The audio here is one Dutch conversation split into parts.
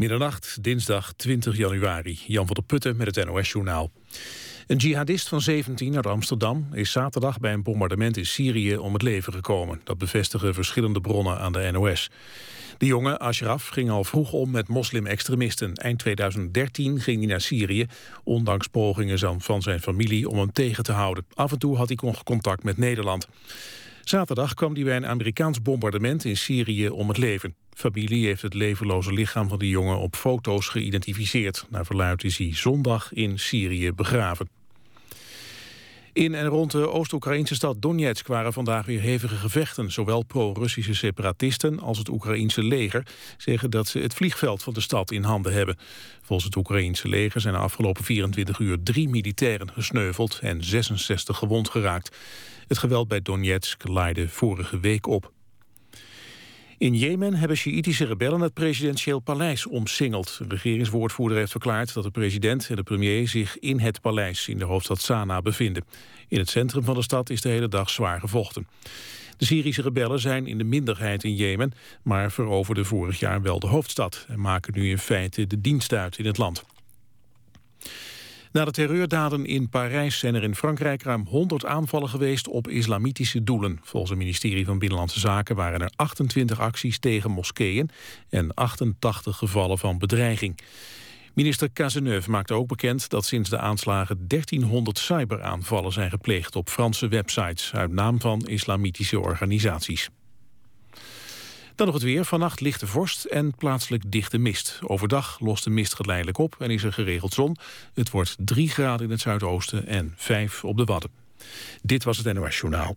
Middernacht, dinsdag 20 januari. Jan van der Putten met het NOS-journaal. Een jihadist van 17 uit Amsterdam is zaterdag bij een bombardement in Syrië om het leven gekomen. Dat bevestigen verschillende bronnen aan de NOS. De jonge Ashraf ging al vroeg om met moslim-extremisten. Eind 2013 ging hij naar Syrië, ondanks pogingen van zijn familie om hem tegen te houden. Af en toe had hij contact met Nederland. Zaterdag kwam hij bij een Amerikaans bombardement in Syrië om het leven. Familie heeft het levenloze lichaam van de jongen op foto's geïdentificeerd. Naar verluidt is hij zondag in Syrië begraven. In en rond de Oost-Oekraïnse stad Donetsk waren vandaag weer hevige gevechten. Zowel pro-Russische separatisten als het Oekraïense leger zeggen dat ze het vliegveld van de stad in handen hebben. Volgens het Oekraïense leger zijn de afgelopen 24 uur drie militairen gesneuveld en 66 gewond geraakt. Het geweld bij Donetsk leidde vorige week op. In Jemen hebben Sjiïtische rebellen het presidentieel paleis omsingeld. Een regeringswoordvoerder heeft verklaard dat de president en de premier zich in het paleis in de hoofdstad Sanaa bevinden. In het centrum van de stad is de hele dag zwaar gevochten. De Syrische rebellen zijn in de minderheid in Jemen, maar veroverden vorig jaar wel de hoofdstad en maken nu in feite de dienst uit in het land. Na de terreurdaden in Parijs zijn er in Frankrijk ruim 100 aanvallen geweest op islamitische doelen. Volgens het ministerie van Binnenlandse Zaken waren er 28 acties tegen moskeeën en 88 gevallen van bedreiging. Minister Cazeneuve maakte ook bekend dat sinds de aanslagen 1300 cyberaanvallen zijn gepleegd op Franse websites uit naam van islamitische organisaties. Dan nog het weer. Vannacht lichte vorst en plaatselijk dichte mist. Overdag lost de mist geleidelijk op en is er geregeld zon. Het wordt 3 graden in het zuidoosten en 5 op de Wadden. Dit was het NOS Journaal.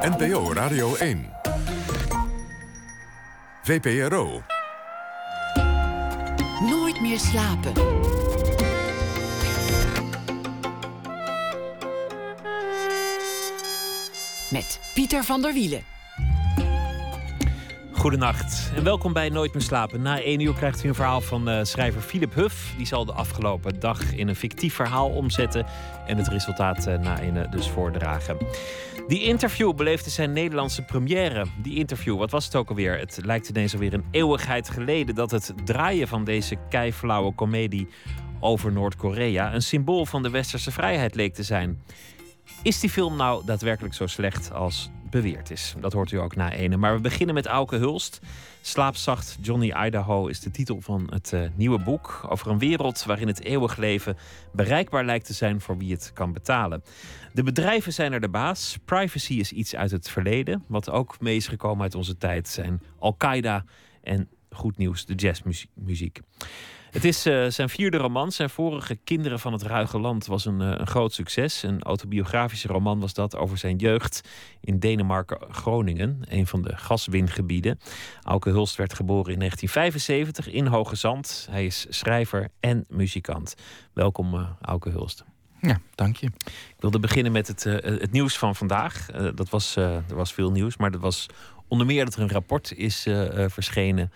NPO Radio 1. VPRO. Nooit meer slapen. Met Pieter van der Wielen. Goedenacht en welkom bij Nooit meer slapen. Na één uur krijgt u een verhaal van uh, schrijver Philip Huff. Die zal de afgelopen dag in een fictief verhaal omzetten en het resultaat uh, na ene dus voordragen. Die interview beleefde zijn Nederlandse première. Die interview, wat was het ook alweer? Het lijkt ineens alweer een eeuwigheid geleden dat het draaien van deze keiflauwe komedie over Noord-Korea een symbool van de westerse vrijheid leek te zijn. Is die film nou daadwerkelijk zo slecht als beweerd is. Dat hoort u ook na ene. Maar we beginnen met Auke Hulst. Slaapzacht Johnny Idaho is de titel van het uh, nieuwe boek over een wereld waarin het eeuwig leven bereikbaar lijkt te zijn voor wie het kan betalen. De bedrijven zijn er de baas. Privacy is iets uit het verleden. Wat ook mee is gekomen uit onze tijd zijn Al-Qaeda en goed nieuws, de jazzmuziek. Het is uh, zijn vierde roman. Zijn vorige Kinderen van het Ruige Land was een, uh, een, groot succes. Een autobiografische roman was dat over zijn jeugd in Denemarken-Groningen, een van de gaswingebieden. Auke Hulst werd geboren in 1975 in Hoge Zand. Hij is schrijver en muzikant. Welkom, uh, Auke Hulst. Ja, dank je. Ik wilde beginnen met het, het nieuws van vandaag. dat was, er was veel nieuws, maar dat was onder meer dat er een rapport is verschenen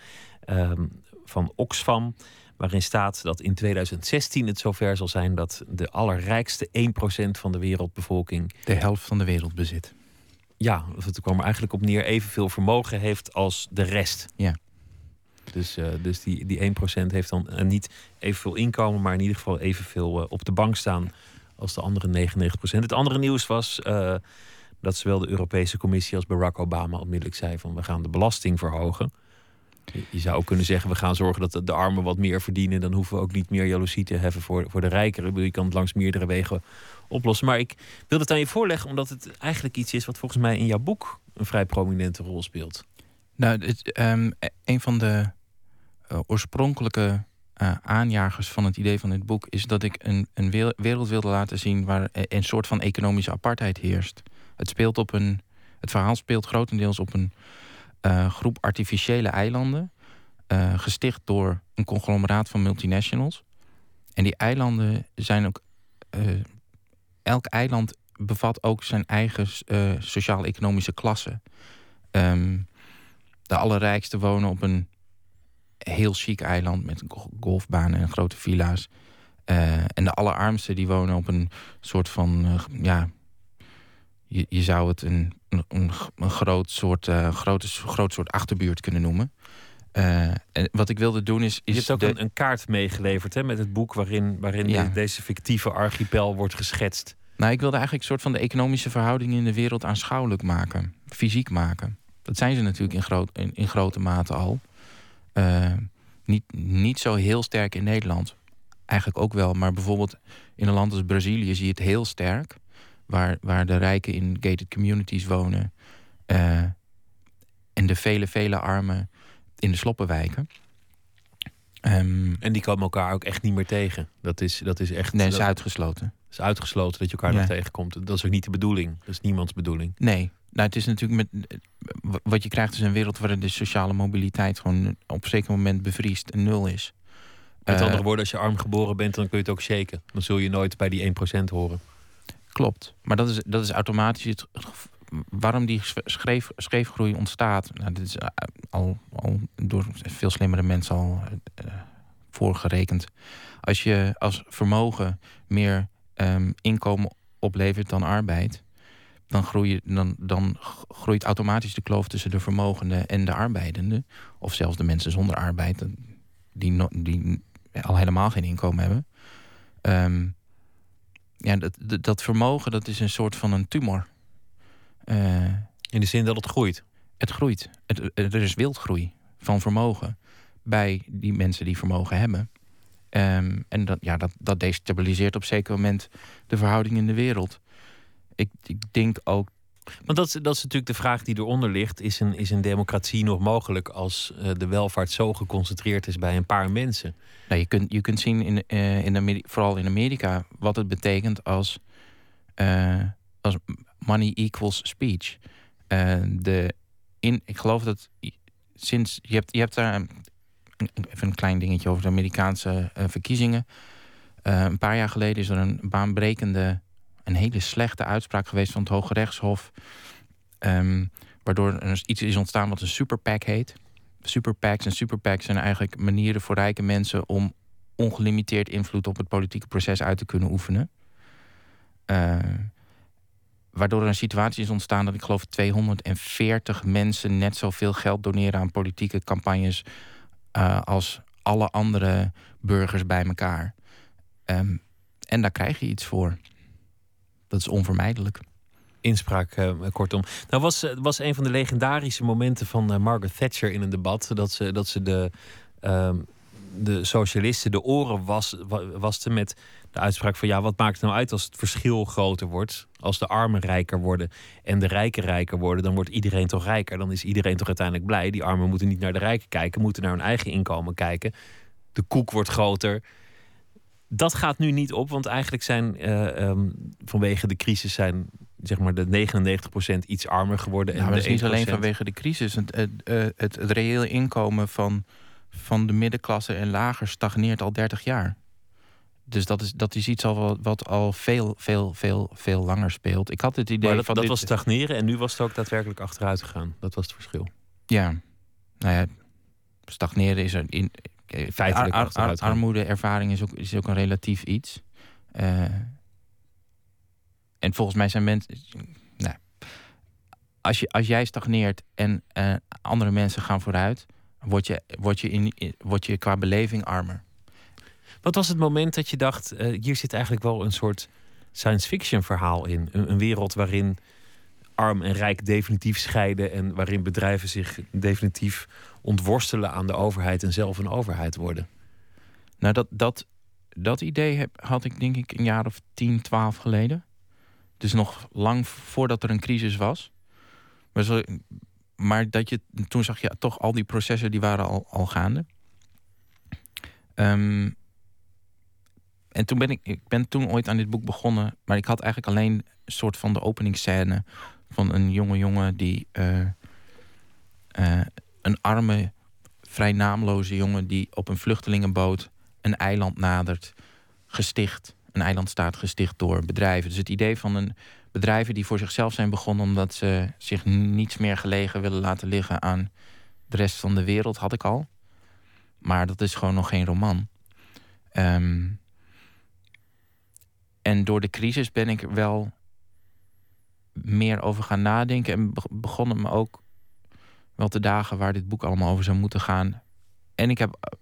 um, van Oxfam waarin staat dat in 2016 het zover zal zijn dat de allerrijkste 1% van de wereldbevolking. De helft van de wereld bezit. Ja, het kwam er eigenlijk op neer evenveel vermogen heeft als de rest. Ja. Dus, uh, dus die, die 1% heeft dan uh, niet evenveel inkomen, maar in ieder geval evenveel uh, op de bank staan als de andere 99%. Het andere nieuws was dat zowel de Europese Commissie als Barack Obama onmiddellijk zei van we gaan de belasting verhogen. Je zou ook kunnen zeggen, we gaan zorgen dat de armen wat meer verdienen. Dan hoeven we ook niet meer jaloezie te hebben voor, voor de rijkeren. Je kan het langs meerdere wegen oplossen. Maar ik wil het aan je voorleggen, omdat het eigenlijk iets is wat volgens mij in jouw boek een vrij prominente rol speelt. Nou, het, um, een van de uh, oorspronkelijke uh, aanjagers van het idee van dit boek is dat ik een, een wereld wilde laten zien waar een soort van economische apartheid heerst. Het speelt op een. Het verhaal speelt grotendeels op een uh, groep artificiële eilanden. Uh, gesticht door een conglomeraat van multinationals. En die eilanden zijn ook. Uh, elk eiland bevat ook zijn eigen sociaal-economische klasse. Um, de allerrijkste wonen op een heel chic eiland met golfbanen en grote villa's. en de allerarmste die wonen op een soort van ja, je, je zou het een, een, een groot, soort, uh, grote, groot soort achterbuurt kunnen noemen. Eh, en wat ik wilde doen is. Je is hebt ook de- een, een kaart meegeleverd hè, met het boek waarin, waarin Ja. de- deze fictieve archipel wordt geschetst. Nou, ik wilde eigenlijk een soort van de economische verhoudingen in de wereld aanschouwelijk maken, fysiek maken. Dat zijn ze natuurlijk in, groot, in, in grote mate al. Eh, niet, niet zo heel sterk in Nederland. Eigenlijk ook wel, maar bijvoorbeeld in een land als Brazilië zie je het heel sterk. Waar, waar de rijken in gated communities wonen. eh, en de vele, vele armen in de sloppenwijken. Ehm En die komen elkaar ook echt niet meer tegen. Dat is, dat is echt nee, dat is uitgesloten. is uitgesloten dat je elkaar Ja. nog tegenkomt. Dat is ook niet de bedoeling. Dat is niemands bedoeling. Nee. Nou, het is natuurlijk met. w- Wat je krijgt is een wereld waarin de sociale mobiliteit gewoon op een zeker moment bevriest en nul is. Met Eh, andere woorden, als je arm geboren bent, dan kun je het ook shaken. Dan zul je nooit bij die 1% horen. Klopt. Maar dat is, dat is automatisch het. Waarom die schreef, scheefgroei ontstaat. Nou, dit is eh, al, al door veel slimmere mensen al eh, voorgerekend. Als je als vermogen meer ehm, inkomen oplevert dan arbeid. Dan, groei, dan, dan groeit automatisch de kloof tussen de vermogenden en de arbeidenden. Of zelfs de mensen zonder arbeid, eh, die, die al helemaal geen inkomen hebben. Ehm, ja, dat, dat, vermogen dat is een soort van een tumor. Eh, In de zin dat het groeit. het groeit. Het, er is wildgroei van vermogen bij die mensen die vermogen hebben. Ehm, en dat, ja, dat, dat destabiliseert op een zeker moment de verhouding in de wereld. Ik, ik denk ook. Want dat is, dat is natuurlijk de vraag die eronder ligt. Is een, is een democratie nog mogelijk als eh, de welvaart zo geconcentreerd is bij een paar mensen? Nou, je, kunt, je kunt zien, in, eh, in Ameri- vooral in Amerika, wat het betekent als, eh, als money equals speech. De, in, ik geloof dat sinds. Je hebt, je hebt daar. Even een klein dingetje over de Amerikaanse verkiezingen. Een paar jaar geleden is er een baanbrekende. Een hele slechte uitspraak geweest van het Hoge Rechtshof. ehm, waardoor er iets is ontstaan wat een super PAC heet. Super PACs en super PACs zijn eigenlijk manieren voor rijke mensen om ongelimiteerd invloed op het politieke proces uit te kunnen oefenen. Eh, waardoor er een situatie is ontstaan dat ik geloof 240 mensen net zoveel geld doneren aan politieke campagnes eh, als alle andere burgers bij elkaar. Ehm, en daar krijg je iets voor. Dat is onvermijdelijk. Inspraak, eh, kortom. Nou was, eh, was een van de legendarische momenten van eh, Margaret Thatcher in een debat... dat ze, dat ze de, ehm, de socialisten de oren was, wa- waste met de uitspraak van... ja, wat maakt het nou uit als het verschil groter wordt? Als de armen rijker worden en de rijken rijker worden... dan wordt iedereen toch rijker. Dan is iedereen toch uiteindelijk blij. Die armen moeten niet naar de rijken kijken, moeten naar hun eigen inkomen kijken. De koek wordt groter dat gaat nu niet op, want eigenlijk zijn eh, ehm, vanwege de crisis zijn zeg maar de 99% iets armer geworden. Nou, en maar dat is niet alleen 1% vanwege de crisis. Het, het, eh, het, het reële inkomen van, van de middenklasse en lager stagneert al 30 jaar. Dus dat is, dat is iets al wat, wat al veel, veel, veel, veel langer speelt. Ik had het idee Maar dat, van dat dit- was stagneren en nu was het ook daadwerkelijk achteruit gegaan. Dat was het verschil. Ja, nou ja, stagneren is er in. Eh, Feitelijk ar- ar- armoedeervaring is ook, is ook een relatief iets. Eh, en volgens mij zijn mensen. Nou, als, je, als jij stagneert en eh, andere mensen gaan vooruit, word je, word, je in, in- word je qua beleving armer. Wat was het moment dat je dacht, eh, hier zit eigenlijk wel een soort science fiction verhaal in? Een, een wereld waarin arm en rijk definitief scheiden en waarin bedrijven zich definitief ontworstelen aan de overheid en zelf een overheid worden. Nou, dat, dat, dat idee heb, had ik denk ik een jaar of 10, 12 geleden. Dus nog lang voordat er een crisis was. Maar, zo, maar dat je, toen zag je toch al die processen die waren al, al gaande. Ehm, en toen ben ik, ik ben toen ooit aan dit boek begonnen. Maar ik had eigenlijk alleen een soort van de openingsscène van een jonge jongen die eh, eh, een arme, vrij naamloze jongen die op een vluchtelingenboot een eiland nadert, gesticht. Een eiland staat gesticht door bedrijven. Dus het idee van een bedrijven die voor zichzelf zijn begonnen omdat ze zich niets meer gelegen willen laten liggen aan de rest van de wereld, had ik al. Maar dat is gewoon nog geen roman. Ehm, en door de crisis ben ik wel meer over gaan nadenken. En be- begon het me ook wel te dagen waar dit boek allemaal over zou moeten gaan. en ik heb eh,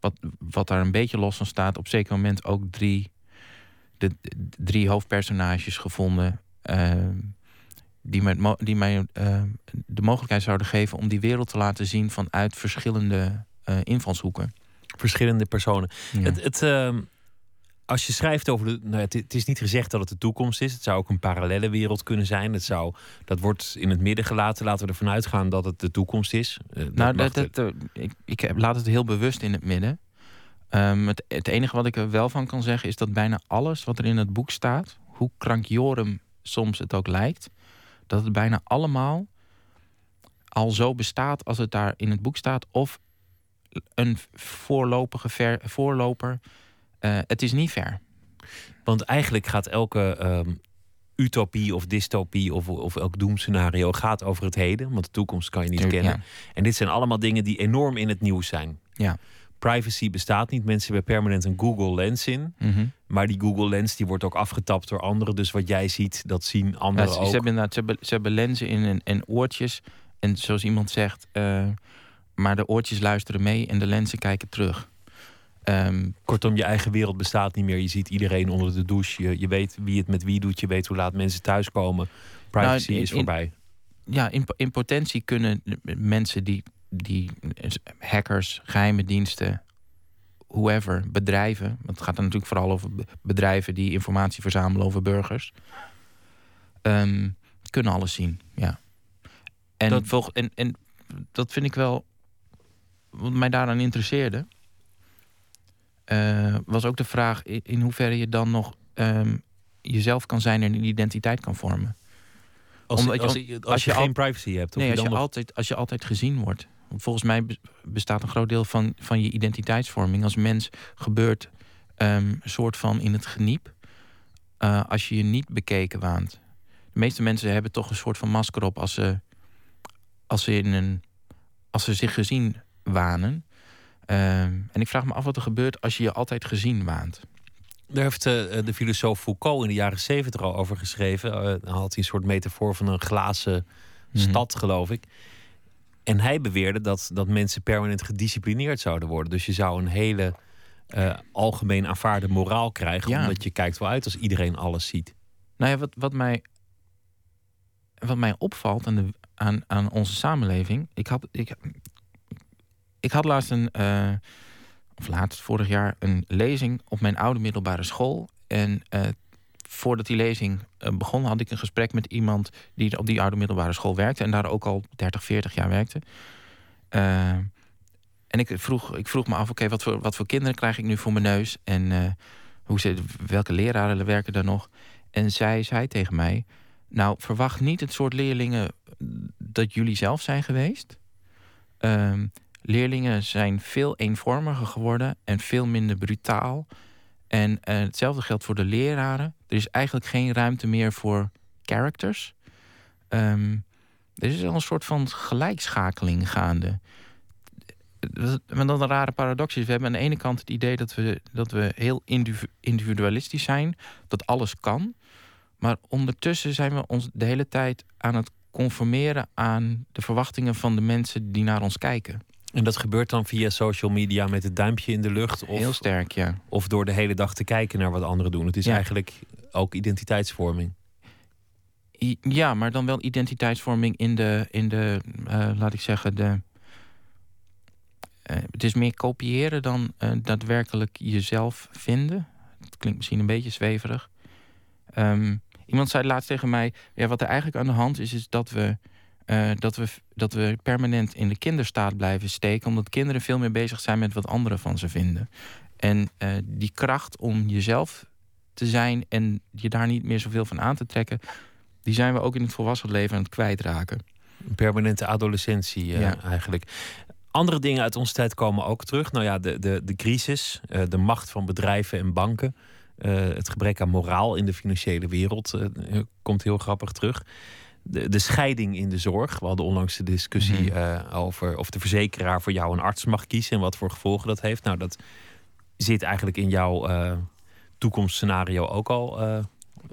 wat, wat daar een beetje los van staat, op zeker moment ook drie, de, drie hoofdpersonages gevonden. ehm, die, mij, die mij eh, de mogelijkheid zouden geven om die wereld te laten zien vanuit verschillende eh, invalshoeken. Verschillende personen. Ja. Het, het, ehm, als je schrijft over de. Nou het, het is niet gezegd dat het de toekomst is. Het zou ook een parallele wereld kunnen zijn. Het zou, dat wordt in het midden gelaten. Laten we ervan uitgaan dat het de toekomst is. Eh, dat Nou, dat, dat, ik, ik heb- laat het heel bewust in het midden. Het, het enige wat ik er wel van kan zeggen is dat bijna alles wat er in het boek staat, hoe krankjorum soms het ook lijkt, dat het bijna allemaal al zo bestaat als het daar in het boek staat, of een voorlopige ver, voorloper. Eh, het is niet ver. Want eigenlijk gaat elke ehm, utopie of dystopie of, of elk doemscenario gaat over het heden. Want de toekomst kan je niet Tuurlijk, kennen. En dit zijn allemaal dingen die enorm in het nieuws zijn. Ja. Privacy bestaat niet. Mensen hebben permanent een Google Lens in. Mhm. Maar die Google Lens die wordt ook afgetapt door anderen. Dus wat jij ziet, dat zien Ja, anderen ze, ook. ze hebben inderdaad, ze hebben, ze hebben lenzen in en, en oortjes. En zoals iemand zegt, eh, maar de oortjes luisteren mee en de lenzen kijken terug. Ehm, Kortom, je eigen wereld bestaat niet meer. Je ziet iedereen onder de douche. Je, je weet wie het met wie doet. Je weet hoe laat mensen thuiskomen. Privacy Nou, in- is in- voorbij. ja, in, in potentie kunnen mensen die, die hackers, geheime diensten, whoever, bedrijven. Want het gaat dan natuurlijk vooral over be- bedrijven die informatie verzamelen over burgers. ehm, kunnen alles zien, ja. En, Dat- en, en dat vind ik wel. Wat mij daaraan interesseerde. Eh, was ook de vraag in, hoeverre je dan nog ehm, jezelf kan zijn en een identiteit kan vormen. Als, Omdat je- als, als, als je, je geen privacy hebt. Nee, je als je, nog- altijd, als je altijd gezien wordt. Volgens mij be- bestaat een groot deel van, van je identiteitsvorming als mens gebeurt ehm, een soort van in het geniep. eh, als je je niet bekeken waant. De meeste mensen hebben toch een soort van masker op als ze, als ze, in een, als ze zich gezien wanen. Ehm, en ik vraag me af wat er gebeurt als je je altijd gezien waant. Daar heeft eh, de filosoof Foucault in de jaren zeventig al over geschreven. Eh, dan had hij een soort metafoor van een glazen Mhm. stad, geloof ik. En hij beweerde dat, dat mensen permanent gedisciplineerd zouden worden. Dus je zou een hele eh, algemeen aanvaarde moraal krijgen. Ja. Omdat je kijkt wel uit als iedereen alles ziet. Nou ja, wat, wat, mij, wat mij opvalt aan, de, aan, aan onze samenleving. Ik had, ik, ik had laatst een, eh, of laatst vorig jaar, een lezing op mijn oude middelbare school. En eh, voordat die lezing eh, begon, had ik een gesprek met iemand die op die oude middelbare school werkte. En daar ook al 30, 40 jaar werkte. En ik vroeg, ik vroeg me af, oké, wat, voor, wat voor kinderen krijg ik nu voor mijn neus? En hoe ze, welke leraren werken daar nog? En zij zei tegen mij: Nou, verwacht niet het soort leerlingen dat jullie zelf zijn geweest. Ehm, leerlingen zijn veel eenvormiger geworden en veel minder brutaal. En eh, hetzelfde geldt voor de leraren. Er is eigenlijk geen ruimte meer voor characters. Ehm, er is al een soort van gelijkschakeling gaande. Maar dan een rare paradox is. We hebben aan de ene kant het idee dat we, dat we heel individu- individualistisch zijn. Dat alles kan. Maar ondertussen zijn we ons de hele tijd aan het conformeren aan de verwachtingen van de mensen die naar ons kijken. En dat gebeurt dan via social media met het duimpje in de lucht. Of, Heel sterk, ja. of door de hele dag te kijken naar wat anderen doen. Het is Ja. eigenlijk ook identiteitsvorming. I- Ja, maar dan wel identiteitsvorming in de, in de eh, laat ik zeggen, de. eh, het is meer kopiëren dan eh, daadwerkelijk jezelf vinden. Het klinkt misschien een beetje zweverig. Ehm, iemand zei laatst tegen mij: ja, wat er eigenlijk aan de hand is, is dat we, eh, dat, we, dat we permanent in de kinderstaat blijven steken, omdat kinderen veel meer bezig zijn met wat anderen van ze vinden. En eh, die kracht om jezelf te zijn en je daar niet meer zoveel van aan te trekken, die zijn we ook in het volwassen leven aan het kwijtraken. Een permanente adolescentie eh, Ja. eigenlijk. Andere dingen uit onze tijd komen ook terug. Nou ja, de, de, de crisis, de macht van bedrijven en banken. het gebrek aan moraal in de financiële wereld komt heel grappig terug. De, de scheiding in de zorg. We hadden onlangs de discussie Mhm. eh, over of de verzekeraar voor jou een arts mag kiezen en wat voor gevolgen dat heeft. Nou, dat zit eigenlijk in jouw eh, toekomstscenario ook al. eh,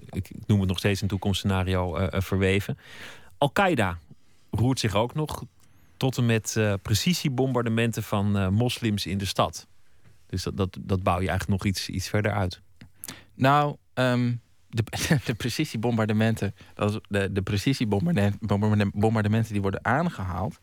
ik, noem het nog steeds een toekomstscenario verweven. Al-Qaeda roert zich ook nog tot en met precisiebombardementen van moslims in de stad. Dus dat, dat, dat bouw je eigenlijk nog iets, iets verder uit. Nou, um, de, de precisiebombardementen, de, de precisiebombardementen die worden aangehaald,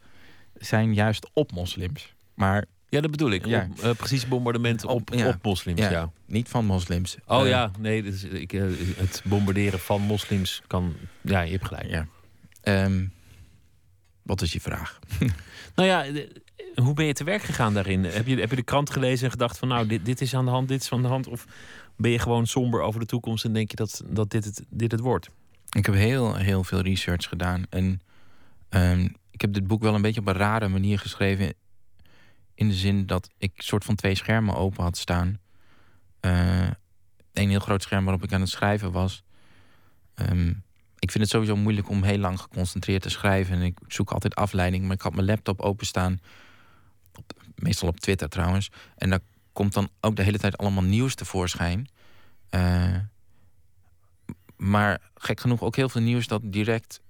zijn juist op moslims. Maar ja, dat bedoel ik. Ja. Op, uh, precies bombardementen op, op, op moslims, ja. ja. Niet van moslims. Oh uh, ja, nee, dus ik, uh, het bombarderen van moslims kan... Ja, je hebt gelijk. Ja. Um, wat is je vraag? nou ja, hoe ben je te werk gegaan daarin? Heb je, heb je de krant gelezen en gedacht van... nou, dit, dit is aan de hand, dit is aan de hand? Of ben je gewoon somber over de toekomst... en denk je dat, dat dit, het, dit het wordt? Ik heb heel, heel veel research gedaan. En um, ik heb dit boek wel een beetje op een rare manier geschreven in de zin dat ik soort van twee schermen open had staan. Een heel groot scherm waarop ik aan het schrijven was. Um, ik vind het sowieso moeilijk om heel lang geconcentreerd te schrijven. En ik zoek altijd afleiding. Maar ik had mijn laptop openstaan. Op, meestal op Twitter trouwens. En daar komt dan ook de hele tijd allemaal nieuws tevoorschijn. Uh, maar gek genoeg ook heel veel nieuws dat direct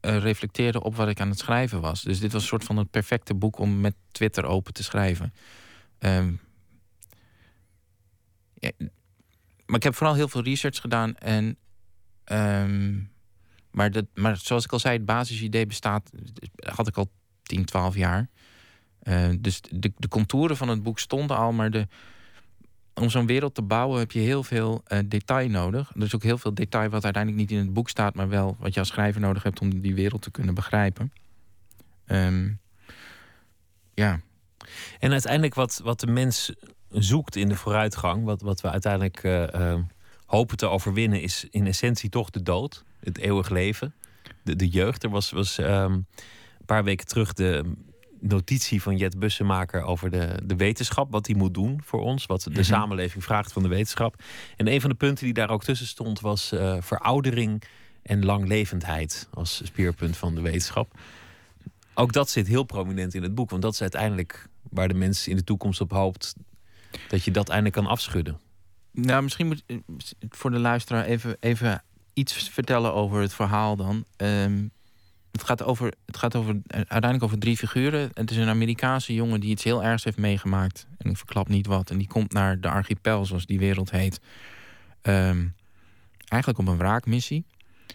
uh, reflecteerde op wat ik aan het schrijven was. Dus dit was een soort van het perfecte boek om met Twitter open te schrijven. Um, ja, maar ik heb vooral heel veel research gedaan. En, um, maar, dat, maar zoals ik al zei, het basisidee bestaat, had ik al 10, 12 jaar. Uh, dus de, de contouren van het boek stonden al, maar de, om zo'n wereld te bouwen heb je heel veel uh, detail nodig. Er is ook heel veel detail wat uiteindelijk niet in het boek staat, maar wel wat je als schrijver nodig hebt om die wereld te kunnen begrijpen. Um, ja. En uiteindelijk wat, wat de mens zoekt in de vooruitgang, wat, wat we uiteindelijk uh, hopen te overwinnen, is in essentie toch de dood, het eeuwig leven, de, de jeugd. Er was, was um, een paar weken terug de notitie van Jet Bussemaker over de, de wetenschap, wat hij moet doen voor ons, wat de mhm. samenleving vraagt van de wetenschap. En een van de punten die daar ook tussen stond was uh, veroudering en langlevendheid als speerpunt van de wetenschap. Ook dat zit heel prominent in het boek, want dat is uiteindelijk waar de mens in de toekomst op hoopt dat je dat eindelijk kan afschudden. Nou, misschien moet voor de luisteraar even, even iets vertellen over het verhaal dan. Um, het gaat, over, het gaat over, uiteindelijk over drie figuren. Het is een Amerikaanse jongen die iets heel ergs heeft meegemaakt. En ik verklap niet wat. En die komt naar de archipel, zoals die wereld heet. Um, eigenlijk op een wraakmissie.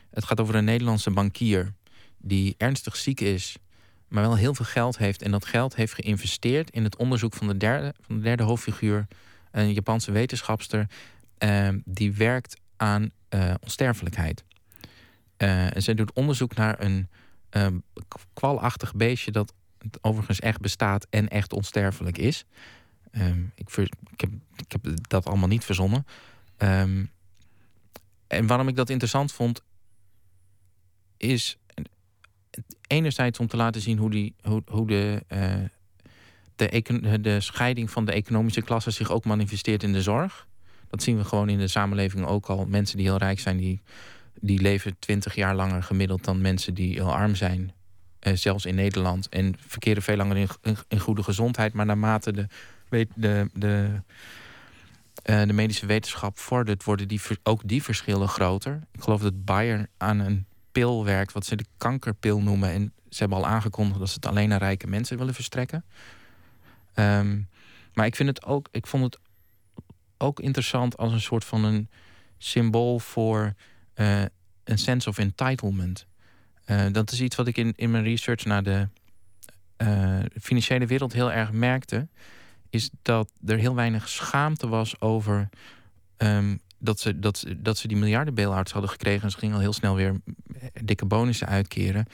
Het gaat over een Nederlandse bankier die ernstig ziek is, maar wel heel veel geld heeft. En dat geld heeft geïnvesteerd in het onderzoek van de derde, van de derde hoofdfiguur, een Japanse wetenschapster, uh, die werkt aan uh, onsterfelijkheid. Uh, en zij doet onderzoek naar een um, kwalachtig beestje dat overigens echt bestaat en echt onsterfelijk is. Um, ik, ik, heb, ik, heb, dat allemaal niet verzonnen. Um, en waarom ik dat interessant vond, is enerzijds om te laten zien hoe, die, hoe, hoe de, uh, de, scheiding van de economische klasse zich ook manifesteert in de zorg. Dat zien we gewoon in de samenleving ook al. Mensen die heel rijk zijn, die die leven twintig jaar langer gemiddeld dan mensen die heel arm zijn. Eh, zelfs in Nederland. En verkeren veel langer in, in, goede gezondheid. Maar naarmate de, de, de, uh, de medische wetenschap vordert, worden die, ook die verschillen groter. Ik geloof dat Bayer aan een pil werkt, wat ze de kankerpil noemen. En ze hebben al aangekondigd dat ze het alleen aan rijke mensen willen verstrekken. Um, maar ik, vind het ook, ik vond het ook interessant als een soort van een symbool voor uh, een sense of entitlement. Uh, dat is iets wat ik in, in mijn research naar de uh, financiële wereld heel erg merkte. Is dat er heel weinig schaamte was over um, dat, ze, dat, dat ze die miljarden hadden gekregen. En ze gingen al heel snel weer dikke bonussen uitkeren.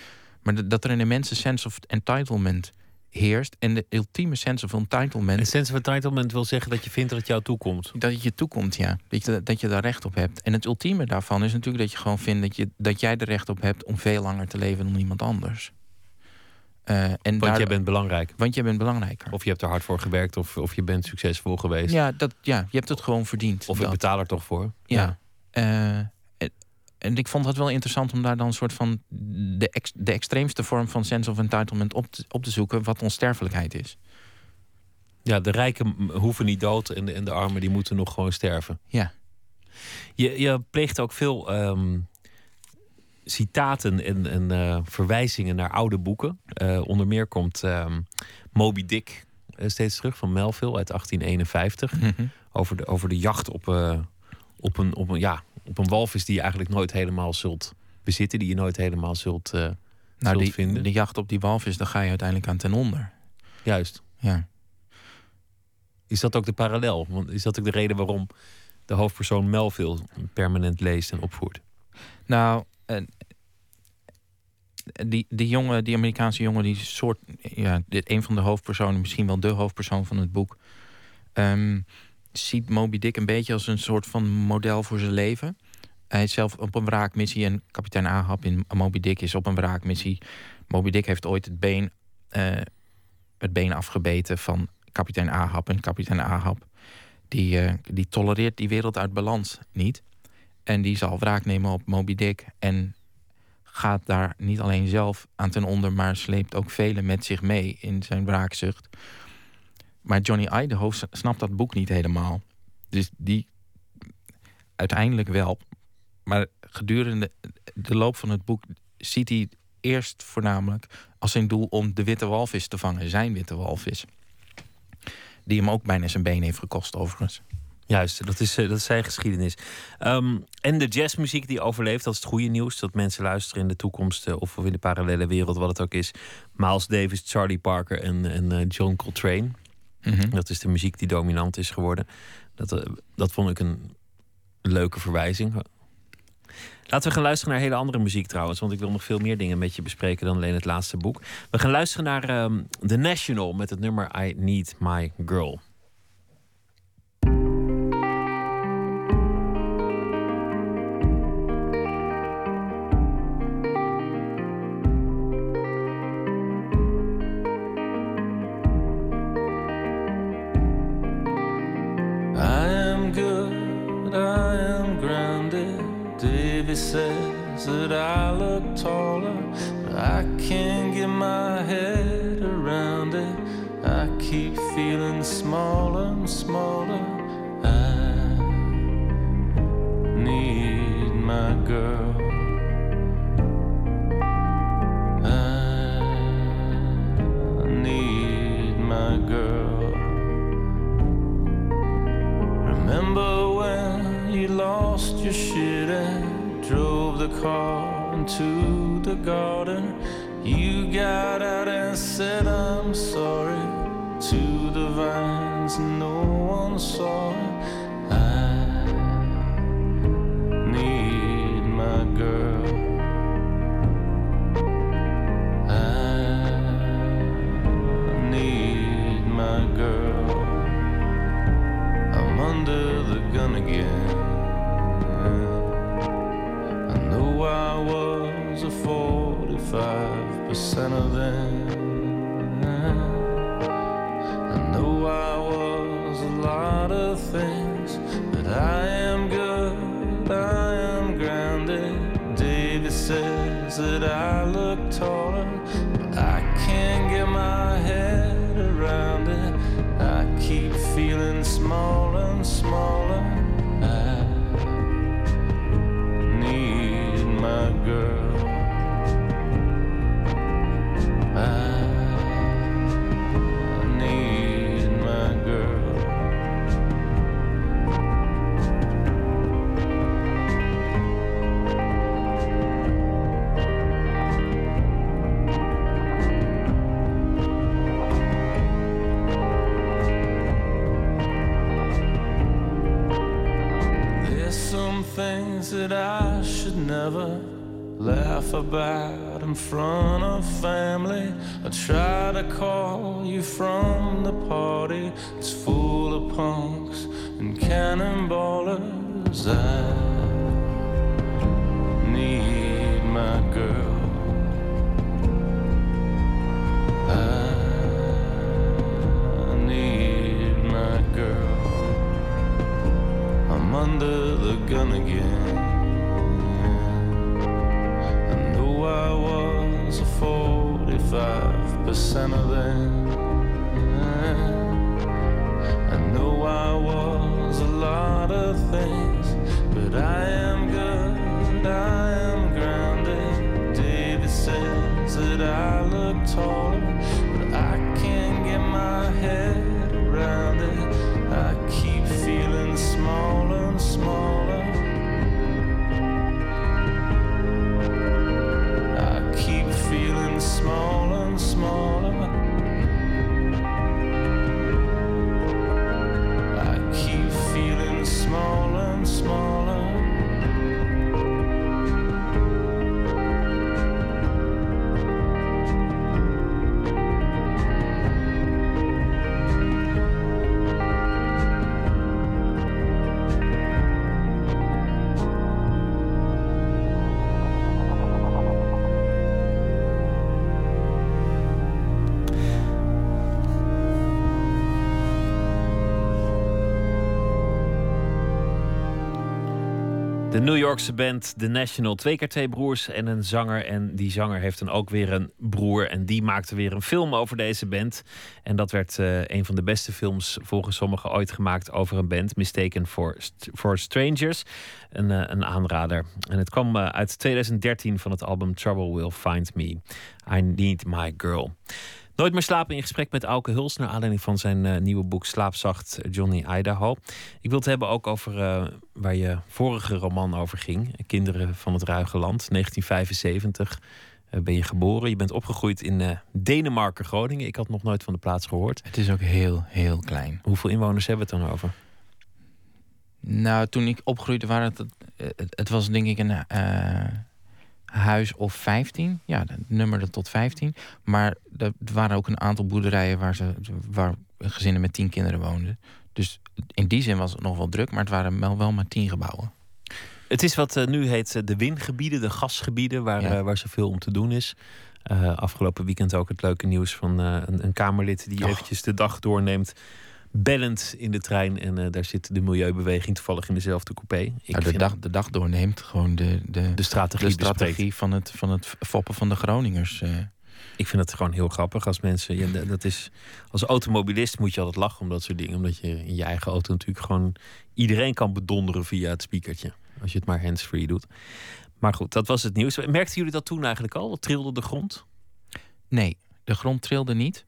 Maar dat er een immense sense of entitlement heerst. En de ultieme sense of entitlement. Een sense of entitlement wil zeggen dat je vindt dat het jou toekomt. Dat het je toekomt, ja. Dat je, dat je daar recht op hebt. En het ultieme daarvan is natuurlijk dat je gewoon vindt dat, je, dat jij er recht op hebt om veel langer te leven dan iemand anders. Uh, en want daar, jij bent belangrijk. Want jij bent belangrijker. Of je hebt er hard voor gewerkt, of, of je bent succesvol geweest. Ja, dat, ja, je hebt het gewoon verdiend. Of ik betaal er toch voor. Ja. ja. Uh, en ik vond het wel interessant om daar dan een soort van de, ex, de extreemste vorm van sense of entitlement op te, op te zoeken, wat onsterfelijkheid is. Ja, de rijken hoeven niet dood en de, en de armen die moeten nog gewoon sterven. Ja. Je, je pleegt ook veel um, citaten en, en eh, verwijzingen naar oude boeken. Eh, onder meer komt ehm, Moby Dick eh, steeds terug van Melville uit 1851. Mhm. Over, de, over de jacht op, op, een, op, een, ja, op een walvis die je eigenlijk nooit helemaal zult bezitten. Die je nooit helemaal zult, Nou, zult die, vinden. de jacht op die walvis, daar ga je uiteindelijk aan ten onder. Juist. Ja. Is dat ook de parallel? Want is dat ook de reden waarom de hoofdpersoon Melville permanent leest en opvoert? Nou, eh, die, die jongen, die Amerikaanse jongen, die soort, ja, dit, een van de hoofdpersonen, misschien wel de hoofdpersoon van het boek, ehm, ziet Moby Dick een beetje als een soort van model voor zijn leven. Hij is zelf op een wraakmissie en kapitein Ahab in Moby Dick is op een wraakmissie. Moby Dick heeft ooit het been, eh, het been afgebeten van kapitein Ahab. En kapitein Ahab, die, eh, die tolereert die wereld uit balans niet. En die zal wraak nemen op Moby Dick. En gaat daar niet alleen zelf aan ten onder, maar sleept ook velen met zich mee in zijn wraakzucht. Maar Johnny Idaho snapt dat boek niet helemaal. Dus die uiteindelijk wel. Maar gedurende de loop van het boek ziet hij eerst voornamelijk als zijn doel om de witte walvis te vangen, zijn witte walvis. Die hem ook bijna zijn been heeft gekost, overigens. Juist, dat is, eh, dat zijn geschiedenis. Ehm, en de jazzmuziek die overleeft, dat is het goede nieuws. Dat mensen luisteren in de toekomst eh, of in de parallele wereld, wat het ook is. Miles Davis, Charlie Parker en, en eh, John Coltrane. Dat is de muziek die dominant is geworden. Dat, eh, dat vond ik een leuke verwijzing. Laten we gaan luisteren naar hele andere muziek trouwens. Want ik wil nog veel meer dingen met je bespreken dan alleen het laatste boek. We gaan luisteren naar ehm, The National met het nummer I Need My Girl. Smaller. I need my girl. I need my girl. Remember when you lost your shit and drove the car into the garden? You got out and said, I'm sorry to the vines, no one saw. I need my girl. I need my girl. I'm under the gun again. I know I was a 45% of them. New Yorkse band The National. Twee keer twee broers en een zanger. En die zanger heeft dan ook weer een broer. En die maakte weer een film over deze band. En dat werd eh, een van de beste films volgens sommigen ooit gemaakt over een band. Mistaken for, for Strangers. Een, eh, een aanrader. En het kwam eh, uit 2013 van het album Trouble Will Find Me. I Need My Girl. Nooit meer slapen in gesprek met Auke Huls... naar aanleiding van zijn eh, nieuwe boek Slaapzacht Johnny Idaho. Ik wil het hebben ook over eh, waar je vorige roman over ging. Kinderen van het Ruige Land, 1975 eh, ben je geboren. Je bent opgegroeid in eh, Denemarken, Groningen. Ik had nog nooit van de plaats gehoord. Het is ook heel, heel klein. Hoeveel inwoners hebben we het dan over? Nou, toen ik opgroeide waren het... Het, het was denk ik een huis of 15. Ja, nummerde tot 15. Maar er waren ook een aantal boerderijen waar, ze, waar gezinnen met 10 kinderen woonden. Dus in die zin was het nog wel druk, maar het waren wel, wel maar 10 gebouwen. Het is wat eh, nu heet eh, de wingebieden, de gasgebieden, waar, Ja. eh, waar zoveel om te doen is. Afgelopen weekend ook het leuke nieuws van een, een Kamerlid die Och. eventjes de dag doorneemt. Bellend in de trein. En eh, daar zit de milieubeweging toevallig in dezelfde coupé. Ik Nou, de, dag, de dag doorneemt gewoon de, de, de strategie, de strategie van het, van het foppen van de Groningers. eh. Ik vind het gewoon heel grappig als mensen. Ja, dat is, als automobilist moet je altijd lachen om dat soort dingen. Omdat je in je eigen auto natuurlijk gewoon iedereen kan bedonderen via het speakertje. Als je het maar hands-free doet. Maar goed, dat was het nieuws. Merkten jullie dat toen eigenlijk al? Trilde de grond? Nee, de grond trilde niet.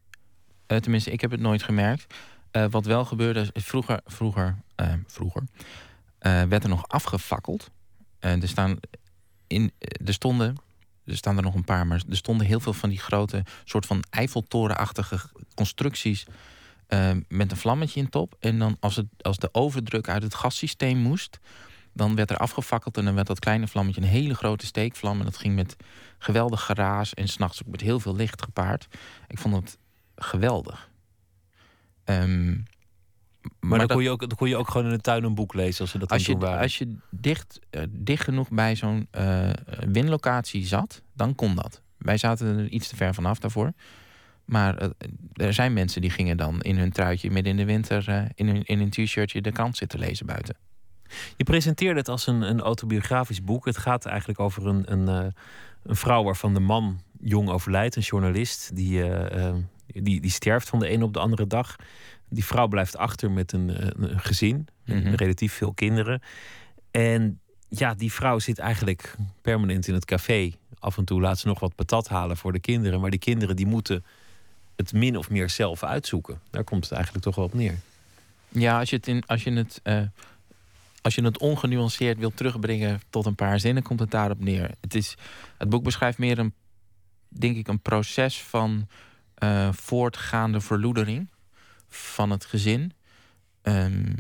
Eh, tenminste, ik heb het nooit gemerkt. Eh, wat wel gebeurde, vroeger, vroeger, eh, vroeger eh, werd er nog afgefakkeld. Er, staan in, er stonden, er staan er nog een paar, maar er stonden heel veel van die grote soort van Eiffeltorenachtige constructies met een vlammetje in top. En dan als, het, als de overdruk uit het gassysteem moest, dan werd er afgefakkeld en dan werd dat kleine vlammetje een hele grote steekvlam. En dat ging met geweldig geraas en s'nachts ook met heel veel licht gepaard. Ik vond het geweldig. Ehm, Maar, dan, dat- kon je ook, dan kon je ook gewoon in de tuin een boek lezen als ze dat als je, waren. als je dicht, eh, dicht genoeg bij zo'n eh winlocatie zat, dan kon dat. Wij zaten er iets te ver vanaf daarvoor. Maar eh, er zijn mensen die gingen dan in hun truitje midden in de winter in hun, in hun t-shirtje de krant zitten lezen buiten. Je presenteerde het als een, een autobiografisch boek. Het gaat eigenlijk over een, een, een vrouw waarvan de man jong overlijdt, een journalist. Die, die, die sterft van de ene op de andere dag. Die vrouw blijft achter met een, eh, een gezin, Mhm. relatief veel kinderen. En ja, die vrouw zit eigenlijk permanent in het café. Af en toe laat ze nog wat patat halen voor de kinderen. Maar die kinderen die moeten het min of meer zelf uitzoeken. Daar komt het eigenlijk toch wel op neer. Ja, als je het, in, als je het, eh, als je het ongenuanceerd wilt terugbrengen tot een paar zinnen, komt het daarop neer. Het, is, het boek beschrijft meer een, denk ik, een proces van eh, voortgaande verloedering van het gezin. Ehm,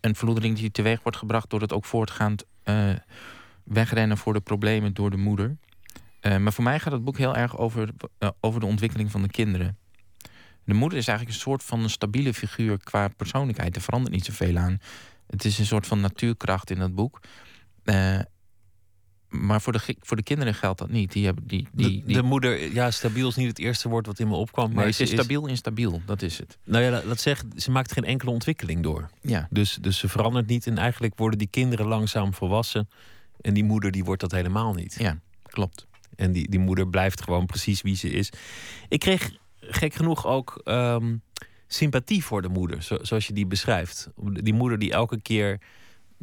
een verloedering die teweeg wordt gebracht door het ook voortgaand eh, wegrennen voor de problemen door de moeder. Eh, maar voor mij gaat het boek heel erg over, over de ontwikkeling van de kinderen. De moeder is eigenlijk een soort van een stabiele figuur qua persoonlijkheid. Er verandert niet zoveel aan. Het is een soort van natuurkracht in dat boek. Maar voor de, voor de kinderen geldt dat niet. Die hebben, die, die, de, die, de moeder, ja, stabiel is niet het eerste woord wat in me opkwam. Maar ze is stabiel instabiel, dat is het. nou ja, laat zeggen, ze maakt geen enkele ontwikkeling door. Ja, Dus, dus ze verandert niet. En eigenlijk worden die kinderen langzaam volwassen. En die moeder die wordt dat helemaal niet. ja klopt. En die, die moeder blijft gewoon precies wie ze is. Ik kreeg gek genoeg ook ehm, sympathie voor de moeder, zo- zoals je die beschrijft. Die moeder die elke keer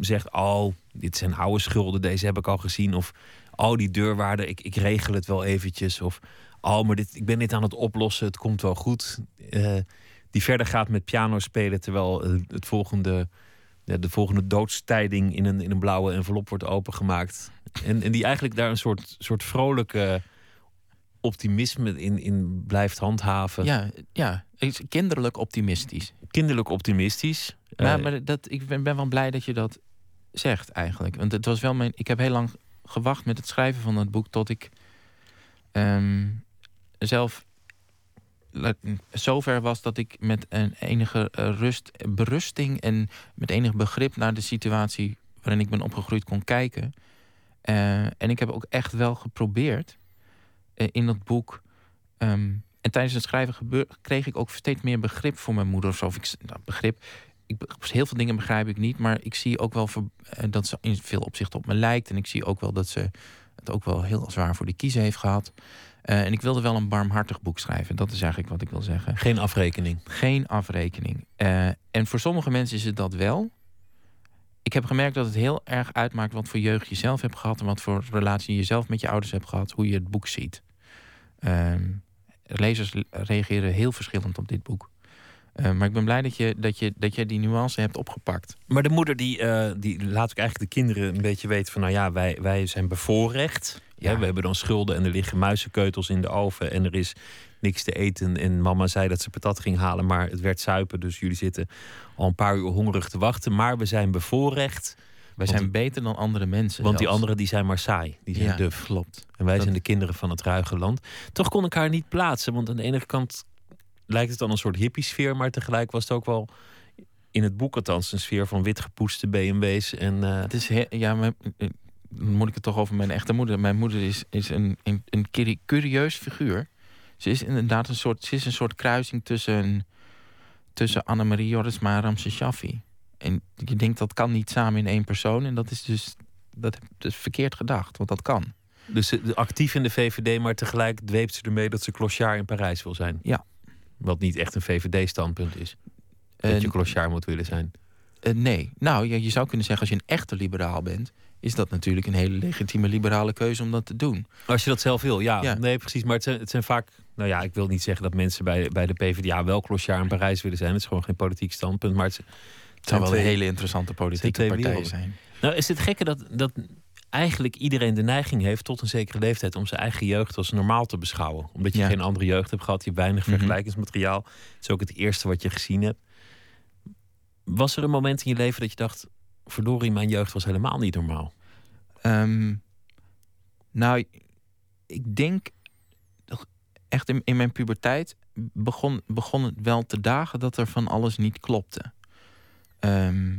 zegt: Oh, dit zijn oude schulden, deze heb ik al gezien. Of Oh, die deurwaarder, ik, ik regel het wel eventjes. Of oh, maar dit, ik ben dit aan het oplossen, het komt wel goed. Eh, die verder gaat met piano spelen terwijl eh, het volgende, de volgende doodstijding in een, in een blauwe envelop wordt opengemaakt. En, en die eigenlijk daar een soort, soort vrolijke optimisme in, in blijft handhaven. Ja, ja, kinderlijk optimistisch. Kinderlijk optimistisch. Ja, Eh, maar dat, ik ben, ben wel blij dat je dat zegt eigenlijk. Want het was wel mijn. Ik heb heel lang gewacht met het schrijven van dat boek tot ik ehm, zelf zover was dat ik met een enige rust, berusting en met enig begrip naar de situatie waarin ik ben opgegroeid kon kijken. Eh, en ik heb ook echt wel geprobeerd eh, in dat boek. ehm, en tijdens het schrijven kreeg ik ook steeds meer begrip voor mijn moeder. Of ik, nou, begrip. Ik, heel veel dingen begrijp ik niet. Maar ik zie ook wel ver- eh, dat ze in veel opzichten op me lijkt. En ik zie ook wel dat ze het ook wel heel zwaar voor de kiezen heeft gehad. Eh, en ik wilde wel een barmhartig boek schrijven. Dat is eigenlijk wat ik wil zeggen. Geen afrekening. Geen afrekening. Eh, en voor sommige mensen is het dat wel. Ik heb gemerkt dat het heel erg uitmaakt wat voor jeugd je zelf hebt gehad en wat voor relatie je zelf met je ouders hebt gehad, hoe je het boek ziet. Ehm, lezers reageren heel verschillend op dit boek. Eh, maar ik ben blij dat je, dat, je, dat je die nuance hebt opgepakt. Maar de moeder die, eh, die laat ook eigenlijk de kinderen een beetje weten van... nou ja, wij, wij zijn bevoorrecht. Ja. Ja. we hebben dan schulden en er liggen muizenkeutels in de oven... en er is niks te eten. En mama zei dat ze patat ging halen, maar het werd suipen. Dus jullie zitten al een paar uur hongerig te wachten. Maar we zijn bevoorrecht, Wij zijn beter dan andere mensen. want die anderen die zijn maar saai. Die zijn Ja, duf. klopt. En wij Dat- zijn de kinderen van het ruige land. Toch kon ik haar niet plaatsen. Want aan de ene kant lijkt het dan een soort hippie-sfeer... maar tegelijk was het ook wel in het boek althans... een sfeer van witgepoeste BMW's en... eh, Het is he- ja, eh, dan moet ik het toch over mijn echte moeder. Mijn moeder is, is een, een, een curi- curieus figuur. Ze is inderdaad een soort, ze is een soort kruising tussen, tussen Annemarie Jorisma en Ramses Shaffi. En je denkt dat kan niet samen in één persoon. En dat is dus dat is verkeerd gedacht, want dat kan. Dus ze- actief in de VVD, maar tegelijk dweept ze ermee dat ze clochard in Parijs wil zijn. Ja. Wat niet echt een VVD-standpunt is. Dat je clochard moet willen zijn. eh, nee, nou ja, je zou kunnen zeggen als je een echte liberaal bent, is dat natuurlijk een hele legitieme liberale keuze om dat te doen. Als je dat zelf wil, ja. Ja. Nee, precies. Maar het zijn, het zijn vaak... Nou ja, ik wil niet zeggen dat mensen bij, bij de PvdA wel clochard in Parijs willen zijn. Het is gewoon geen politiek standpunt. Maar het, het zou wel een hele interessante politieke twee partij werelden. zijn. Nou, is het gekke dat, dat eigenlijk iedereen de neiging heeft tot een zekere leeftijd om zijn eigen jeugd als normaal te beschouwen. Omdat je Ja. geen andere jeugd hebt gehad, je hebt weinig Mhm. vergelijkingsmateriaal. Het is ook het eerste wat je gezien hebt. Was er een moment in je leven dat je dacht: verdorie, mijn jeugd was helemaal niet normaal? Ehm, nou, ik denk echt in, in mijn puberteit begon, begon het wel te dagen dat er van alles niet klopte. Ehm,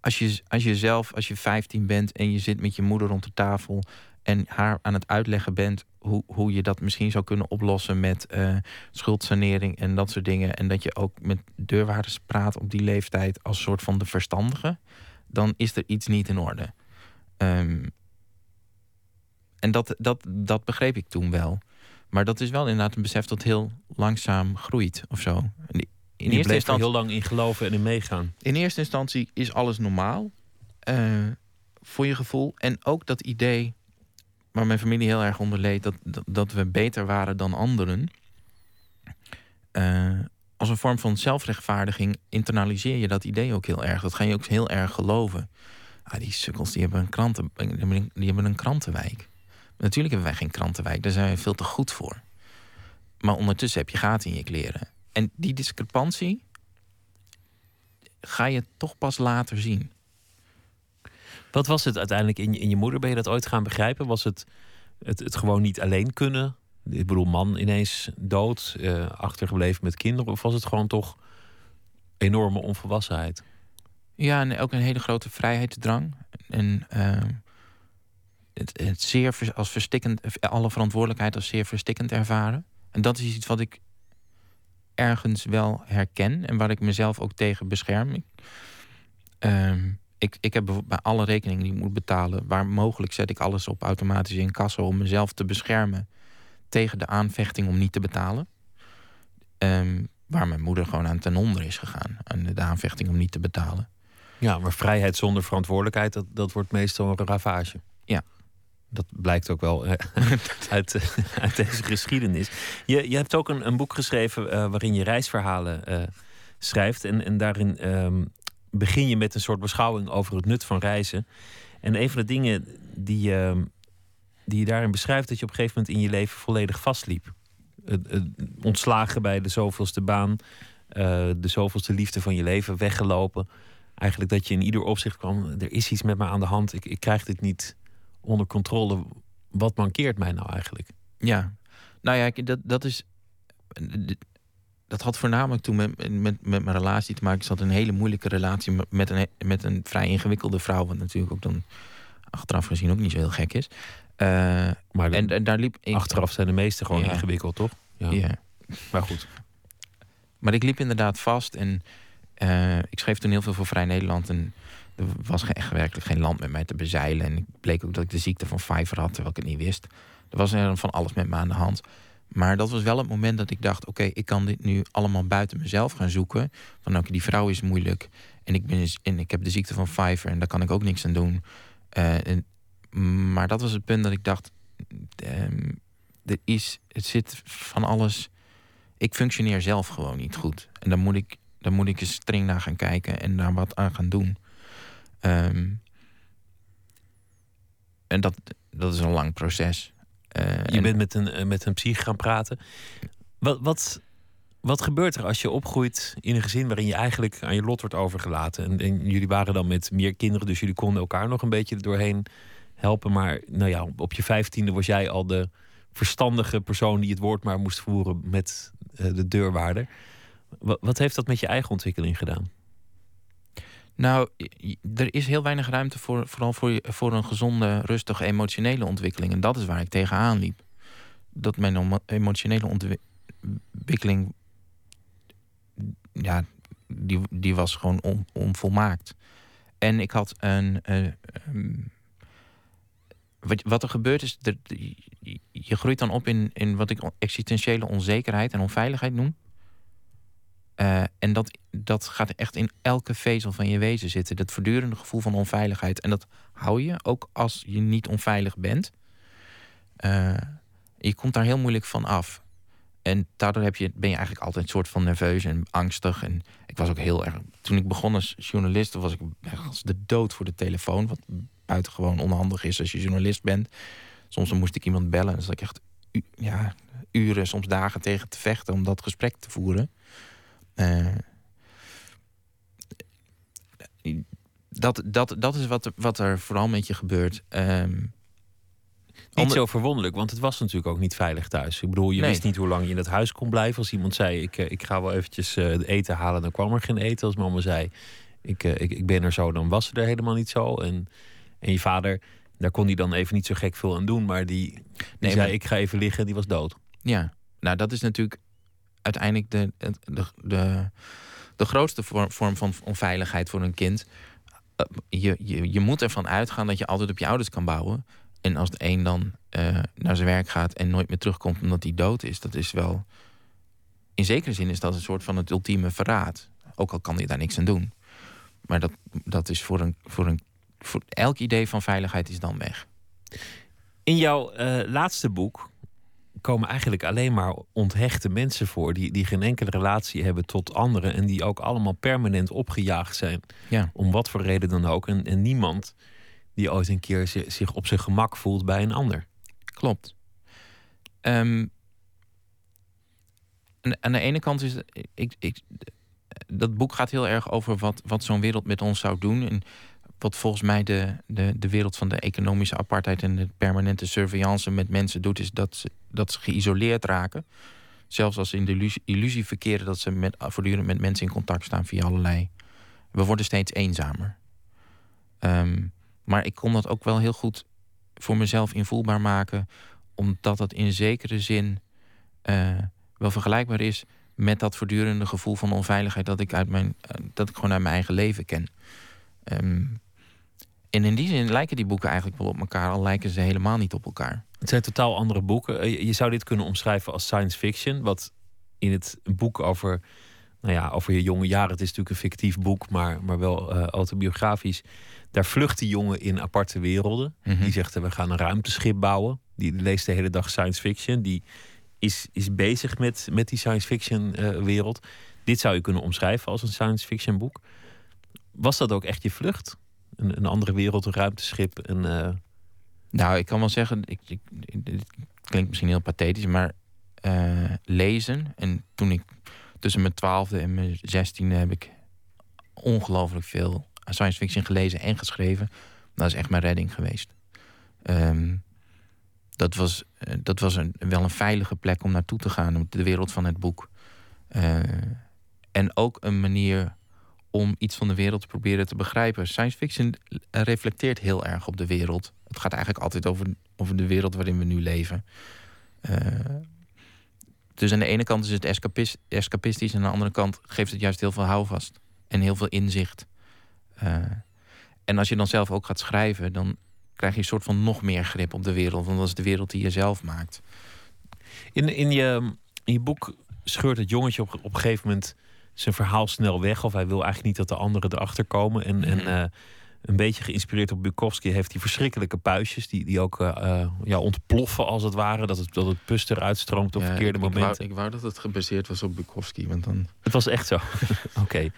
als, je, als je zelf, als je 15 bent en je zit met je moeder rond de tafel en haar aan het uitleggen bent hoe, hoe je dat misschien zou kunnen oplossen met eh, schuldsanering en dat soort dingen. En dat je ook met deurwaarders praat op die leeftijd als soort van de verstandige, dan is er iets niet in orde. Ehm, en dat, dat, dat begreep ik toen wel. Maar dat is wel inderdaad een besef dat heel langzaam groeit of zo. In eerste, er instantie, heel lang in geloven en in meegaan. in eerste instantie is alles normaal. eh, voor je gevoel. En ook dat idee waar mijn familie heel erg onder leed... dat, dat, dat we beter waren dan anderen. eh, als een vorm van zelfrechtvaardiging internaliseer je dat idee ook heel erg. Dat ga je ook heel erg geloven. Ah, die sukkels die hebben, een kranten, die hebben een krantenwijk. Natuurlijk hebben wij geen krantenwijk, daar zijn we veel te goed voor. Maar ondertussen heb je gaten in je kleren. En die discrepantie ga je toch pas later zien. Wat was het uiteindelijk in je, in je moeder? Ben je dat ooit gaan begrijpen? Was het het, het gewoon niet alleen kunnen? Ik bedoel, man ineens dood, eh, achtergebleven met kinderen. Of was het gewoon toch enorme onvolwassenheid? Ja, en ook een hele grote vrijheidsdrang. En eh, het, het zeer als verstikkend, alle verantwoordelijkheid als zeer verstikkend ervaren. En dat is iets wat ik ergens wel herken en waar ik mezelf ook tegen bescherm. Ik, ehm, ik, ik heb bij alle rekeningen die ik moet betalen, waar mogelijk zet ik alles op automatisch in kassa om mezelf te beschermen tegen de aanvechting om niet te betalen. Ehm, waar mijn moeder gewoon aan ten onder is gegaan. Aan de aanvechting om niet te betalen. Ja, maar vrijheid zonder verantwoordelijkheid, dat, dat wordt meestal een ravage. Dat blijkt ook wel uit, eh, uit deze geschiedenis. Je, je hebt ook een, een boek geschreven eh, waarin je reisverhalen eh, schrijft. En, en daarin ehm, begin je met een soort beschouwing over het nut van reizen. En een van de dingen die, ehm, die je daarin beschrijft, dat je op een gegeven moment in je leven volledig vastliep. Ontslagen bij de zoveelste baan, de zoveelste liefde van je leven, weggelopen. Eigenlijk dat je in ieder opzicht kwam, er is iets met me aan de hand, ik, ik krijg dit niet onder controle. Wat mankeert mij nou eigenlijk? Ja, nou ja, ik- dat, dat is. Dat had voornamelijk toen met, met, met mijn relatie te maken. Ik zat een hele moeilijke relatie met- een, met een vrij ingewikkelde vrouw. Wat natuurlijk ook dan achteraf gezien ook niet zo heel gek is. Eh, Maar en, en daar liep. ik- achteraf zijn de meeste gewoon Ja. ingewikkeld, toch? Ja. Ja. Maar goed. Maar ik liep inderdaad vast en eh, ik schreef toen heel veel voor Vrij Nederland. En er was echt werkelijk geen land met mij te bezeilen. En ik bleek ook dat ik de ziekte van Pfeiffer had, terwijl ik het niet wist. Er was er van alles met me aan de hand. Maar dat was wel het moment dat ik dacht: oké, ik kan dit nu allemaal buiten mezelf gaan zoeken. Van oké, die vrouw is moeilijk. En ik, ben, en ik heb de ziekte van Pfeiffer en daar kan ik ook niks aan doen. Eh, en, maar dat was het punt dat ik dacht: ehm, er is, het zit van alles ik functioneer zelf gewoon niet goed. En dan moet ik, dan moet ik eens streng naar gaan kijken en daar wat aan gaan doen. Ehm, en dat, dat is een lang proces. Eh, Je en- bent met een, eh, met een psych gaan praten. Wat, wat, wat gebeurt er als je opgroeit in een gezin waarin je eigenlijk aan je lot wordt overgelaten? En, en jullie waren dan met meer kinderen, dus jullie konden elkaar nog een beetje doorheen helpen. Maar nou ja, op je vijftiende was jij al de verstandige persoon die het woord maar moest voeren met eh, de deurwaarder. Wat, wat heeft dat met je eigen ontwikkeling gedaan? Nou, er is heel weinig ruimte voor, vooral voor, voor een gezonde, rustige emotionele ontwikkeling. En dat is waar ik tegenaan liep. Dat mijn emo- emotionele ontwi- ontwikkeling, ja, die, die was gewoon on, onvolmaakt. En ik had een. eh, ehm, wat, er gebeurt is, je groeit dan op in, in wat ik existentiële onzekerheid en onveiligheid noem. Eh, en dat, dat gaat echt in elke vezel van je wezen zitten. Dat voortdurende gevoel van onveiligheid. En dat hou je ook als je niet onveilig bent. Eh, je komt daar heel moeilijk van af. En daardoor heb je, ben je eigenlijk altijd een soort van nerveus en angstig. En ik was ook heel erg. Toen ik begon als journalist, was ik als de dood voor de telefoon. Wat buitengewoon onhandig is als je journalist bent. Soms moest ik iemand bellen. En dan zat ik echt ja, uren, soms dagen tegen te vechten om dat gesprek te voeren. Eh, dat, dat, dat is wat, er- wat er vooral met je gebeurt. Ehm, Niet zo verwonderlijk, want het was natuurlijk ook niet veilig thuis. Ik bedoel, je Nee. wist niet hoe lang je in het huis kon blijven. Als iemand zei, ik, eh, ik ga wel eventjes eh, eten halen, dan kwam er geen eten. Als mama zei, ik, ik, ik ben er zo, dan was ze er helemaal niet zo. En, en je vader, daar kon hij dan even niet zo gek veel aan doen. Maar die, die Nee, zei, maar- ik ga even liggen, die was dood. Ja, nou dat is natuurlijk uiteindelijk de, de, de, de grootste vorm, vorm van onveiligheid voor een kind. Eh, Je, je, je moet ervan uitgaan dat je altijd op je ouders kan bouwen. En als de een dan eh, naar zijn werk gaat en nooit meer terugkomt omdat hij dood is, dat is wel. In zekere zin is dat een soort van het ultieme verraad. Ook al kan hij daar niks aan doen. Maar dat, dat is voor een, voor een. Voor elk idee van veiligheid is dan weg. In jouw eh, laatste boek komen eigenlijk alleen maar onthechte mensen voor... Die, die geen enkele relatie hebben tot anderen... en die ook allemaal permanent opgejaagd zijn. Ja. Om wat voor reden dan ook. En, en niemand die ooit een keer zi- zich op zijn gemak voelt bij een ander. Klopt. Ehm, aan, aan de ene kant is ik, ik, dat boek gaat heel erg over wat, wat zo'n wereld met ons zou doen. En wat volgens mij de, de, de wereld van de economische apartheid en de permanente surveillance met mensen doet, is dat ze, dat ze geïsoleerd raken. Zelfs als ze in de illusie, verkeren dat ze met, voortdurend met mensen in contact staan via allerlei. We worden steeds eenzamer. Ehm, maar ik kon dat ook wel heel goed voor mezelf invoelbaar maken omdat dat in zekere zin eh, wel vergelijkbaar is met dat voortdurende gevoel van onveiligheid dat ik, uit mijn, eh, dat ik gewoon uit mijn eigen leven ken. Ehm, en in die zin lijken die boeken eigenlijk wel op elkaar, al lijken ze helemaal niet op elkaar. Het zijn totaal andere boeken. Eh, Je zou dit kunnen omschrijven als science fiction. Wat in het boek over nou ja, over je jonge jaren. Het is natuurlijk een fictief boek, maar, maar wel eh, autobiografisch. Daar vlucht die jongen in aparte werelden. Mhm. Die zegt, eh, we gaan een ruimteschip bouwen. Die leest de hele dag science fiction. Die is, is bezig met, met die science fiction wereld. Dit zou je kunnen omschrijven als een science fiction boek. Was dat ook echt je vlucht? Een, een andere wereld, een ruimteschip? Een, eh, Nou, ik kan wel zeggen, ik, ik, klinkt misschien heel pathetisch, maar eh, lezen. En toen ik tussen mijn twaalfde en mijn zestiende heb ik ongelooflijk veel science fiction gelezen en geschreven. Dat is echt mijn redding geweest. Ehm, dat was, eh, dat was een, wel een veilige plek om naartoe te gaan, de wereld van het boek. En ook een manier om iets van de wereld te proberen te begrijpen. Science fiction reflecteert heel erg op de wereld. Het gaat eigenlijk altijd over, over de wereld waarin we nu leven. Eh, dus aan de ene kant is het escapis- escapistisch... en aan de andere kant geeft het juist heel veel houvast. En heel veel inzicht. Eh, en als je dan zelf ook gaat schrijven... dan krijg je een soort van nog meer grip op de wereld. Want dat is de wereld die je zelf maakt. In, in, je, je boek scheurt het jongetje op, op een gegeven moment zijn verhaal snel weg. Of hij wil eigenlijk niet dat de anderen erachter komen. En, en Mhm. eh, een beetje geïnspireerd op Bukowski heeft hij verschrikkelijke puistjes. Die, die ook eh, eh, ja, ontploffen als het ware. Dat het, dat het pus eruit stroomt op Ja, verkeerde ik, momenten. wou, ik wou dat het gebaseerd was op Bukowski. Want dan... Het was echt zo. Oké.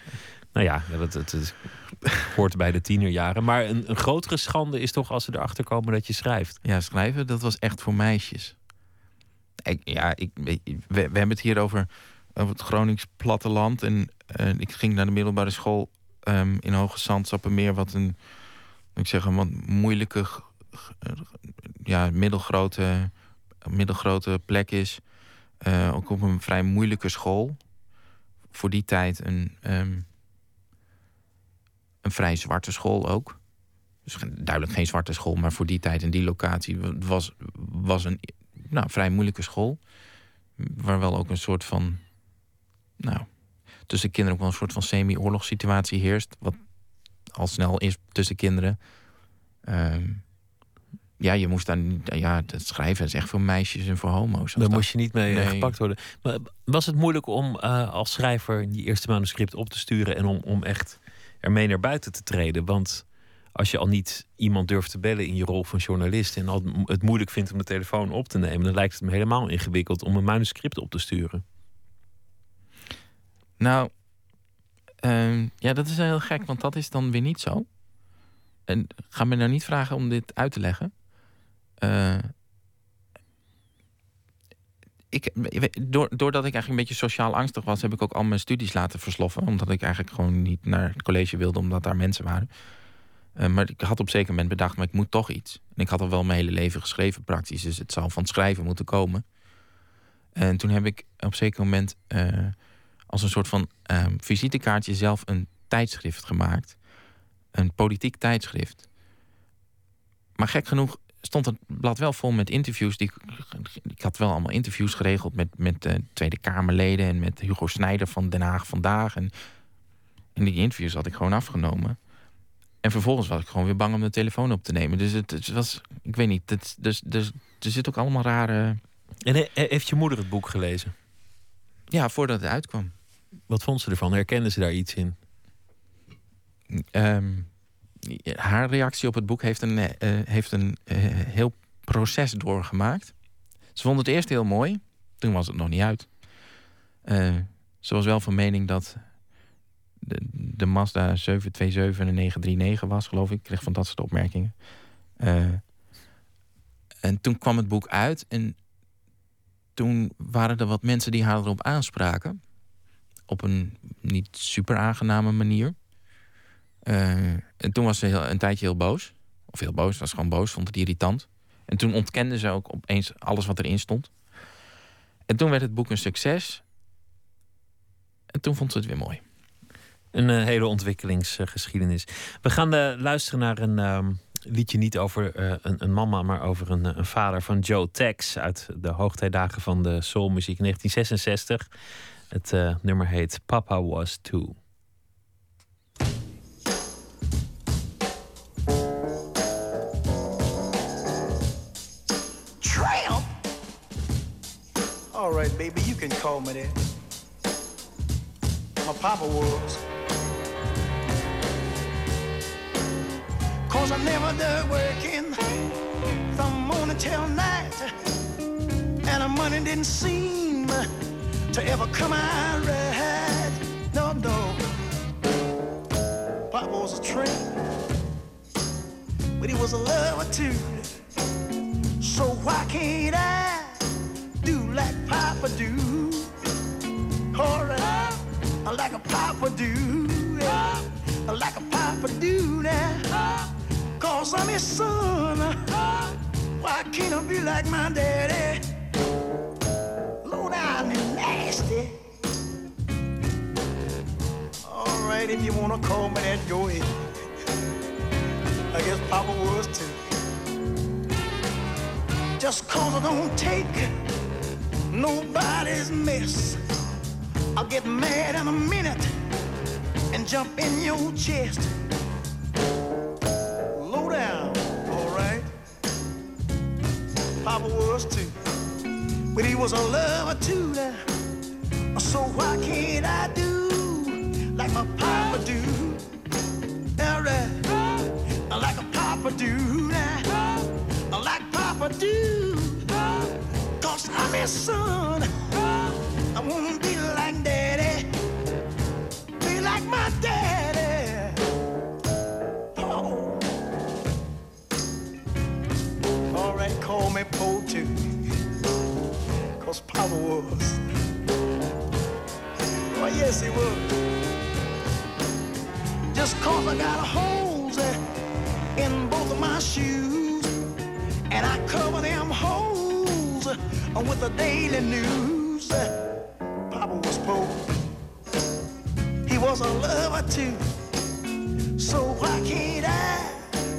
Nou ja, ja, dat, dat, dat hoort bij de tienerjaren. Maar een, een grotere schande is toch als ze erachter komen dat je schrijft. Ja, schrijven, dat was echt voor meisjes. Ik, ja, ik, we, we hebben het hier over, over het Gronings platteland. En eh, ik ging naar de middelbare school ehm, in Hoge Zand, meer wat een, ik zeg, een wat moeilijke, ja, middelgrote, middelgrote plek is. Eh, ook op een vrij moeilijke school. Voor die tijd een, ehm, een vrij zwarte school ook. Dus duidelijk geen zwarte school, maar voor die tijd en die locatie was, was een nou, vrij moeilijke school. Waar wel ook een soort van. Nou, tussen kinderen ook wel een soort van semi-oorlogssituatie heerst. Wat al snel is tussen kinderen. Ehm, ja, je moest dan. Ja, het schrijven is echt voor meisjes en voor homo's. Daar moest je niet mee eh, Nee. gepakt worden. Maar was het moeilijk om eh, als schrijver die eerste manuscript op te sturen en om, om echt ermee naar buiten te treden? Want als je al niet iemand durft te bellen in je rol van journalist en al het moeilijk vindt om de telefoon op te nemen, dan lijkt het me helemaal ingewikkeld om een manuscript op te sturen. Nou, ehm, ja, dat is heel gek, want dat is dan weer niet zo. En ga me nou niet vragen om dit uit te leggen. Eh, ik, door, doordat ik eigenlijk een beetje sociaal angstig was, heb ik ook al mijn studies laten versloffen. Omdat ik eigenlijk gewoon niet naar het college wilde, omdat daar mensen waren. Eh, maar ik had op zeker moment bedacht, maar ik moet toch iets. En ik had al wel mijn hele leven geschreven praktisch, dus het zal van het schrijven moeten komen. En toen heb ik op zeker moment eh, als een soort van ehm, visitekaartje zelf een tijdschrift gemaakt. Een politiek tijdschrift. Maar gek genoeg stond het blad wel vol met interviews. Die, ik had wel allemaal interviews geregeld met, met eh, Tweede Kamerleden en met Hugo Snijder van Den Haag vandaag. En, en die interviews had ik gewoon afgenomen. En vervolgens was ik gewoon weer bang om de telefoon op te nemen. Dus het, het was, ik weet niet, het, dus, dus, er zit ook allemaal rare. En he- heeft je moeder het boek gelezen? Ja, voordat het uitkwam. Wat vond ze ervan? Herkende ze daar iets in? Ehm, haar reactie op het boek heeft een, eh, heeft een eh, heel proces doorgemaakt. Ze vond het eerst heel mooi. Toen was het nog niet uit. Eh, ze was wel van mening dat de, de Mazda 727 een 939 was, geloof ik. Ik kreeg van dat soort opmerkingen. En toen kwam het boek uit en toen waren er wat mensen die haar erop aanspraken. Op een niet super aangename manier. Eh, en toen was ze heel, een tijdje heel boos. Of heel boos, was gewoon boos, vond het irritant. En toen ontkende ze ook opeens alles wat erin stond. En toen werd het boek een succes. En toen vond ze het weer mooi. Een eh, hele ontwikkelingsgeschiedenis. We gaan eh, luisteren naar een ehm, liedje niet over een, een mama, maar over een, een vader van Joe Tex uit de hoogtijdagen van de soulmuziek 1966. Het eh, nummer heet Papa Was Too. Tramp? All right, baby, you can call me that. my papa was. Cause I never did working from morning till night. And the money didn't seem to ever come out right. No, no. Papa was a tramp, but he was a lover too. So why can't I do like Papa do? Alright, like a Papa do, yeah. like a Papa do now. Cause I'm his son. Why can't I be like my daddy? If you wanna call me that, go ahead. I guess Papa was too. Just cause I don't take nobody's mess. I'll get mad in a minute and jump in your chest. Low down, alright. Papa was too. But he was a lover too. So why can't I do my papa do? Alright. Like a papa do now. Like papa do. Cause I'm his son. I wanna be like daddy. Be like my daddy. Oh. Alright, call me Poe too. Cause Papa was. Oh, yes, he was. Just cause I got holes in both of my shoes. And I cover them holes with the daily news. Papa was poor. He was a lover too. So why can't I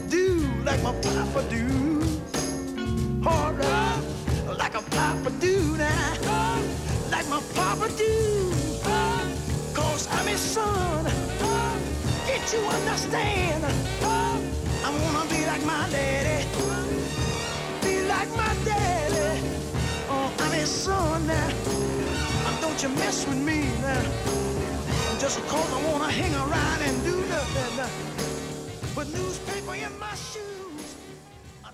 do like my papa do? Alright, like a papa do now. Like my papa do. You understand? I wanna be like my daddy. Be like my daddy. Oh, I'm his son now. And don't you mess with me now. Just cause I wanna hang around and do nothing. Put newspaper in my shoes. I.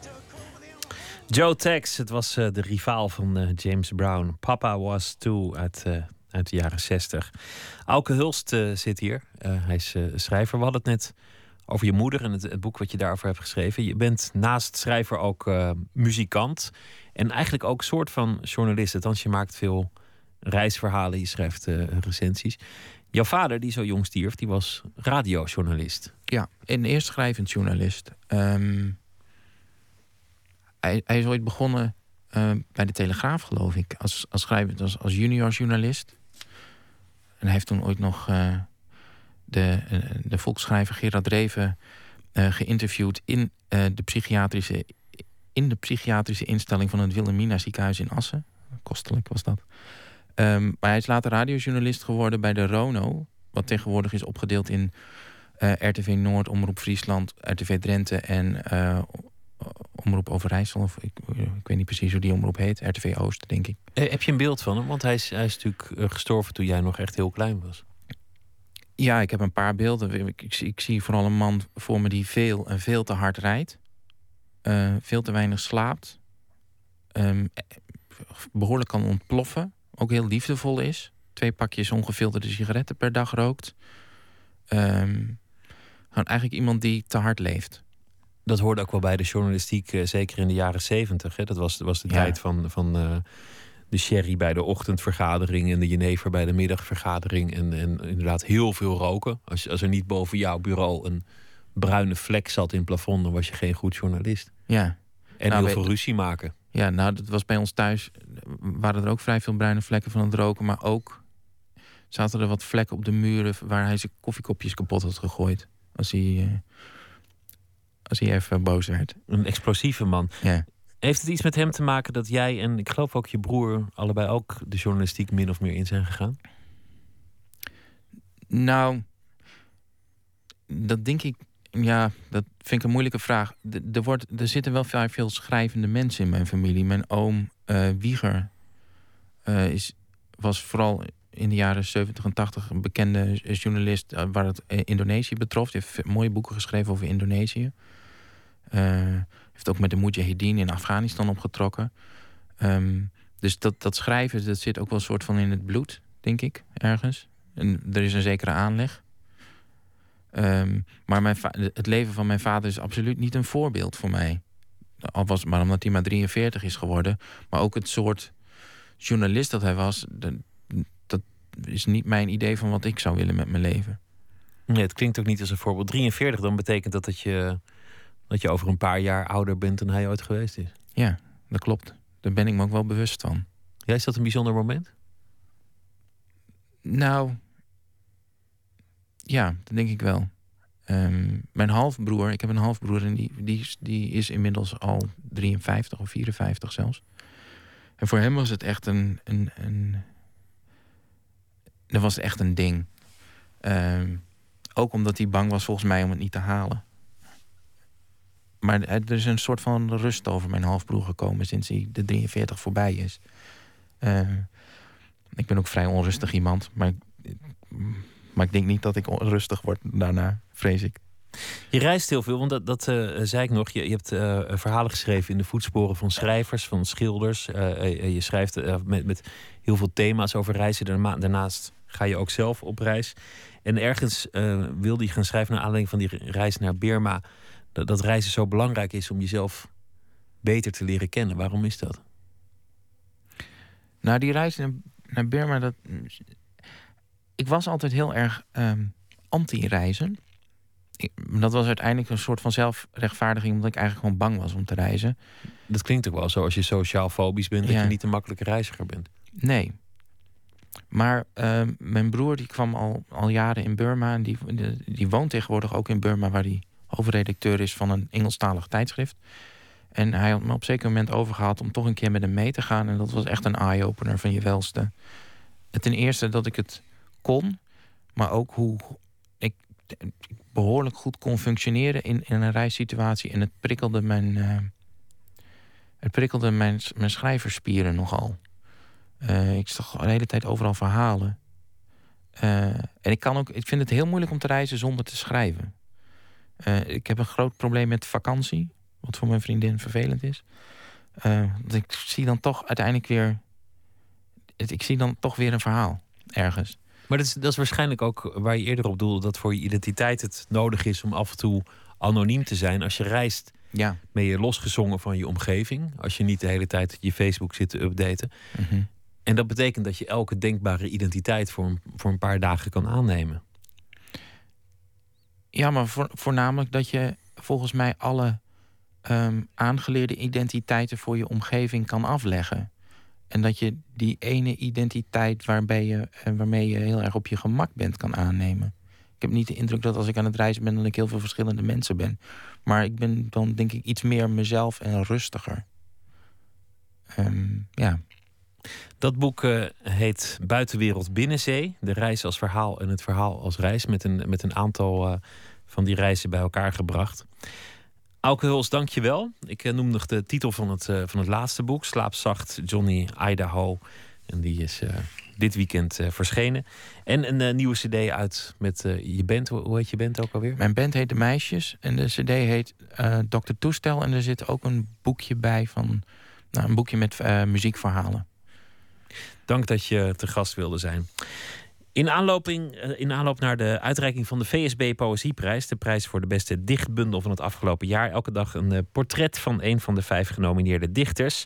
Joe Tex, het was eh, de rivaal van eh, James Brown. Papa Was Too uit, eh, uit de jaren 60. Auke Hulst eh, zit hier. Eh, hij is eh, schrijver. We hadden het net over je moeder en het, boek wat je daarover hebt geschreven. Je bent naast schrijver ook muzikant. En eigenlijk ook soort van journalist. Althans, je maakt veel reisverhalen. Je schrijft recensies. Jouw vader, die zo jong stierf, die was radiojournalist. Ja, en eerst schrijvend journalist. Ehm, hij, hij is ooit begonnen bij de Telegraaf, geloof ik, als, als schrijvend, als junior journalist. En hij heeft toen ooit nog eh, de, eh, de volksschrijver Gerard Dreven eh, geïnterviewd in, de psychiatrische, in de psychiatrische instelling van het Wilhelmina ziekenhuis in Assen. Kostelijk was dat. Ehm, maar hij is later radiojournalist geworden bij de Rono. Wat tegenwoordig is opgedeeld in RTV Noord, Omroep Friesland, RTV Drenthe en Omroep Overijssel. Of ik, ik weet niet precies hoe die omroep heet. RTV Oost, denk ik. Eh, heb je een beeld van hem? Want hij is, hij is natuurlijk eh, gestorven toen jij nog echt heel klein was. Ja, ik heb een paar beelden. Ik, ik, zie- ik zie vooral een man voor me die veel en veel te hard rijdt. Eh, veel te weinig slaapt. Ehm, eh, behoorlijk kan ontploffen. Ook heel liefdevol is. Twee pakjes ongefilterde sigaretten per dag rookt. Ehm, gewoon eigenlijk iemand die te hard leeft. Dat hoorde ook wel bij de journalistiek, eh, zeker in de jaren zeventig. Dat was, was de Ja. tijd van, van eh, de sherry bij de ochtendvergadering en de jenever bij de middagvergadering. En, en inderdaad heel veel roken. Als, als er niet boven jouw bureau een bruine vlek zat in het plafond, dan was je geen goed journalist. Ja, En Nou, heel veel ruzie maken. Ja, nou, dat was bij ons thuis. Waren er ook vrij veel bruine vlekken van het roken. Maar ook zaten er wat vlekken op de muren waar hij zijn koffiekopjes kapot had gegooid. Als hij, eh, als hij even boos werd. Een explosieve man. Ja. Heeft het iets met hem te maken dat jij en ik geloof ook je broer allebei ook de journalistiek min of meer in zijn gegaan? Nou, dat denk ik. Ja, dat vind ik een moeilijke vraag. Er, wordt, er zitten wel vrij veel schrijvende mensen in mijn familie. Mijn oom eh, Wieger eh, is, was vooral in de jaren 70 en 80 een bekende journalist eh, waar het Indonesië betrof. Die heeft mooie boeken geschreven over Indonesië. Uh, heeft ook met de Mujahideen in Afghanistan opgetrokken. Um, dus dat, dat schrijven, dat zit ook wel een soort van in het bloed, denk ik, ergens. En er is een zekere aanleg. Um, maar mijn het leven van mijn vader is absoluut niet een voorbeeld voor mij. Al was maar omdat hij maar 43 is geworden. Maar ook het soort journalist dat hij was, dat is niet mijn idee van wat ik zou willen met mijn leven. Nee, het klinkt ook niet als een voorbeeld. 43, dan betekent dat dat je, dat je over een paar jaar ouder bent dan hij ooit geweest is. Ja, dat klopt. Daar ben ik me ook wel bewust van. Ja, is dat een bijzonder moment? Nou, ja, dat denk ik wel. Um, mijn halfbroer, ik heb een halfbroer en die, die, die is inmiddels al 53 of 54 zelfs. En voor hem was het echt een. een, een dat was echt een ding. Um, ook omdat hij bang was volgens mij om het niet te halen. Maar er is een soort van rust over mijn halfbroer gekomen sinds hij de 43 voorbij is. Uh, ik ben ook vrij onrustig iemand, maar, maar ik denk niet dat ik onrustig word daarna, vrees ik. Je reist heel veel, want dat, dat uh, zei ik nog. Je, je hebt verhalen geschreven in de voetsporen van schrijvers, van schilders. Je schrijft met, met heel veel thema's over reizen. Daarnaast ga je ook zelf op reis. En ergens wilde je gaan schrijven naar aanleiding van die reis naar Birma. Dat, dat reizen zo belangrijk is om jezelf beter te leren kennen. Waarom is dat? Nou, die reis naar Birma, dat. Ik was altijd heel erg um, anti-reizen dat was uiteindelijk een soort van zelfrechtvaardiging, omdat ik eigenlijk gewoon bang was om te reizen. Dat klinkt ook wel zo als je sociaal fobisch bent, dat je niet een makkelijke reiziger bent. Nee. Maar uh, mijn broer die kwam al, al jaren in Burma en die, die woont tegenwoordig ook in Burma, waar hij hoofdredacteur is van een Engelstalig tijdschrift. En hij had me op een zeker moment overgehaald om toch een keer met hem mee te gaan. En dat was echt een eye-opener van je welste. Ten eerste dat ik het kon, maar ook hoe ik behoorlijk goed kon functioneren in, in een reissituatie. En het prikkelde mijn, uh, het prikkelde mijn, mijn schrijverspieren nogal. Uh, ik zag de hele tijd overal verhalen. Uh, en ik, kan ook, ik vind het heel moeilijk om te reizen zonder te schrijven. Ik heb een groot probleem met vakantie. Wat voor mijn vriendin vervelend is. ik zie dan toch uiteindelijk weer... Ik zie dan toch weer een verhaal ergens. Maar dat is, dat is waarschijnlijk ook waar je eerder op doelde, dat voor je identiteit het nodig is om af en toe anoniem te zijn. Als je reist, ja. ben je losgezongen van je omgeving. Als je niet de hele tijd je Facebook zit te updaten. Mhm. En dat betekent dat je elke denkbare identiteit voor een, voor een paar dagen kan aannemen. Ja, maar voornamelijk dat je volgens mij alle ehm, aangeleerde identiteiten voor je omgeving kan afleggen. En dat je die ene identiteit waarbij je, eh, waarmee je heel erg op je gemak bent kan aannemen. Ik heb niet de indruk dat als ik aan het reizen ben, dat ik heel veel verschillende mensen ben. Maar ik ben dan denk ik iets meer mezelf en rustiger. Ehm, ja. Dat boek uh, heet Buitenwereld Binnenzee. De reis als verhaal en het verhaal als reis. Met een, met een aantal uh, van die reizen bij elkaar gebracht. Auke Huls, dank je wel. Ik uh, noem nog de titel van het, van het laatste boek. Slaapzacht Johnny Idaho. En die is dit weekend verschenen. En een nieuwe cd uit met je band. Hoe heet je band ook alweer? Mijn band heet De Meisjes. En de cd heet Dr. Toestel. En er zit ook een boekje bij van... Nou, een boekje met muziekverhalen. Dank dat je te gast wilde zijn. In, aanloping, eh, in aanloop naar de uitreiking van de VSB Poëzieprijs, de prijs voor de beste dichtbundel van het afgelopen jaar, elke dag een eh, portret van een van de vijf genomineerde dichters.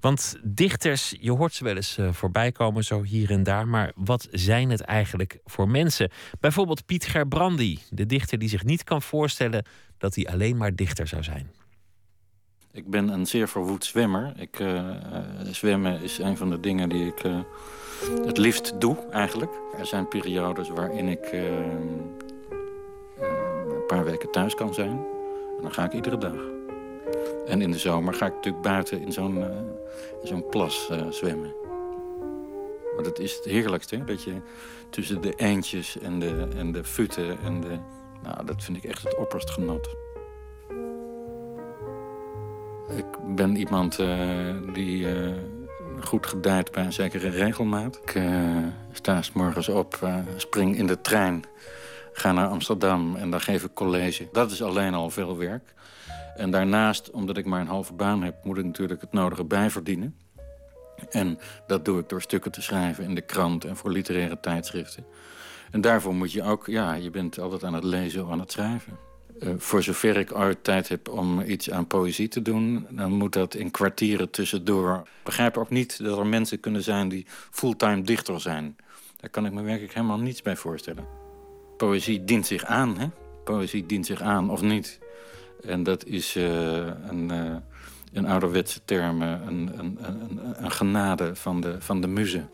Want dichters, je hoort ze wel eens uh, voorbij komen, zo hier en daar, maar wat zijn het eigenlijk voor mensen? Bijvoorbeeld Piet Gerbrandi, de dichter die zich niet kan voorstellen dat hij alleen maar dichter zou zijn. Ik ben een zeer verwoed zwemmer. Ik, zwemmen is een van de dingen die ik het liefst doe, eigenlijk. Er zijn periodes waarin ik een paar weken thuis kan zijn. En dan ga ik iedere dag. En in de zomer ga ik natuurlijk buiten in zo'n plas zwemmen. Maar dat is het heerlijkste, dat je tussen de eendjes en de, en de futten en de... Nou, dat vind ik echt het opperst genot. Ik ben iemand die goed gedijt bij een zekere regelmaat. Ik uh, sta s morgens op, spring in de trein, ga naar Amsterdam en daar geef ik college. Dat is alleen al veel werk. En daarnaast, omdat ik maar een halve baan heb... moet ik natuurlijk het nodige bijverdienen. En dat doe ik door stukken te schrijven in de krant en voor literaire tijdschriften. En daarvoor moet je ook, ja, je bent altijd aan het lezen of aan het schrijven. Uh, voor zover ik ooit tijd heb om iets aan poëzie te doen... dan moet dat in kwartieren tussendoor. Ik begrijp ook niet dat er mensen kunnen zijn die fulltime dichter zijn. Daar kan ik me werkelijk helemaal niets bij voorstellen. Poëzie dient zich aan, hè? Poëzie dient zich aan of niet. En dat is uh, een, uh, een ouderwetse term, een, een, een, een, genade van de, van de muze.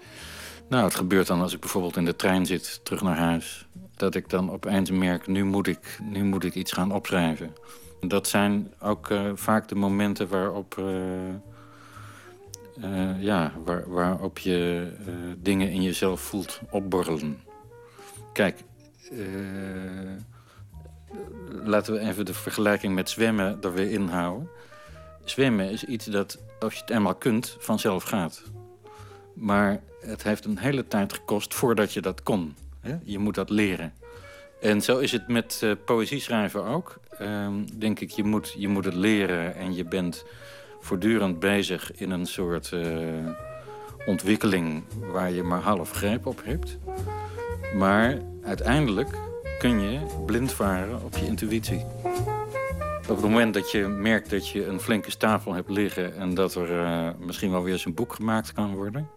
Nou, het gebeurt dan als ik bijvoorbeeld in de trein zit, terug naar huis... dat ik dan opeens merk, nu moet ik, nu moet ik iets gaan opschrijven. Dat zijn ook uh, vaak de momenten waarop, ja, waar, waarop je dingen in jezelf voelt opborrelen. Kijk, laten we even de vergelijking met zwemmen er weer inhouden. Zwemmen is iets dat, als je het eenmaal kunt, vanzelf gaat. Maar het heeft een hele tijd gekost voordat je dat kon. Je moet dat leren. En zo is het met uh, poëzie schrijven ook. Um, denk ik, je moet, je moet het leren en je bent voortdurend bezig in een soort uh, ontwikkeling waar je maar half greep op hebt. Maar uiteindelijk kun je blind varen op je intuïtie. Op het moment dat je merkt dat je een flinke stapel hebt liggen... en dat er uh, misschien wel weer eens een boek gemaakt kan worden...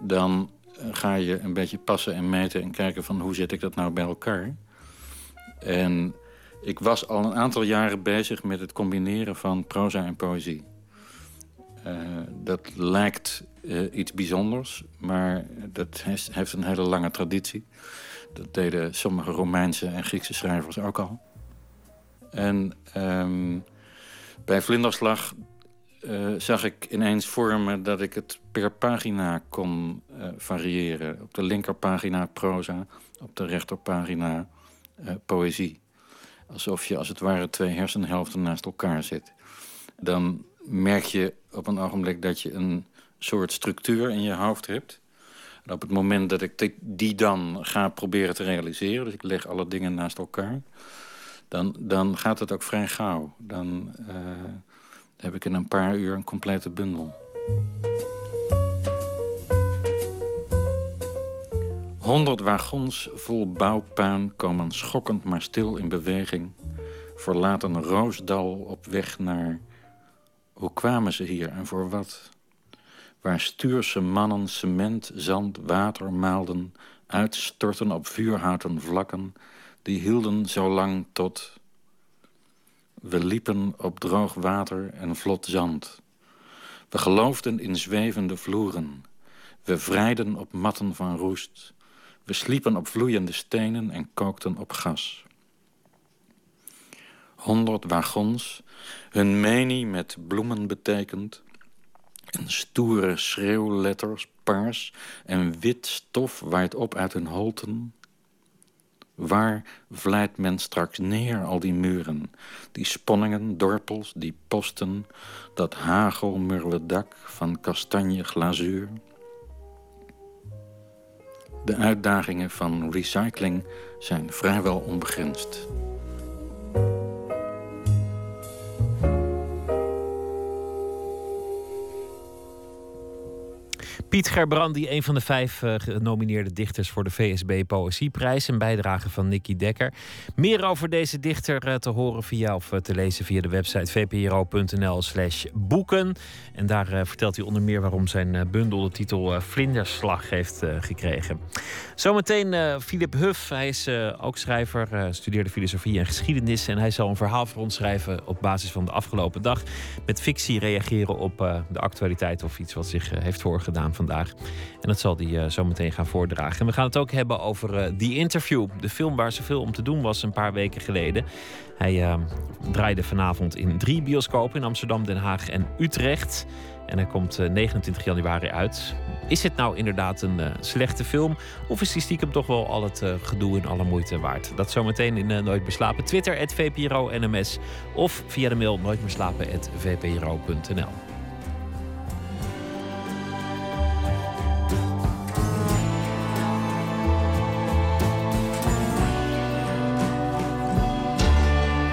dan ga je een beetje passen en meten en kijken van hoe zet ik dat nou bij elkaar. En ik was al een aantal jaren bezig met het combineren van proza en poëzie. Uh, dat lijkt iets bijzonders, maar dat heeft, een hele lange traditie. Dat deden sommige Romeinse en Griekse schrijvers ook al. En um, bij Vlinderslag uh, zag ik ineens vormen dat ik het per pagina kon uh, variëren. Op de linkerpagina proza, op de rechterpagina uh, poëzie. Alsof je als het ware twee hersenhelften naast elkaar zit. Dan merk je op een ogenblik dat je een soort structuur in je hoofd hebt... En op het moment dat ik die dan ga proberen te realiseren... dus ik leg alle dingen naast elkaar... dan, dan gaat het ook vrij gauw. Dan heb ik in een paar uur een complete bundel. Honderd wagons vol bouwpuin komen schokkend maar stil in beweging... verlaten Roosdal op weg naar... Hoe kwamen ze hier en voor wat? waar stuurse mannen cement, zand, water maalden, uitstorten op vuurhouten vlakken, die hielden zo lang tot... We liepen op droog water en vlot zand. We geloofden in zwevende vloeren. We vrijden op matten van roest. We sliepen op vloeiende stenen en kookten op gas. Honderd wagons, hun menie met bloemen betekend... En stoere schreeuwletters, paars en wit stof waait op uit hun holten. Waar vlijt men straks neer, al die muren? Die sponningen, dorpels, die posten, dat hagelmurwe dak van kastanje glazuur. De uitdagingen van recycling zijn vrijwel onbegrensd. Piet Gerbrandi, een van de vijf uh, genomineerde dichters voor de VSB Poëzieprijs. Een bijdrage van Nicky Dekker. Meer over deze dichter uh, te horen via of uh, te lezen via de website vpro.nl/slash boeken. En daar vertelt hij onder meer waarom zijn bundel de titel Vlinderslag heeft gekregen. Zometeen Philip Huff. Hij is ook schrijver, studeerde filosofie en geschiedenis. En hij zal een verhaal voor ons schrijven op basis van de afgelopen dag. Met fictie reageren op de actualiteit of iets wat zich heeft voorgedaan En dat zal hij uh, zo meteen gaan voordragen. En we gaan het ook hebben over uh, The Interview. De film waar zoveel om te doen was een paar weken geleden. Hij uh, draaide vanavond in drie bioscopen in Amsterdam, Den Haag en Utrecht. En hij komt 29 januari uit. Is het nou inderdaad een slechte film? Of is die stiekem toch wel al het gedoe en alle moeite waard? Dat zometeen in Nooit Meer Slapen. Twitter, at VPRO NMS. Of via de mail nooitmeerslapen.vpro.nl.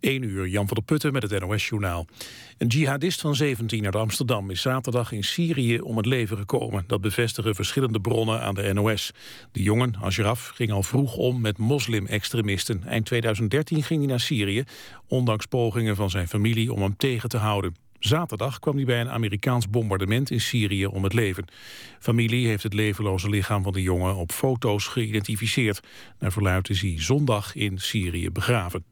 1 uur, Jan van der Putten met het NOS-journaal. Een jihadist van 17 uit Amsterdam is zaterdag in Syrië om het leven gekomen. Dat bevestigen verschillende bronnen aan de NOS. De jongen, Ashraf, ging al vroeg om met moslim-extremisten. Eind 2013 ging hij naar Syrië, ondanks pogingen van zijn familie om hem tegen te houden. Zaterdag kwam hij bij een Amerikaans bombardement in Syrië om het leven. Familie heeft het levenloze lichaam van de jongen op foto's geïdentificeerd. Naar verluidt is hij zondag in Syrië begraven.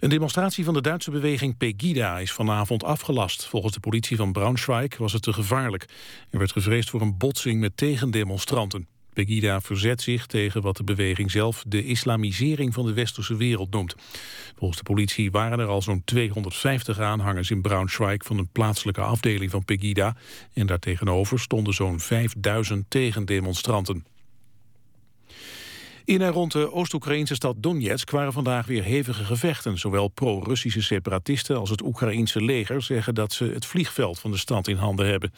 Een demonstratie van de Duitse beweging Pegida is vanavond afgelast. Volgens de politie van Braunschweig was het te gevaarlijk. Er werd gevreesd voor een botsing met tegendemonstranten. Pegida verzet zich tegen wat de beweging zelf de islamisering van de westerse wereld noemt. Volgens de politie waren er al zo'n 250 aanhangers in Braunschweig van een plaatselijke afdeling van Pegida. En daartegenover stonden zo'n 5000 tegendemonstranten. In en rond de Oost-Oekraïnse stad Donetsk waren vandaag weer hevige gevechten. Zowel pro-Russische separatisten als het Oekraïense leger zeggen dat ze het vliegveld van de stad in handen hebben.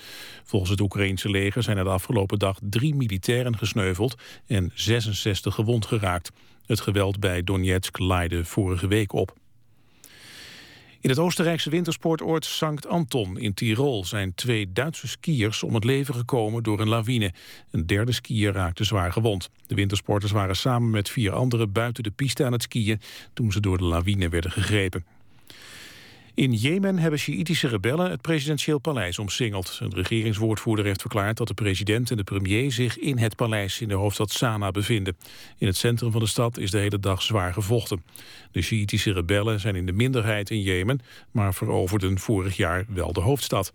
Volgens het Oekraïense leger zijn er de afgelopen dag drie militairen gesneuveld en 66 gewond geraakt. Het geweld bij Donetsk leidde vorige week op. In het Oostenrijkse wintersportoord Sankt Anton in Tirol zijn twee Duitse skiers om het leven gekomen door een lawine. Een derde skier raakte zwaar gewond. De wintersporters waren samen met vier anderen buiten de piste aan het skiën toen ze door de lawine werden gegrepen. In Jemen hebben Sjiïtische rebellen het presidentieel paleis omsingeld. Een regeringswoordvoerder heeft verklaard dat de president en de premier zich in het paleis in de hoofdstad Sanaa bevinden. In het centrum van de stad is de hele dag zwaar gevochten. De Sjiïtische rebellen zijn in de minderheid in Jemen, maar veroverden vorig jaar wel de hoofdstad.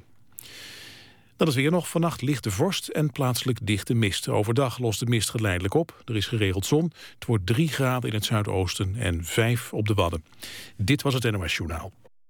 Dat is weer nog. Vannacht lichte vorst en plaatselijk dichte mist. Overdag lost de mist geleidelijk op. Er is geregeld zon. Het wordt 3 graden in het zuidoosten en 5 op de Wadden. Dit was het NOS Journaal.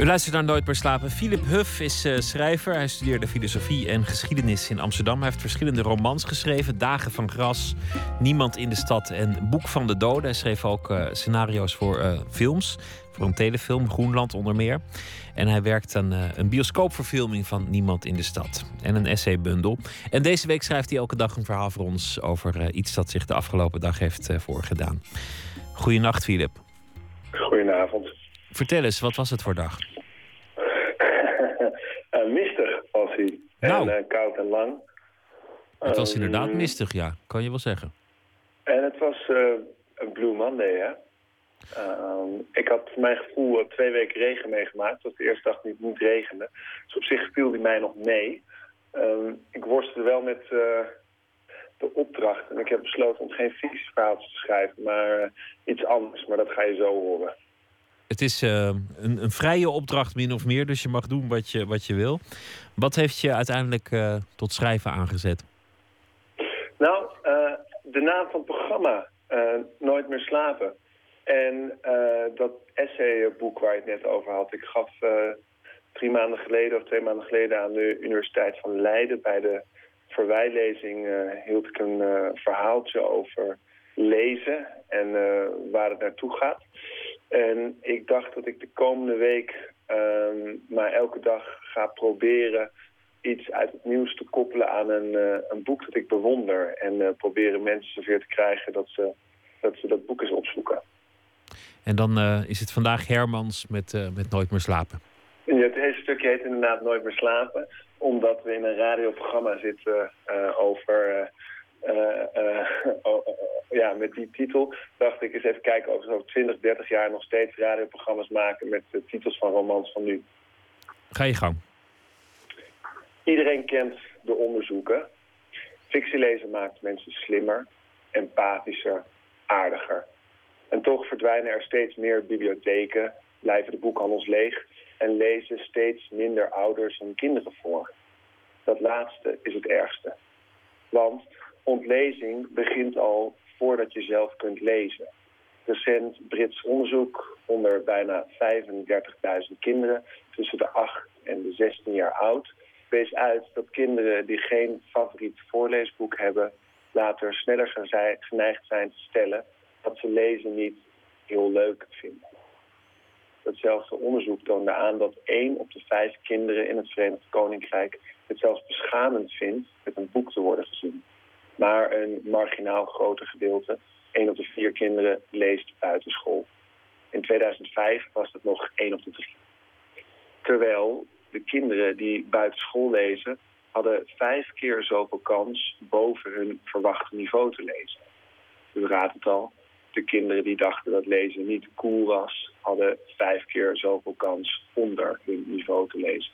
U luistert naar Nooit meer slapen. Philip Huff is uh, schrijver. Hij studeerde filosofie en geschiedenis in Amsterdam. Hij heeft verschillende romans geschreven. Dagen van gras, Niemand in de stad en Boek van de Doden. Hij schreef ook uh, scenario's voor uh, films. Voor een telefilm, Groenland onder meer. En hij werkt aan een bioscoopverfilming van Niemand in de stad. En een essaybundel. En deze week schrijft hij elke dag een verhaal voor ons... over iets dat zich de afgelopen dag heeft voorgedaan. Goedenacht, Philip. Goedenavond. Vertel eens, wat was het voor dag? uh, mistig was hij. Nou. En uh, koud en lang. Het was Um, inderdaad mistig, ja. Kan je wel zeggen. En het was uh, een Blue Monday, hè. Um, ik had voor mijn gevoel uh, twee weken regen meegemaakt. Het was de eerste dag niet, niet regende. Dus op zich viel die mij nog mee. Um, ik worstelde wel met de opdracht. En ik heb besloten om geen fictisch verhaaltje te schrijven, maar iets anders. Maar dat ga je zo horen. Het is uh, een, een, vrije opdracht, min of meer. Dus je mag doen wat je, wat je wil. Wat heeft je uiteindelijk uh, tot schrijven aangezet? Nou, uh, de naam van het programma, Nooit meer slapen. En dat essayboek waar je het net over had. Ik gaf drie maanden geleden of twee maanden geleden aan de Universiteit van Leiden... bij de verwijlezing hield ik een verhaaltje over lezen en waar het naartoe gaat... En ik dacht dat ik de komende week um, maar elke dag ga proberen iets uit het nieuws te koppelen aan een, uh, een boek dat ik bewonder. En uh, proberen mensen zover te krijgen dat ze, dat ze dat boek eens opzoeken. En dan uh, is het vandaag Hermans met, met Nooit meer slapen. Ja, het hele stukje heet inderdaad Nooit meer slapen. Omdat we in een radioprogramma zitten over oh, ja, met die titel dacht ik eens even kijken of we over 20, 30 jaar nog steeds radioprogramma's maken met de titels van romans van nu. Ga je gang. Iedereen kent de onderzoeken. Fictielezen maakt mensen slimmer, empathischer, aardiger. En toch verdwijnen er steeds meer bibliotheken, blijven de boekhandels leeg en lezen steeds minder ouders en kinderen voor. Dat laatste is het ergste. Want ontlezing begint al voordat je zelf kunt lezen. recent Brits onderzoek onder bijna 35.000 kinderen tussen de 8 en de 16 jaar oud wees uit dat kinderen die geen favoriet voorleesboek hebben later sneller geneigd zijn te stellen dat ze lezen niet heel leuk vinden. Datzelfde onderzoek toonde aan dat 1 op de 5 kinderen in het Verenigd Koninkrijk het zelfs beschamend vindt met een boek te worden gezien. Maar een marginaal groter gedeelte, 1 op de 4 kinderen, leest buitenschool. In 2005 was het nog 1 op de 3. Terwijl de kinderen die buitenschool lezen, hadden vijf keer zoveel kans boven hun verwachte niveau te lezen. U raadt het al, de kinderen die dachten dat lezen niet cool was, hadden vijf keer zoveel kans onder hun niveau te lezen.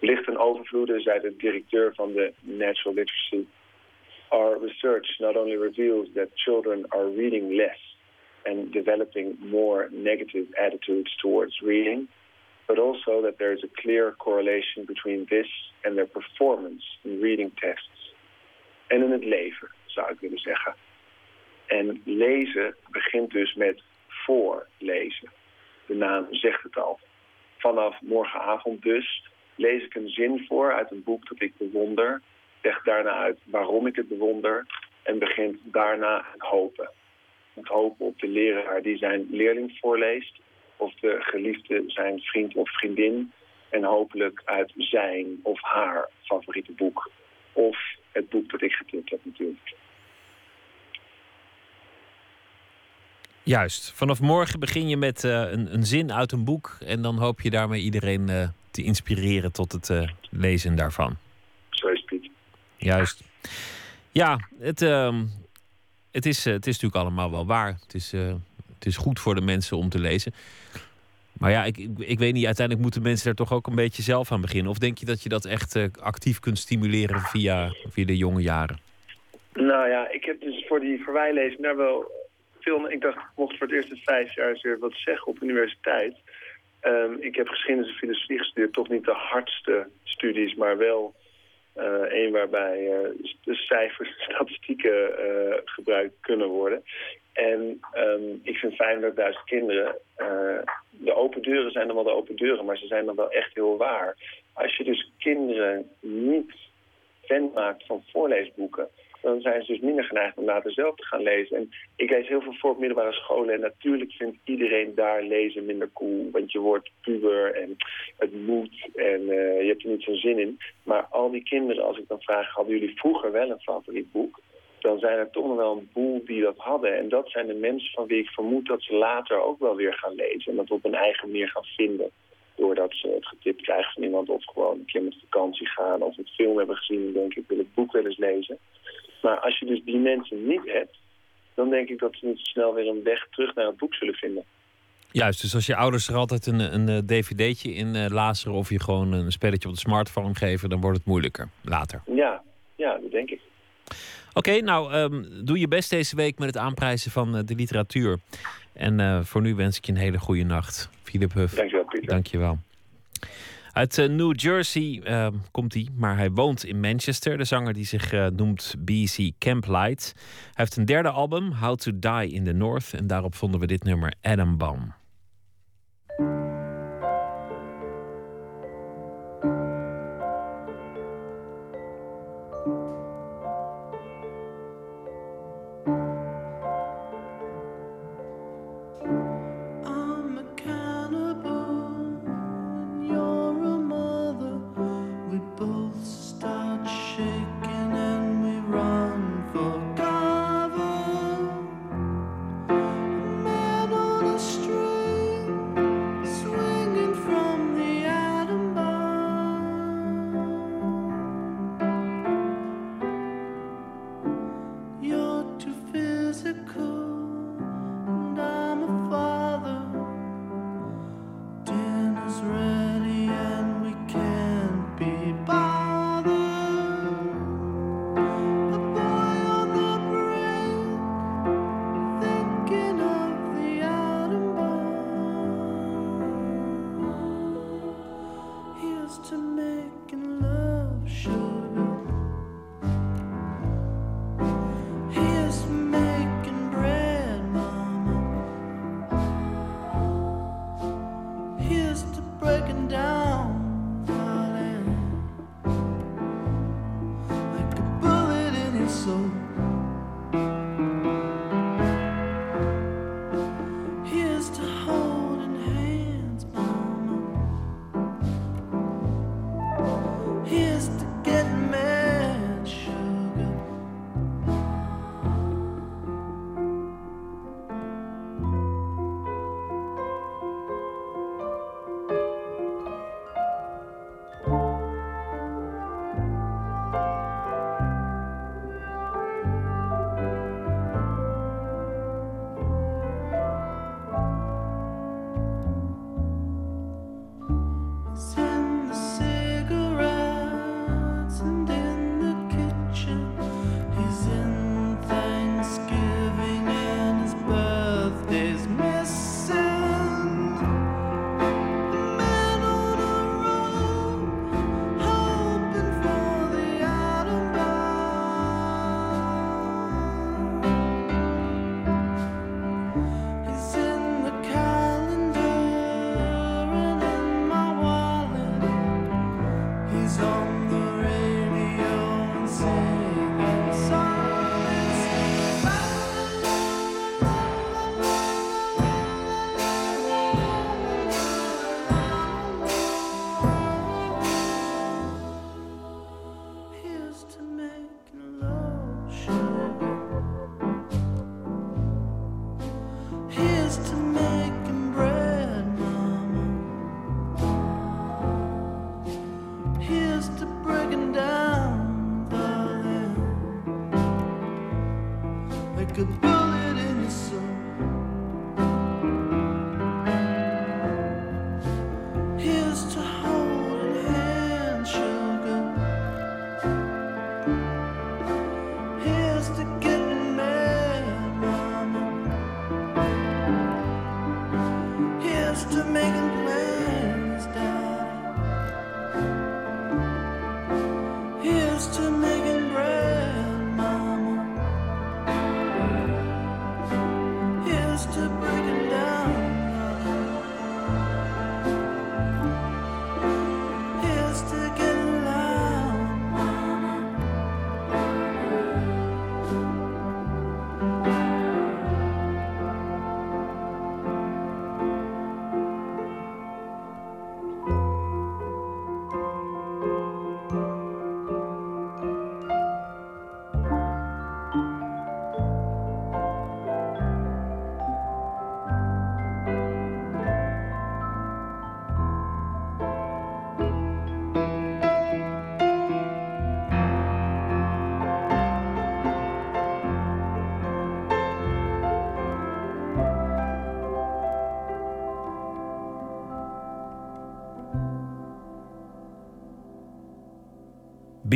Licht en overvloeden, zei de directeur van de Natural Literacy. Our research not only reveals that children are reading less and developing more negative attitudes towards reading, but also that there is a clear correlation between this and their performance in reading tests. En in het leven, zou ik willen zeggen. En lezen begint dus met voorlezen. De naam zegt het al. Vanaf morgenavond dus lees ik een zin voor uit een boek dat ik bewonder. Leg daarna uit waarom ik het bewonder. En begint daarna het hopen. Het hopen op de leraar die zijn leerling voorleest. Of de geliefde zijn vriend of vriendin. En hopelijk uit zijn of haar favoriete boek. Of het boek dat ik getipt heb natuurlijk. Juist. Vanaf morgen begin je met uh, een, een, zin uit een boek. En dan hoop je daarmee iedereen uh, te inspireren tot het uh, lezen daarvan. Juist. Ja, het, ehm, het, is, het is natuurlijk allemaal wel waar. Het is, het is goed voor de mensen om te lezen. Maar ja, ik, ik, weet niet, uiteindelijk moeten mensen daar toch ook een beetje zelf aan beginnen. Of denk je dat je dat echt actief kunt stimuleren via, via de jonge jaren? Nou ja, ik heb dus voor die verwijlezing daar wel ik dacht, ik mocht voor het eerst vijf jaar eens weer wat zeggen op universiteit. Um, ik heb geschiedenis en filosofie gestudeerd. Toch niet de hardste studies, maar wel uh, een waarbij de cijfers, statistieken uh, gebruikt kunnen worden. En um, ik vind 35.000 kinderen, de open deuren zijn dan wel de open deuren, maar ze zijn dan wel echt heel waar. Als je dus kinderen niet fan maakt van voorleesboeken, dan zijn ze dus minder geneigd om later zelf te gaan lezen. En ik lees heel veel voor op middelbare scholen en natuurlijk vindt iedereen daar lezen minder cool. Want je wordt puber en het moet en uh, je hebt er niet zo'n zin in. Maar al die kinderen, als ik dan vraag, hadden jullie vroeger wel een favoriet boek? Dan zijn er toch nog wel een boel die dat hadden. En dat zijn de mensen van wie ik vermoed dat ze later ook wel weer gaan lezen. En dat op een eigen manier gaan vinden doordat ze het getipt krijgen van iemand of gewoon een keer met vakantie gaan of een film hebben gezien en denken ik wil het boek wel eens lezen. Maar als je dus die mensen niet hebt, dan denk ik dat ze niet snel weer een weg terug naar het boek zullen vinden. Juist, dus als je ouders er altijd een, een eh, dvd'tje in uh, lazeren of je gewoon een spelletje op de smartphone geven, dan wordt het moeilijker later. Ja, ja dat denk ik. Oké, nou um, doe je best deze week met het aanprijzen van uh, de literatuur. En uh, voor nu wens ik je een hele goede nacht. Philip Huff. Dankjewel, Pieter. Dankjewel. Uit uh, New Jersey uh, komt hij, maar hij woont in Manchester. De zanger die zich uh, noemt BC Camplight. Hij heeft een derde album, How to Die in the North. En daarop vonden we dit nummer Adam Bomb.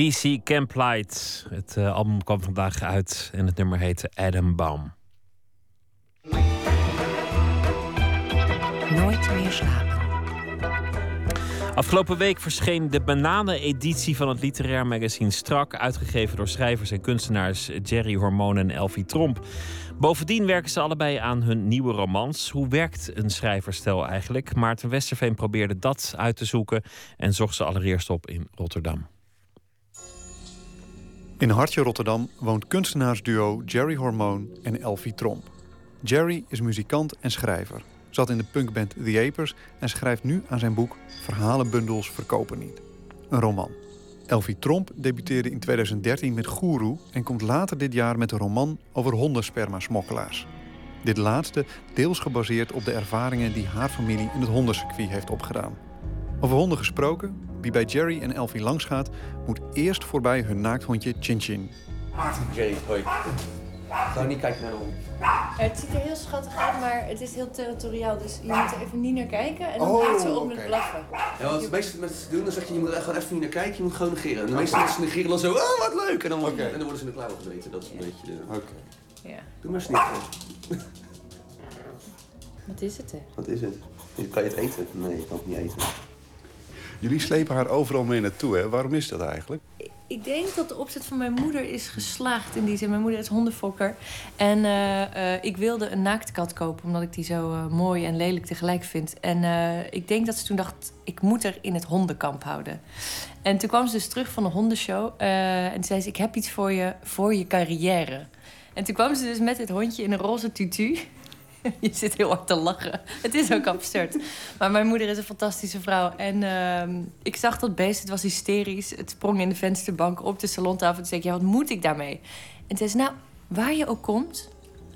BC Camplight. Het eh, album kwam vandaag uit en het nummer heette Adam Baum. Nooit meer slapen. Afgelopen week verscheen de bananen-editie van het literair magazine Strak, uitgegeven door schrijvers en kunstenaars Jerry Hormoon en Elfie Tromp. Bovendien werken ze allebei aan hun nieuwe romans. Hoe werkt een schrijverstel eigenlijk? Maarten Westerveen probeerde dat uit te zoeken en zocht ze allereerst op in Rotterdam. In Hartje Rotterdam woont kunstenaarsduo Jerry Hormoon en Elfie Tromp. Jerry is muzikant en schrijver. Zat in de punkband The Apers en schrijft nu aan zijn boek Verhalenbundels verkopen niet. Een roman. Elfie Tromp debuteerde in 2013 met Guru en komt later dit jaar met een roman over hondensperma-smokkelaars. Dit laatste deels gebaseerd op de ervaringen die haar familie in het hondencircuit heeft opgedaan. Over honden gesproken, wie bij Jerry en Elfie langsgaat, moet eerst voorbij hun naakthondje Chin Chin. Jerry, hoi. Ga niet kijken naar de hond. Het ziet er heel schattig uit, maar het is heel territoriaal. Dus je moet er even niet naar kijken en dan Oh, blijft ze op oké. met blaffen. Ja, wat de meeste mensen doen, dan zeg je, je moet er gewoon even niet naar kijken, je moet gewoon negeren. En de meeste mensen negeren dan zo, oh wat leuk! En dan, en dan worden ze in de klauwen gezeten. Dat is een beetje de... Oké. Ja. Doe maar snikken. Wat is het, hè? Wat is het? Kan je het eten? Nee, je kan het niet eten. Jullie slepen haar overal mee naartoe, hè? Waarom is dat eigenlijk? Ik denk dat de opzet van mijn moeder is geslaagd in die zin. Mijn moeder is hondenfokker. En eh, eh, ik wilde een naaktkat kopen, omdat ik die zo eh, mooi en lelijk tegelijk vind. En ik denk dat ze toen dacht, ik moet er in het hondenkamp houden. En toen kwam ze dus terug van de hondenshow. en toen zei ze, ik heb iets voor je, voor je carrière. En toen kwam ze dus met dit hondje in een roze tutu. Je zit heel hard te lachen. Het is ook absurd. Maar mijn moeder is een fantastische vrouw. En ehm, ik zag dat beest, het was hysterisch. Het sprong in de vensterbank op de salontafel. Toen zei ik, ja, wat moet ik daarmee? En zei ze, nou, waar je ook komt...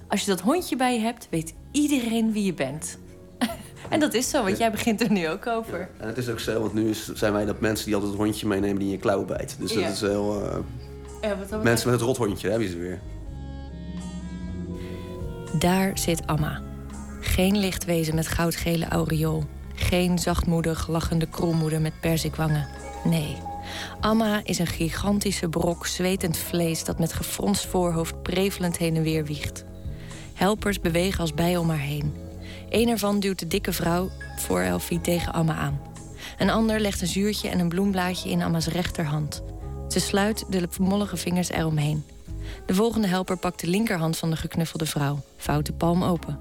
als je dat hondje bij je hebt, weet iedereen wie je bent. en dat is zo, want jij begint er nu ook over. En het is ook zo, want nu is, zijn wij dat mensen die altijd het hondje meenemen die in je klauwen bijten. Dus Ja. dat is heel... eh, Ja, wat mensen met het rothondje, daar heb je ze weer. Daar zit Amma. Geen lichtwezen met goudgele aureool. Geen zachtmoedig lachende kroelmoeder met perzikwangen. Nee. Amma is een gigantische brok zwetend vlees dat met gefronst voorhoofd prevelend heen en weer wiegt. Helpers bewegen als bij om haar heen. Een ervan duwt de dikke vrouw voor Elfie tegen Amma aan. Een ander legt een zuurtje en een bloemblaadje in Amma's rechterhand. Ze sluit de mollige vingers eromheen. De volgende helper pakt de linkerhand van de geknuffelde vrouw, vouwt de palm open.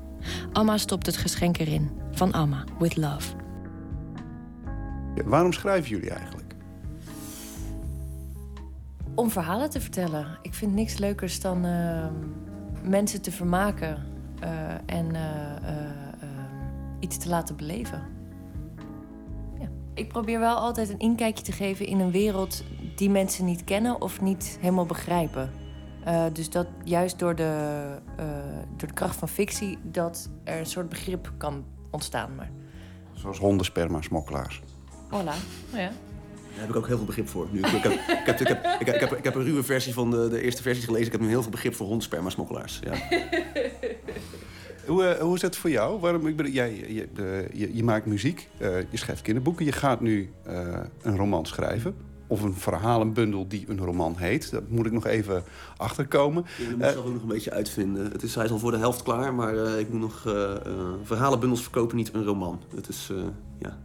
Amma stopt het geschenk erin. Van Amma, with love. Ja, waarom schrijven jullie eigenlijk? Om verhalen te vertellen. Ik vind niks leukers dan eh, mensen te vermaken eh, en eh, eh, eh, iets te laten beleven. Ja. Ik probeer wel altijd een inkijkje te geven in een wereld die mensen niet kennen of niet helemaal begrijpen. Eh, dus dat juist door de, eh, door de kracht van fictie dat er een soort begrip kan ontstaan. Maar Zoals hondensperma smokkelaars. voilà, nou ja. Daar heb ik ook heel veel begrip voor. Nu, ik, ik, heb, ik, heb, ik, heb, ik, heb, ik, een ruwe versie van de, de eerste versies gelezen. Ik heb nu heel veel begrip voor hondsperma-smokkelaars. Ja. Hoe, eh, hoe is het voor jou? Waarom, ik bedoel, jij, je, je, je maakt muziek, eh, je schrijft kinderboeken. Je gaat nu eh, een roman schrijven. Of een verhalenbundel die een roman heet. Dat moet ik nog even achterkomen. Ik moet zelf ook nog een beetje uitvinden. Het is, hij is al voor de helft klaar, maar eh, ik moet nog eh, eh, verhalenbundels verkopen, niet een roman. Het is, eh, ja.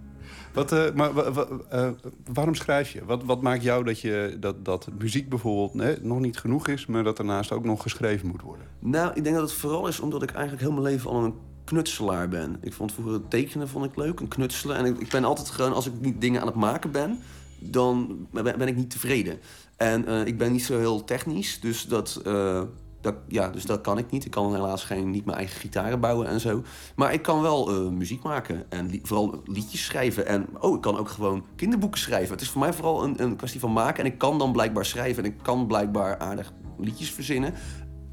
Wat, eh, maar wa- wa- eh, waarom schrijf je? Wat, wat maakt jou dat, je, dat, dat muziek bijvoorbeeld nee, nog niet genoeg is... maar dat daarnaast ook nog geschreven moet worden? Nou, ik denk dat het vooral is omdat ik eigenlijk heel mijn leven al een knutselaar ben. Ik vond vroeger het tekenen vond ik leuk, een knutselen. En ik, ik ben altijd gewoon, als ik niet dingen aan het maken ben, dan ben, ik niet tevreden. En eh, ik ben niet zo heel technisch, dus dat, eh, dat, ja, dus dat kan ik niet. Ik kan helaas geen, niet mijn eigen gitaren bouwen en zo. Maar ik kan wel eh, muziek maken en vooral liedjes schrijven. En oh, ik kan ook gewoon kinderboeken schrijven. Het is voor mij vooral een, een kwestie van maken. En ik kan dan blijkbaar schrijven en ik kan blijkbaar aardig liedjes verzinnen.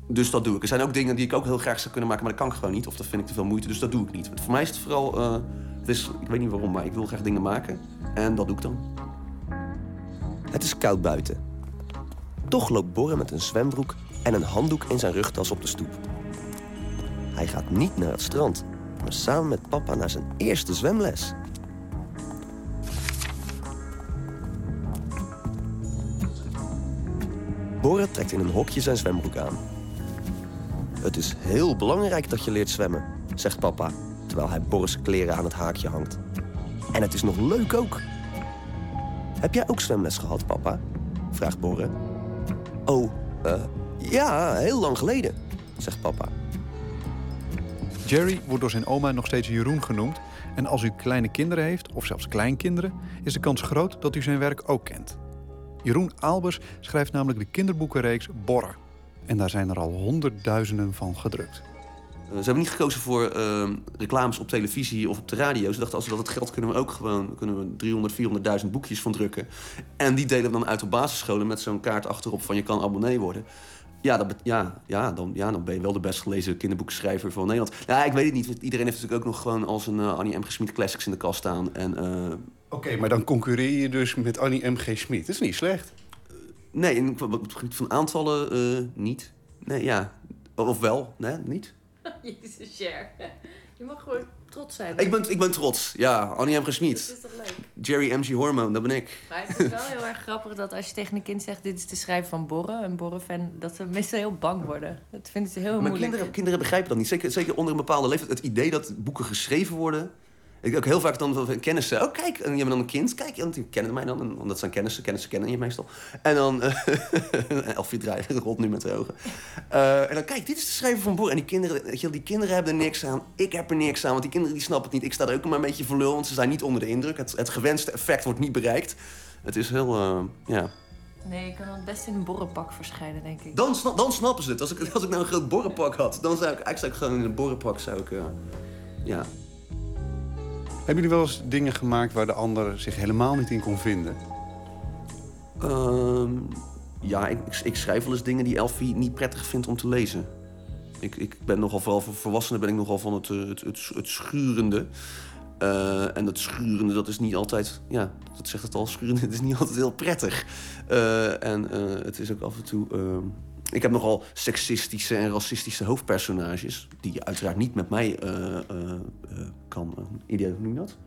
Dus dat doe ik. Er zijn ook dingen die ik ook heel graag zou kunnen maken, maar dat kan ik gewoon niet. Of dat vind ik te veel moeite, dus dat doe ik niet. Voor mij is het vooral, het is, ik weet niet waarom, maar ik wil graag dingen maken. En dat doe ik dan. Het is koud buiten. Toch loopt Borre met een zwembroek en een handdoek in zijn rugtas op de stoep. Hij gaat niet naar het strand, maar samen met papa naar zijn eerste zwemles. Borre trekt in een hokje zijn zwembroek aan. Het is heel belangrijk dat je leert zwemmen, zegt papa, terwijl hij Borre's kleren aan het haakje hangt. En het is nog leuk ook. Heb jij ook zwemles gehad, papa? vraagt Borre. Oh, eh, ja, heel lang geleden, zegt papa. Jerry wordt door zijn oma nog steeds Jeroen genoemd. En als u kleine kinderen heeft, of zelfs kleinkinderen, is de kans groot dat u zijn werk ook kent. Jeroen Aalbers schrijft namelijk de kinderboekenreeks Borre. En daar zijn er al honderdduizenden van gedrukt. Ze hebben niet gekozen voor eh, reclames op televisie of op de radio. Ze dachten, als we dat het geld kunnen we ook gewoon kunnen we 300, 400.000 boekjes van drukken. En die delen we dan uit op basisscholen met zo'n kaart achterop van je kan abonnee worden. Ja, dat, ja, ja, dan, ja, dan ben je wel de best gelezen kinderboekschrijver van Nederland. Ja, ik weet het niet. want Iedereen heeft natuurlijk ook nog gewoon als een eh, Annie M. G. Schmid Classics in de kast staan. En, eh, Oké, maar dan concurreer je dus met Annie M.G. Schmid. Dat is niet slecht. nee, in, op het gebied van aantallen eh, niet. Nee, ja. Of wel, nee, niet. Jezus, Cher. Je mag gewoon trots zijn. Ik ben, ik ben trots. Ja, Annie M. G. Dat Schmid. is toch leuk? Jerry M.G. Hormone, dat ben ik. Maar het is wel heel erg grappig dat als je tegen een kind zegt... dit is de schrijver van Borre, een Borre-fan... dat ze meestal heel bang worden. Dat vinden ze heel Maar moeilijk. kinderen, kinderen begrijpen dat niet. Zeker, zeker onder een bepaalde leeftijd. Het idee dat boeken geschreven worden. Ik ook heel vaak dan van kennissen. Oh, kijk. En je hebt dan een kind. Kijk, en die kennen mij dan. En, omdat zijn kennissen. Kennissen kennen je meestal. En dan... eh Elfie draait rolt nu met de ogen. Eh, en dan, kijk, dit is de schrijver van Boer. En die kinderen, weet je, wel, die kinderen hebben er niks aan. Ik heb er niks aan. Want die kinderen die snappen het niet. Ik sta er ook maar een beetje voor lul. Want ze zijn niet onder de indruk. Het, het gewenste effect wordt niet bereikt. Het is heel... eh, ja. Nee, ik kan het best in een borrenpak verschijnen, denk ik. Dan, dan snappen ze het. Als ik, als ik nou een groot borrenpak had, dan zou ik eigenlijk zou ik gewoon in een borrenpak zou ik, ja. Hebben jullie wel eens dingen gemaakt waar de ander zich helemaal niet in kon vinden? Ehm, ja, ik, ik, schrijf wel eens dingen die Elfie niet prettig vindt om te lezen. Ik, ik ben nogal, vooral voor volwassenen ben ik nogal van het, eh, het, het, schurende. Eh, en dat schurende, dat is niet altijd, ja, dat zegt het al, schurende, is niet altijd heel prettig. Eh, en het is ook af en toe, ehm, ik heb nogal seksistische en racistische hoofdpersonages, die je uiteraard niet met mij eh, eh, eh, kan, uh, idee, hoe noem je dat?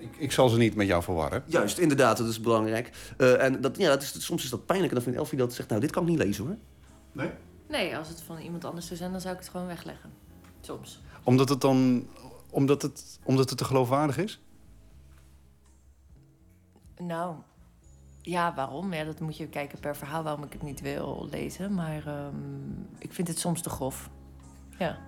Ik, ik zal ze niet met jou verwarren. Juist, inderdaad, dat is belangrijk. Eh, en dat, ja, dat is, soms is dat pijnlijk. En dan vindt Elfie dat zegt, nou, dit kan ik niet lezen hoor. Nee? Nee, als het van iemand anders zou zijn, dan zou ik het gewoon wegleggen. Soms. Omdat het dan... Omdat het, omdat het te geloofwaardig is? Nou, ja, waarom? Ja, dat moet je kijken per verhaal waarom ik het niet wil lezen. Maar ehm, ik vind het soms te grof. Ja.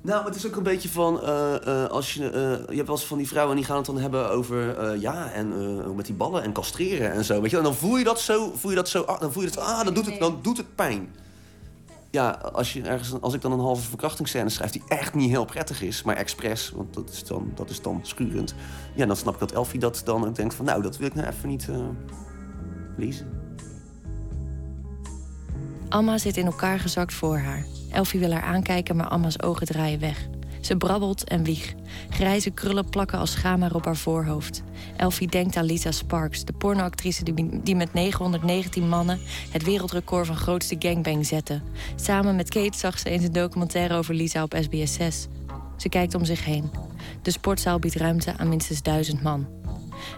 Nou, het is ook een beetje van, eh, eh, als je, eh, je hebt wel eens van die vrouwen die gaan het dan hebben over, ja, en met die ballen en castreren en zo, weet je. En dan voel je dat zo, voel je dat zo, ah, dan voel je dat, ah, dan doet het, dan doet het pijn. Ja, als, je ergens, als ik dan een halve verkrachtingsscène schrijf die echt niet heel prettig is, maar expres, want dat is dan, dat is dan schurend. Ja, dan snap ik dat Elfie dat dan ook denkt van, nou, dat wil ik nou even niet Amma zit in elkaar gezakt voor haar. Elfie wil haar aankijken, maar Amma's ogen draaien weg. Ze brabbelt en wieg. Grijze krullen plakken als schaamhaar op haar voorhoofd. Elfie denkt aan Lisa Sparks, de pornoactrice die, die met 919 mannen het wereldrecord van grootste gangbang zette. Samen met Kate zag ze eens een documentaire over Lisa op SBS 6. Ze kijkt om zich heen. De sportzaal biedt ruimte aan minstens duizend man.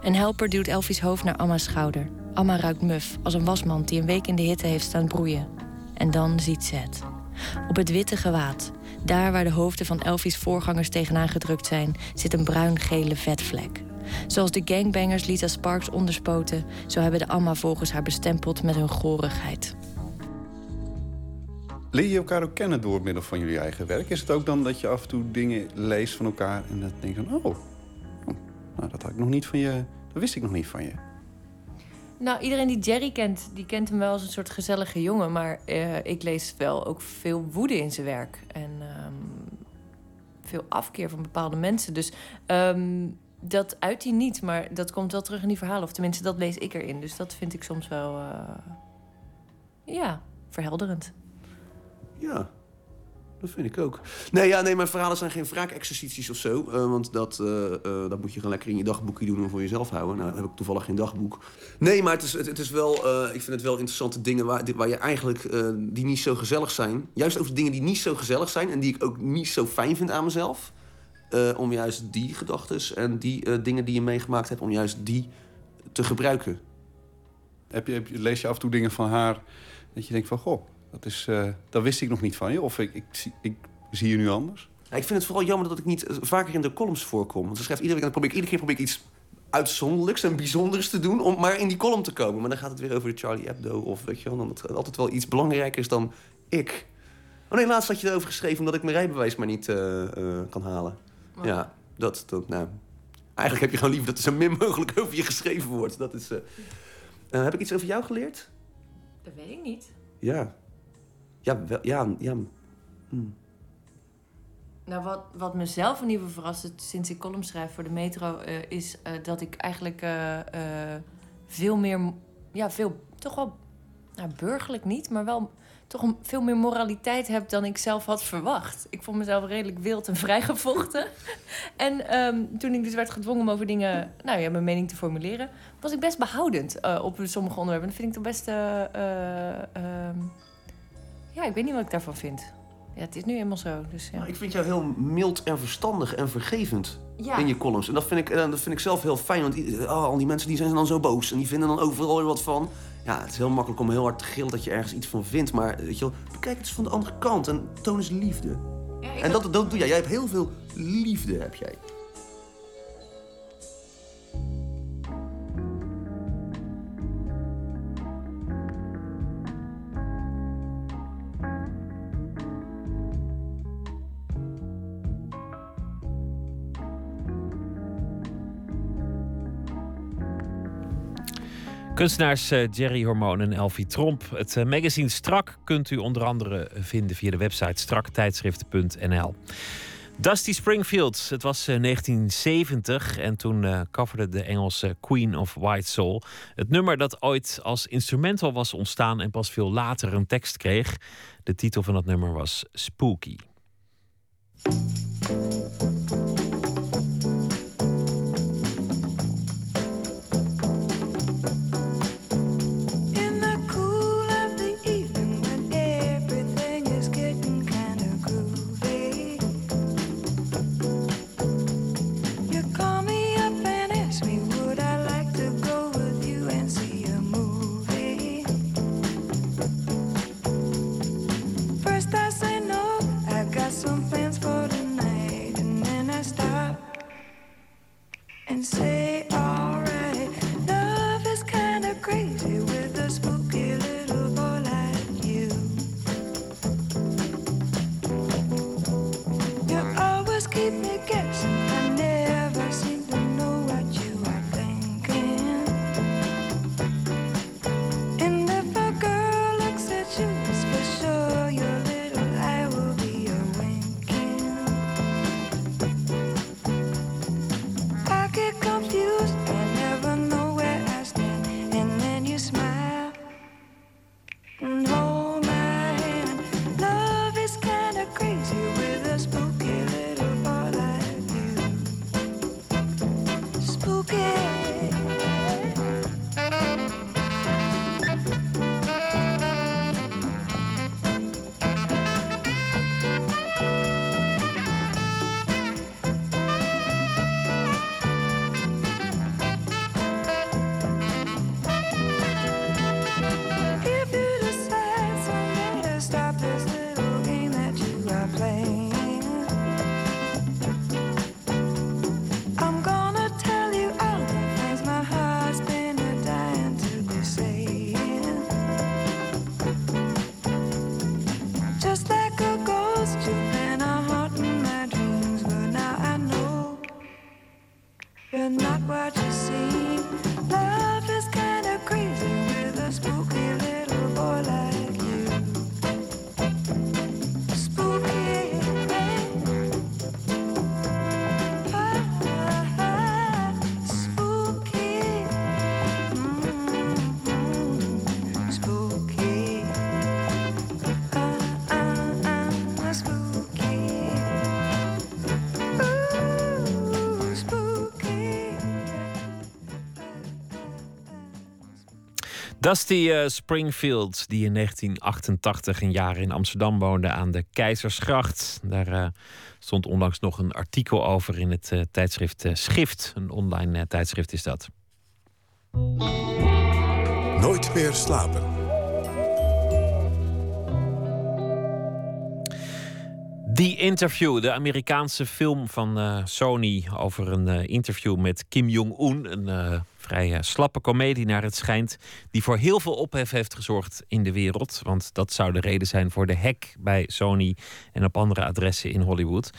Een helper duwt Elfie's hoofd naar Amma's schouder. Amma ruikt muf, als een wasmand die een week in de hitte heeft staan broeien. En dan ziet ze het. Op het witte gewaad, daar waar de hoofden van Elfie's voorgangers tegenaan gedrukt zijn, zit een bruin-gele vetvlek. Zoals de gangbangers Lisa Sparks onderspoten, zo hebben de Amma volgens haar bestempeld met hun gorigheid. Leer je elkaar ook kennen door middel van jullie eigen werk? Is het ook dan dat je af en toe dingen leest van elkaar en dat denk je van, oh, nou, dat had ik nog niet van je, dat wist ik nog niet van je. Nou, iedereen die Jerry kent, die kent hem wel als een soort gezellige jongen. Maar eh, ik lees wel ook veel woede in zijn werk. En ehm, veel afkeer van bepaalde mensen. Dus ehm, dat uit hij niet, maar dat komt wel terug in die verhalen. Of tenminste, dat lees ik erin. Dus dat vind ik soms wel, eh, ja, verhelderend. Ja, dat vind ik ook. Nee, ja, nee, mijn verhalen zijn geen wraakexercities of zo. eh, want dat, eh, eh, dat moet je gewoon lekker in je dagboekje doen en voor jezelf houden. Nou, dan heb ik toevallig geen dagboek. Nee, maar het is, het, is wel, ik vind het wel interessante dingen waar, waar je eigenlijk, die niet zo gezellig zijn. Juist over dingen die niet zo gezellig zijn en die ik ook niet zo fijn vind aan mezelf. om juist die gedachten en die dingen die je meegemaakt hebt, om juist die te gebruiken. Heb je, heb je, lees je af en toe dingen van haar dat je denkt van, goh, dat, is, eh, dat wist ik nog niet van je. Of ik, ik, zie- ik zie je nu anders. Ja, ik vind het vooral jammer dat ik niet eh, vaker in de columns voorkom. Want ze schrijft iedere dan probeer ik iedere keer probeer ik iets uitzonderlijks en bijzonders te doen om maar in die column te komen. Maar dan gaat het weer over de Charlie Hebdo of weet je wel, dan het altijd wel iets belangrijker is dan ik. Oh nee, laatst had je erover geschreven omdat ik mijn rijbewijs maar niet eh, eh, kan halen. Ja, dat, dat, nou... Eigenlijk heb je gewoon liever dat er zo min mogelijk over je geschreven wordt. Dat is... heb ik iets over jou geleerd? Dat weet ik niet. Ja. Ja, ja, ja. Nou, wat, wat mezelf in ieder geval verrast sinds ik column schrijf voor de Metro, eh, is eh, dat ik eigenlijk eh, veel meer, ja, veel, toch wel, nou, burgerlijk niet, maar wel toch een, veel meer moraliteit heb dan ik zelf had verwacht. Ik vond mezelf redelijk wild en vrijgevochten. en ehm, toen ik dus werd gedwongen om over dingen, nou ja, mijn mening te formuleren, was ik best behoudend eh, op sommige onderwerpen. Dat vind ik toch best, eh, eh, ehm, ja, ik weet niet wat ik daarvan vind. Ja, het is nu eenmaal zo. Dus, ja. Nou, ik vind jou heel mild en verstandig en vergevend Ja. in je columns. En dat vind, ik, eh, dat vind ik zelf heel fijn. Want oh, al die mensen die zijn dan zo boos. En die vinden dan overal weer wat van. Ja, het is heel makkelijk om heel hard te gillen dat je ergens iets van vindt. Maar weet je wel, bekijk het eens van de andere kant. En toon eens liefde. en dat, dat doe jij. Jij hebt heel veel liefde, heb jij. Kunstenaars eh, Jerry Hormoon en Elfie Tromp. Het eh, magazine Strak kunt u onder andere vinden via de website straktijdschriften.nl. Dusty Springfield, het was eh, 1970 en toen eh coverde de Engelse Queen of White Soul het nummer dat ooit als instrumental was ontstaan en pas veel later een tekst kreeg. De titel van dat nummer was Spooky. Dusty eh, Springfield, die in 1988 een jaar in Amsterdam woonde aan de Keizersgracht. Daar eh, stond onlangs nog een artikel over in het eh, tijdschrift Schrift. Een online tijdschrift is dat. Nooit meer slapen. The Interview, de Amerikaanse film van Sony over een interview met Kim Jong-un. Een vrij eh, slappe komedie naar het schijnt, die voor heel veel ophef heeft gezorgd in de wereld. Want dat zou de reden zijn voor de hack bij Sony en op andere adressen in Hollywood.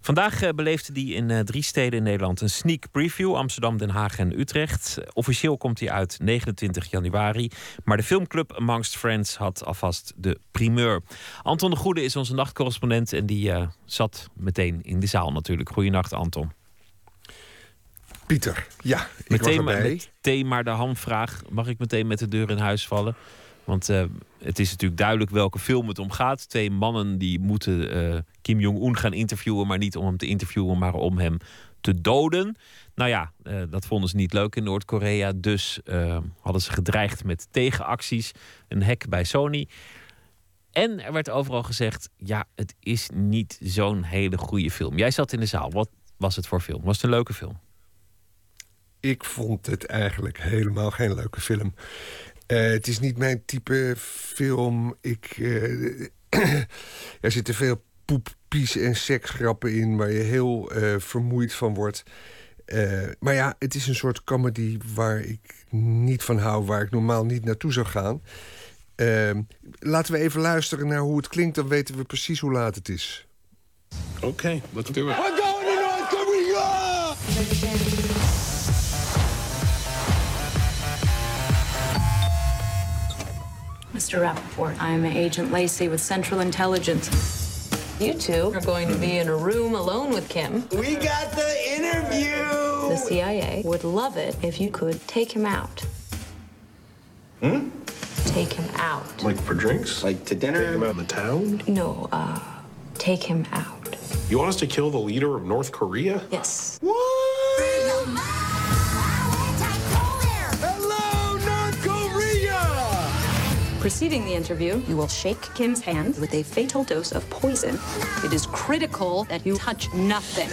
Vandaag eh, beleefde die in eh, drie steden in Nederland een sneak preview: Amsterdam, Den Haag en Utrecht. Officieel komt hij uit 29 januari, maar de filmclub Amongst Friends had alvast de primeur. Anton de Goede is onze nachtcorrespondent en die zat meteen in de zaal natuurlijk. Goedenacht, Anton. Pieter, ja, ik meteen, was erbij. meteen maar de hamvraag. Mag ik meteen met de deur in huis vallen? Want eh, het is natuurlijk duidelijk welke film het om gaat. Twee mannen die moeten eh, Kim Jong-un gaan interviewen... maar niet om hem te interviewen, maar om hem te doden. Nou ja, eh, dat vonden ze niet leuk in Noord-Korea. Dus hadden ze gedreigd met tegenacties. Een hack bij Sony. En er werd overal gezegd... ja, het is niet zo'n hele goede film. Jij zat in de zaal. Wat was het voor film? Was het een leuke film? Ik vond het eigenlijk helemaal geen leuke film. Eh, het is niet mijn type film. Ik, eh, er zitten veel poep, pies en seksgrappen in... waar je heel eh, vermoeid van wordt. Eh, maar ja, het is een soort comedy waar ik niet van hou... waar ik normaal niet naartoe zou gaan. Laten we even luisteren naar hoe het klinkt... dan weten we precies hoe laat het is. Okay, let's do it. We're going to North Korea! Mr. Rappaport, I am Agent Lacey with Central Intelligence. You two are going to be in a room alone with Kim. We got the interview! The CIA would love it if you could take him out. Hmm? Take him out. Like for drinks? Like to dinner? Take him out in the town? No, uh, take him out. You want us to kill the leader of North Korea? Yes. Hello, Preceding the interview, you will shake Kim's hand with a fatal dose of poison. It is critical that you touch nothing.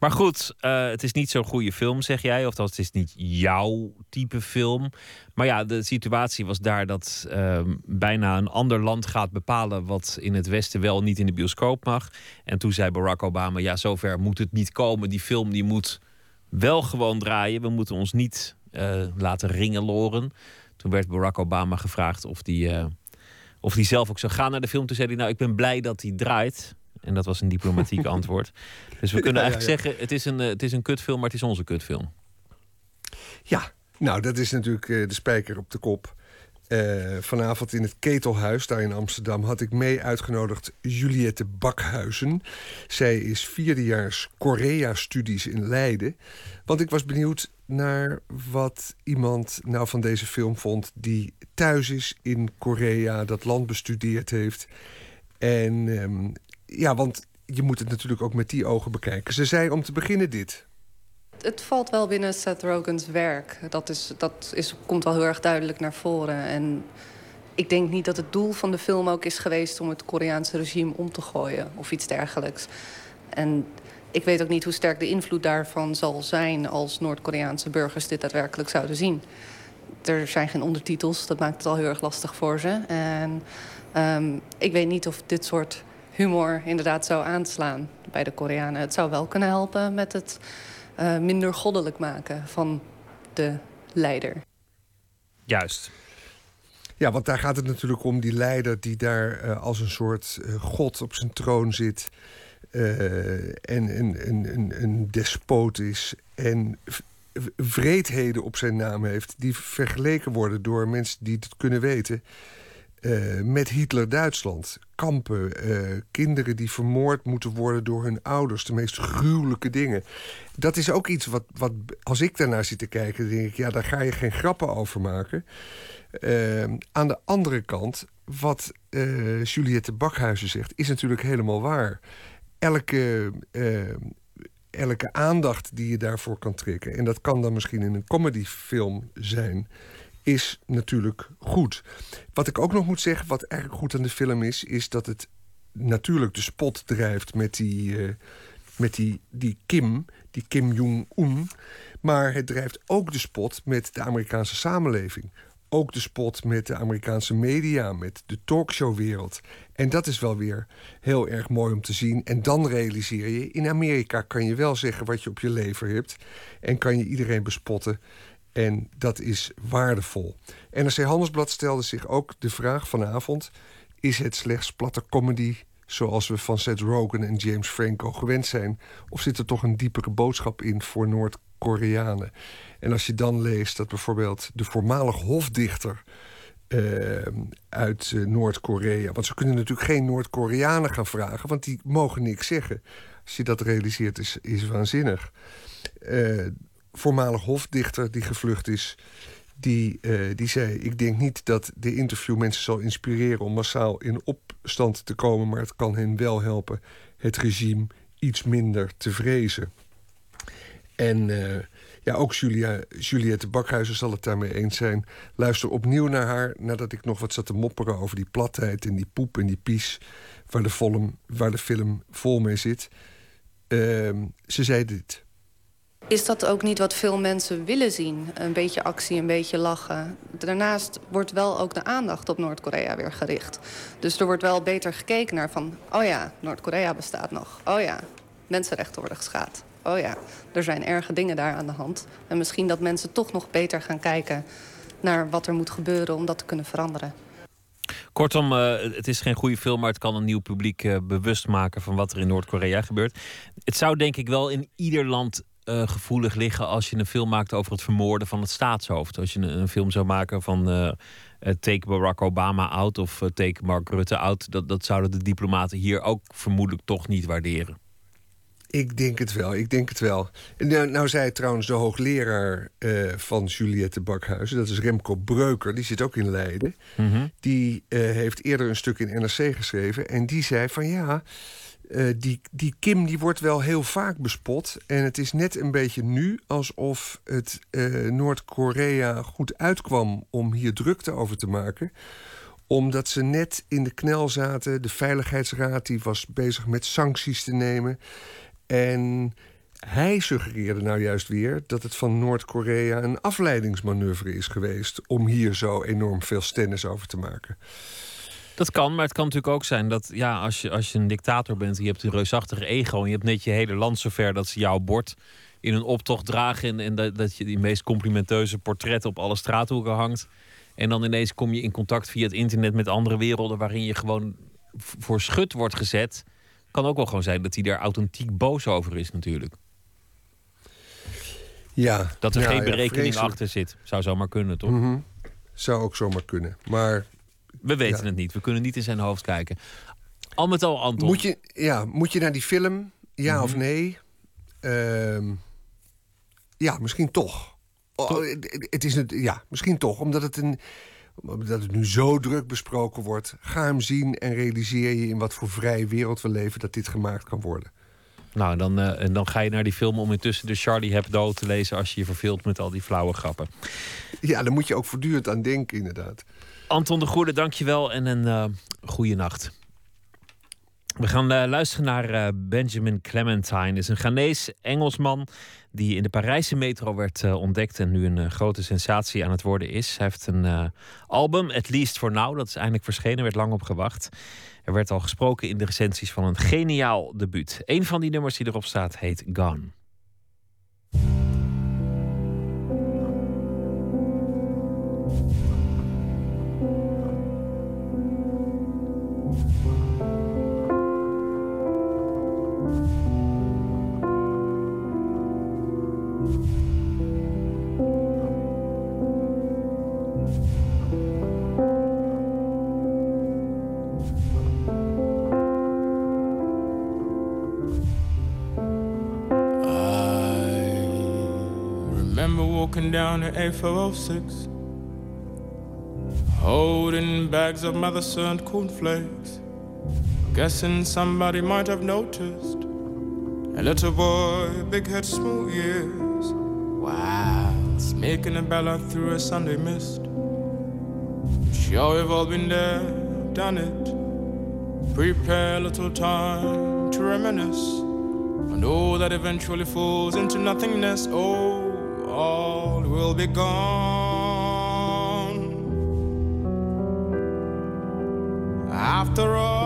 Maar goed, eh, het is niet zo'n goede film, zeg jij. Of dat het is niet jouw type film. Maar ja, de situatie was daar dat ehm, bijna een ander land gaat bepalen wat in het Westen wel niet in de bioscoop mag. En toen zei Barack Obama: ja, zover moet het niet komen. Die film die moet wel gewoon draaien. We moeten ons niet laten ringeloren. Toen werd Barack Obama gevraagd of die, eh, of die zelf ook zou gaan naar de film. Toen zei hij: Nou, ik ben blij dat hij draait. En dat was een diplomatiek antwoord. Dus we kunnen Ja, eigenlijk ja. zeggen: het is, een, eh, het is een kutfilm, maar het is onze kutfilm. Ja, nou, dat is natuurlijk eh, de spijker op de kop. Eh, vanavond in het Ketelhuis, daar in Amsterdam, had ik mee uitgenodigd Juliette Bakhuizen. Zij is vierdejaars Korea-studies in Leiden. Want ik was benieuwd naar wat iemand nou van deze film vond... die thuis is in Korea, dat land bestudeerd heeft. En ehm, ja, want je moet het natuurlijk ook met die ogen bekijken. Ze zei om te beginnen dit. Het valt wel binnen Seth Rogen's werk. Dat, is, dat is, komt wel heel erg duidelijk naar voren. En ik denk niet dat het doel van de film ook is geweest... om het Koreaanse regime om te gooien of iets dergelijks. En ik weet ook niet hoe sterk de invloed daarvan zal zijn... als Noord-Koreaanse burgers dit daadwerkelijk zouden zien. Er zijn geen ondertitels, dat maakt het al heel erg lastig voor ze. En ehm, ik weet niet of dit soort humor inderdaad zou aanslaan bij de Koreanen. Het zou wel kunnen helpen met het eh, minder goddelijk maken van de leider. Juist. Ja, want daar gaat het natuurlijk om die leider die daar eh, als een soort eh, god op zijn troon zit. Eh, en een, een, een, een despoot is. En vreedheden op zijn naam heeft. Die vergeleken worden door mensen die het kunnen weten. eh, met Hitler-Duitsland. Kampen, eh, kinderen die vermoord moeten worden door hun ouders. De meest gruwelijke dingen. Dat is ook iets wat, wat als ik daarnaar zit te kijken, denk ik, ja, daar ga je geen grappen over maken. Aan de andere kant, wat Juliette Bakhuizen zegt, is natuurlijk helemaal waar. Elke, eh, elke aandacht die je daarvoor kan trekken... en dat kan dan misschien in een comedyfilm zijn... is natuurlijk goed. Wat ik ook nog moet zeggen, wat eigenlijk goed aan de film is... is dat het natuurlijk de spot drijft met die, eh, met die, die Kim, die Kim Jong-un... maar het drijft ook de spot met de Amerikaanse samenleving ook de spot met de Amerikaanse media, met de talkshowwereld. En dat is wel weer heel erg mooi om te zien. En dan realiseer je, in Amerika kan je wel zeggen wat je op je lever hebt. En kan je iedereen bespotten. En dat is waardevol. NRC Handelsblad stelde zich ook de vraag vanavond... is het slechts platte comedy zoals we van Seth Rogen en James Franco gewend zijn... of zit er toch een diepere boodschap in voor Noord-Koreanen? En als je dan leest dat bijvoorbeeld de voormalig hofdichter... Uh, uit uh, Noord-Korea. Want ze kunnen natuurlijk geen Noord-Koreanen gaan vragen, want die mogen niks zeggen. Als je dat realiseert, is, is waanzinnig. Uh, voormalig hofdichter die gevlucht is, die, die zei: Ik denk niet dat de interview mensen zal inspireren om massaal in opstand te komen, maar het kan hen wel helpen het regime iets minder te vrezen. En ja, ook Julia, Juliette Bakhuizen zal het daarmee eens zijn. Luister opnieuw naar haar nadat ik nog wat zat te mopperen over die platheid en die poep en die pies waar de, waar de film vol mee zit. Uh, ze zei dit. Is dat ook niet wat veel mensen willen zien? Een beetje actie, een beetje lachen. Daarnaast wordt wel ook de aandacht op Noord-Korea weer gericht. Dus er wordt wel beter gekeken naar van... oh ja, Noord-Korea bestaat nog. Oh ja, mensenrechten worden geschaad oh ja, er zijn erge dingen daar aan de hand. En misschien dat mensen toch nog beter gaan kijken naar wat er moet gebeuren om dat te kunnen veranderen. Kortom, uh, het is geen goede film, maar het kan een nieuw publiek uh, bewust maken van wat er in Noord-Korea gebeurt. Het zou denk ik wel in ieder land uh, gevoelig liggen als je een film maakt over het vermoorden van het staatshoofd. Als je een, een film zou maken van Take Barack Obama out of Take Mark Rutte out, dat, dat zouden de diplomaten hier ook vermoedelijk toch niet waarderen. Ik denk het wel, ik denk het wel. Nou, nou zei trouwens de hoogleraar uh, van Juliette Bakhuizen... dat is Remco Breuker, die zit ook in Leiden. Mm -hmm. Die uh, heeft eerder een stuk in NRC geschreven... en die zei van ja, uh, die, die Kim die wordt wel heel vaak bespot... en het is net een beetje nu alsof het Noord-Korea goed uitkwam... om hier drukte over te maken omdat ze net in de knel zaten. De Veiligheidsraad die was bezig met sancties te nemen. En hij suggereerde nou juist weer dat het van Noord-Korea een afleidingsmanoeuvre is geweest om hier zo enorm veel stennis over te maken. Dat kan, maar het kan natuurlijk ook zijn dat ja, als, je, als je een dictator bent, je hebt een reusachtige ego en je hebt net je hele land zover dat ze jouw bord in een optocht dragen en, en dat, dat je die meest complimenteuze portretten op alle straathoeken hangt. En dan ineens kom je in contact via het internet met andere werelden waarin je gewoon voor schut wordt gezet kan ook wel gewoon zijn dat hij daar authentiek boos over is, natuurlijk. Ja. Dat er ja, geen berekening ja, achter zit. Zou zomaar kunnen, toch? Mm -hmm. Zou ook zomaar kunnen. Maar. We weten ja. het niet. We kunnen niet in zijn hoofd kijken. Al met al, Anton. Moet je, ja, moet je naar die film? Ja mm -hmm. of nee? Uh, ja, misschien toch. Oh, het, is het, ja, misschien toch. Omdat het een dat het nu zo druk besproken wordt. Ga hem zien en realiseer je in wat voor vrije wereld we leven dat dit gemaakt kan worden. Nou, dan, uh, en dan ga je naar die film om intussen de Charlie Hebdo te lezen als je je verveelt met al die flauwe grappen. Ja, daar moet je ook voortdurend aan denken, inderdaad. Anton de Goede, dankjewel en een uh, goede nacht. We gaan uh, luisteren naar uh, Benjamin Clementine. is een Ghanese Engelsman die in de Parijse metro werd ontdekt en nu een grote sensatie aan het worden is. Hij heeft een album, At Least For Now, dat is eindelijk verschenen, werd lang op gewacht. Er werd al gesproken in de recensies van een geniaal debuut. Een van die nummers die erop staat heet Gone. Walking down the A406, holding bags of mother sent cornflakes. Guessing somebody might have noticed A little boy, big head, small ears. Wow, making a ballad through a Sunday mist. Sure, we've all been there, done it. Prepare a little time to reminisce. And all that eventually falls into nothingness. Oh, will be gone. After all,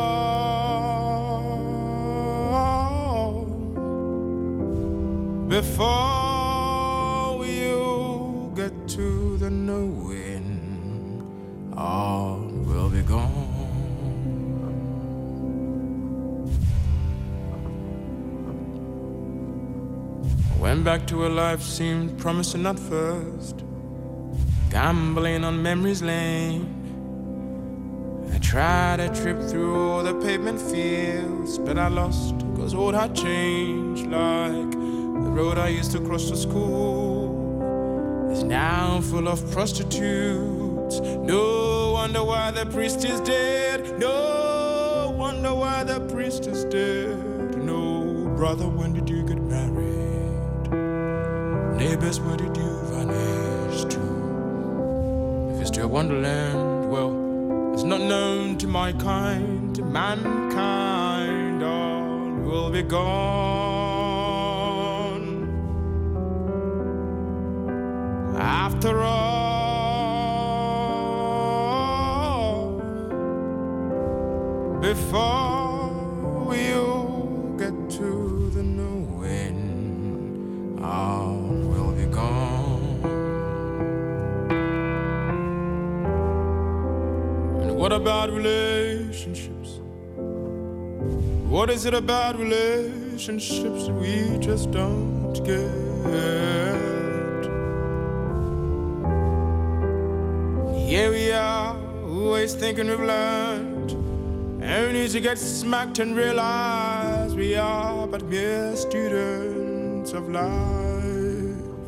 to a life seemed promising at first. Gambling on memory's lane. I tried a trip through all the pavement fields, but I lost, cause all had changed. Like the road I used to cross to school is now full of prostitutes. No wonder why the priest is dead. No wonder why the priest is dead. No, brother, when did you get married? Neighbors, where did you vanish to? If it's to a wonderland, well, it's not known to my kind. Mankind, all will be gone. Is it about relationships that we just don't get? Here we are, always thinking we've learned. Only to get smacked and realize we are but mere students of life.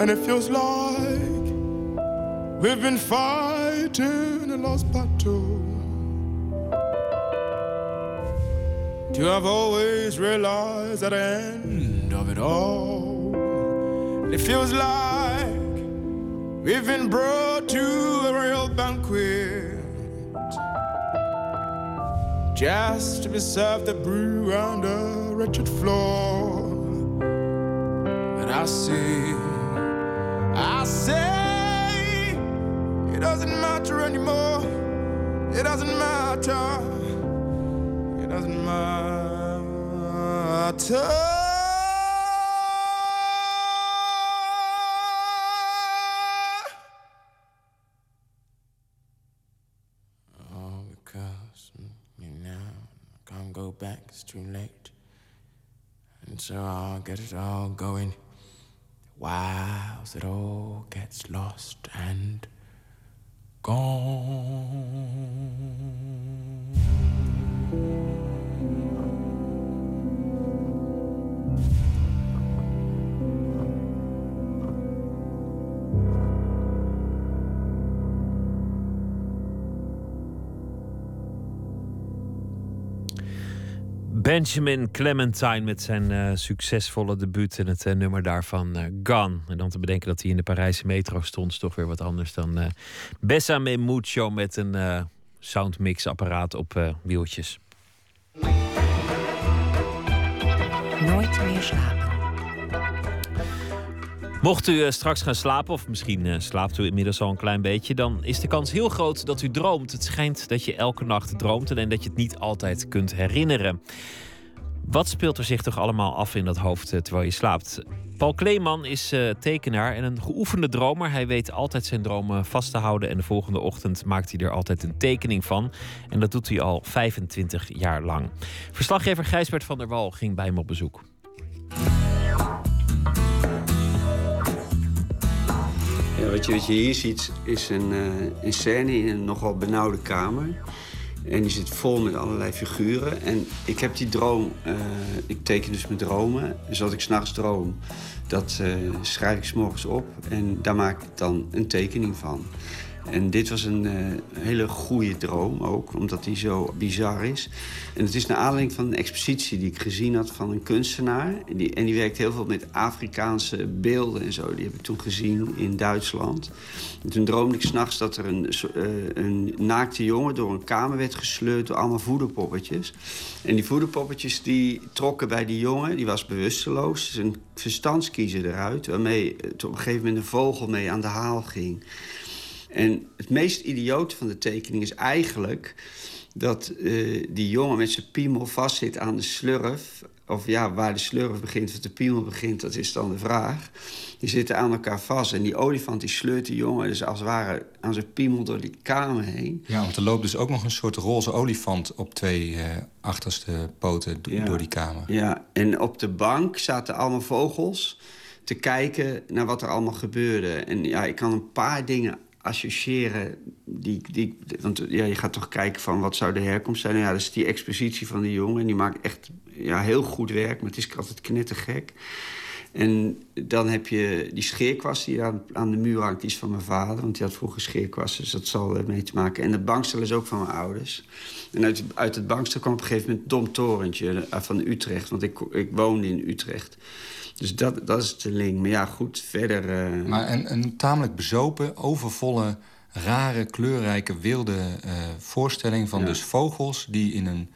And it feels like we've been fighting a lost battle. To have always realized at the end of it all, it feels like we've been brought to a real banquet just to be served the brew on a wretched floor. But I see, I say, it doesn't matter anymore. It doesn't matter. All because you now can't go back, it's too late. And so I'll get it all going. Whilst it all gets lost and Benjamin Clementine met zijn eh, succesvolle debuut en het eh, nummer daarvan eh, Gone. En dan te bedenken dat hij in de Parijse metro stond, is toch weer wat anders dan uh, Bessame Mucho met een soundmix-apparaat op wieltjes. Nooit meer slapen. Mocht u straks gaan slapen, of misschien slaapt u inmiddels al een klein beetje, dan is de kans heel groot dat u droomt. Het schijnt dat je elke nacht droomt en dat je het niet altijd kunt herinneren. Wat speelt er zich toch allemaal af in dat hoofd terwijl je slaapt? Paul Kleeman is tekenaar en een geoefende dromer. Hij weet altijd zijn dromen vast te houden en de volgende ochtend maakt hij er altijd een tekening van. En dat doet hij al 25 jaar lang. Verslaggever Gijsbert van der Wal ging bij hem op bezoek. Wat, je, wat je hier ziet is een, uh, een scène in een nogal benauwde kamer. En die zit vol met allerlei figuren. En ik heb die droom, uh, ik teken dus mijn dromen. Dus wat ik s'nachts droom, dat uh, schrijf ik s'morgens op. En daar maak ik dan een tekening van. En dit was een eh, hele goede droom ook, omdat die zo bizar is. En het is naar aanleiding van een expositie die ik gezien had van een kunstenaar. En die, en die werkt heel veel met Afrikaanse beelden en zo. Die heb ik toen gezien in Duitsland. En toen droomde ik s'nachts dat er een, eh, een naakte jongen door een kamer werd gesleurd door allemaal voederpoppetjes. En die voederpoppetjes die trokken bij die jongen, die was bewusteloos, zijn verstandskiezer eruit, waarmee het op een gegeven moment een vogel mee aan de haal ging. En het meest idiote van de tekening is eigenlijk dat eh, die jongen met zijn piemel vastzit aan de slurf. Of ja, waar de slurf begint of de piemel begint, dat is dan de vraag. Die zitten aan elkaar vast en die olifant die sleurt die jongen dus als het ware aan zijn piemel door die kamer heen. Ja, want er loopt dus ook nog een soort roze olifant op twee eh, achterste poten do- Ja. door die kamer. Ja, en op de bank zaten allemaal vogels te kijken naar wat er allemaal gebeurde. En ja, ik kan een paar dingen associëren. Die, die, want ja, je gaat toch kijken van wat zou de herkomst zijn. Nou ja, dat is die expositie van die jongen. En die maakt echt ja, heel goed werk, maar het is altijd knettergek. En dan heb je die scheerkwast die aan, aan de muur hangt. Die is van mijn vader, want die had vroeger scheerkwast. Dus dat zal ermee te maken. En de bankstel is ook van mijn ouders. En uit, uit het bankstel kwam op een gegeven moment Dom Torentje eh, van Utrecht. Want ik, ik woonde in Utrecht. Dus dat, dat is de link. Maar ja, goed, verder... eh, Maar een, een tamelijk bezopen, overvolle, rare, kleurrijke, wilde eh, voorstelling van Ja. dus vogels die in een.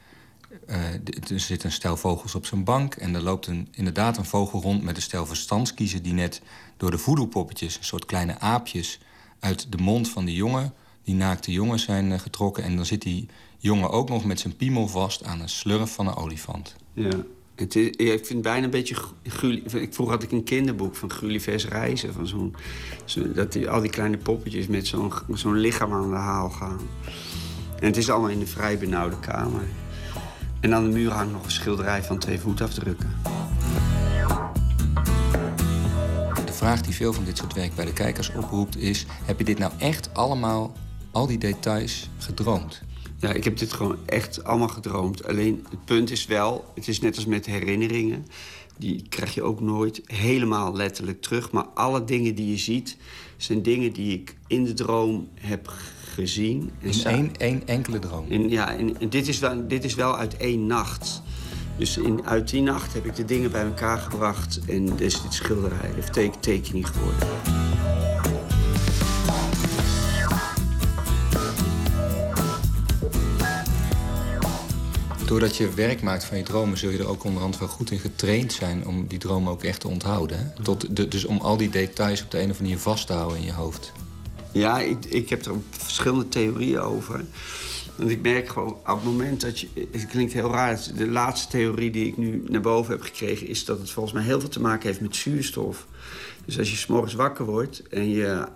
eh, er zit een stel vogels op zijn bank en er loopt een, inderdaad een vogel rond met een stel verstandskiezen die net door de voedelpoppetjes, een soort kleine aapjes, uit de mond van die jongen, die naakte jongen zijn getrokken. En dan zit die jongen ook nog met zijn piemel vast aan een slurf van een olifant. Ja. Het is, ik vind het bijna een beetje... Vroeger had ik een kinderboek van Gullivers Reizen. Van zo'n, zo, dat die, al die kleine poppetjes met zo'n zo'n lichaam aan de haal gaan. En het is allemaal in een vrij benauwde kamer. En aan de muur hangt nog een schilderij van twee voetafdrukken. De vraag die veel van dit soort werk bij de kijkers oproept is... heb je dit nou echt allemaal, al die details, gedroomd? Ja, ik heb dit gewoon echt allemaal gedroomd. Alleen het punt is wel, het is net als met herinneringen. Die krijg je ook nooit helemaal letterlijk terug. Maar alle dingen die je ziet, zijn dingen die ik in de droom heb gezien. En In één, één enkele droom? En, ja, en, en dit, is wel, dit is wel uit één nacht. Dus in, uit die nacht heb ik de dingen bij elkaar gebracht. En is dit schilderij, of teken, tekening geworden. Doordat je werk maakt van je dromen... zul je er ook onderhand wel goed in getraind zijn... om die dromen ook echt te onthouden. Tot de, dus om al die details op de een of andere manier vast te houden in je hoofd. Ja, ik, ik heb er verschillende theorieën over. Want ik merk gewoon, op het moment dat je... Het klinkt heel raar. De laatste theorie die ik nu naar boven heb gekregen... is dat het volgens mij heel veel te maken heeft met zuurstof. Dus als je s'morgens wakker wordt en je,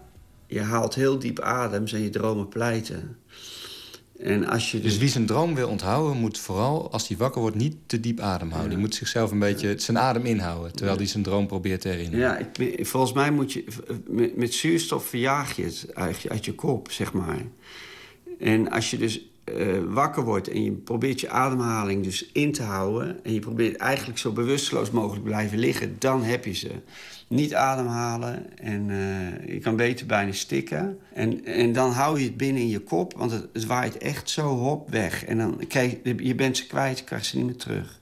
je haalt heel diep adem... zijn je dromen pleiten. En als je Dus wie zijn droom wil onthouden... moet vooral, als hij wakker wordt, niet te diep ademhouden. Die moet zichzelf een beetje zijn adem inhouden... terwijl hij zijn droom probeert te herinneren. Ja, ik, volgens mij moet je... Met, met zuurstof verjaag je het uit je kop, zeg maar. En als je dus eh, wakker wordt en je probeert je ademhaling dus in te houden... en je probeert eigenlijk zo bewusteloos mogelijk blijven liggen... dan heb je ze. Niet ademhalen en eh, je kan beter bijna stikken. En, en dan hou je het binnen in je kop, want het, het waait echt zo hop weg. En dan krijg je, je bent ze kwijt, je krijgt ze niet meer terug.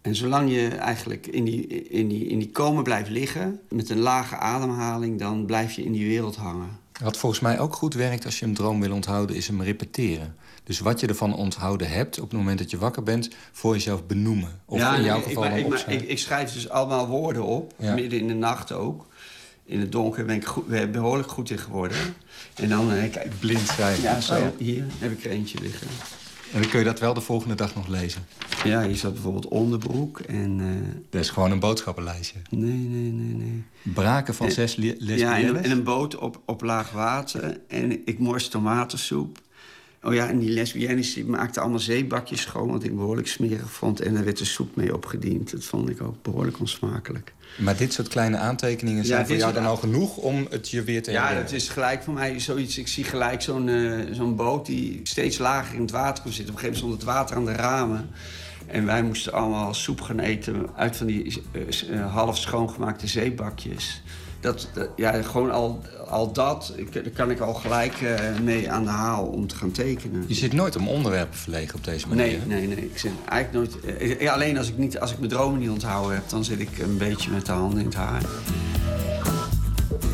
En zolang je eigenlijk in die, in, die, in die komen blijft liggen... met een lage ademhaling, dan blijf je in die wereld hangen. Wat volgens mij ook goed werkt als je een droom wil onthouden... is hem repeteren. Dus wat je ervan onthouden hebt op het moment dat je wakker bent... voor jezelf benoemen. Of in jouw nee, geval ik, ik, ik, ik, ik schrijf dus allemaal woorden op, Ja. midden in de nacht ook. In het donker ben ik goed, ben ik behoorlijk goed in geworden. En dan... eh, kijk, Blind schrijven. Ja, zo. Ja. Hier heb ik er eentje liggen. En dan kun je dat wel de volgende dag nog lezen. Ja, hier staat bijvoorbeeld onderbroek en... eh, Dat is gewoon een boodschappenlijstje. Nee, nee, nee, nee. Braken van En- zes li- Ja, en, lesbiennes. en een boot op, op laag water. En ik morst tomatensoep. Oh ja, en die lesbiennes die maakten allemaal zeebakjes schoon... wat ik behoorlijk smerig vond. En daar werd de soep mee opgediend. Dat vond ik ook behoorlijk onsmakelijk. Maar dit soort kleine aantekeningen zijn voor jou dan al genoeg om het je weer te Ja, dat is gelijk voor mij zoiets. Ik zie gelijk zo'n eh, zo'n boot die steeds lager in het water komt zitten. Op een gegeven moment stond het water aan de ramen. En wij moesten allemaal soep gaan eten uit van die eh, eh, half schoongemaakte zeebakjes. Dat, dat- ja, gewoon al, al dat, ik, daar kan ik al gelijk eh, mee aan de haal om te gaan tekenen. Je zit nooit om onderwerpen verlegen op deze manier. Nee, hè? nee, nee. Ik zit eigenlijk nooit. eh, alleen als ik, niet, als ik mijn dromen niet onthouden heb, dan zit ik een beetje met de handen in het haar.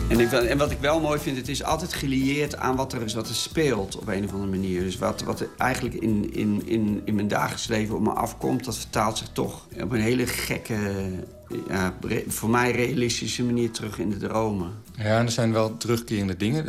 En, ik, en wat ik wel mooi vind, het is altijd gelieerd aan wat er, is, wat er speelt op een of andere manier. Dus wat, wat er eigenlijk in, in, in, in mijn dagelijks leven op me afkomt, dat vertaalt zich toch op een hele gekke, ja, voor mij realistische manier terug in de dromen. Ja, en er zijn wel terugkerende dingen.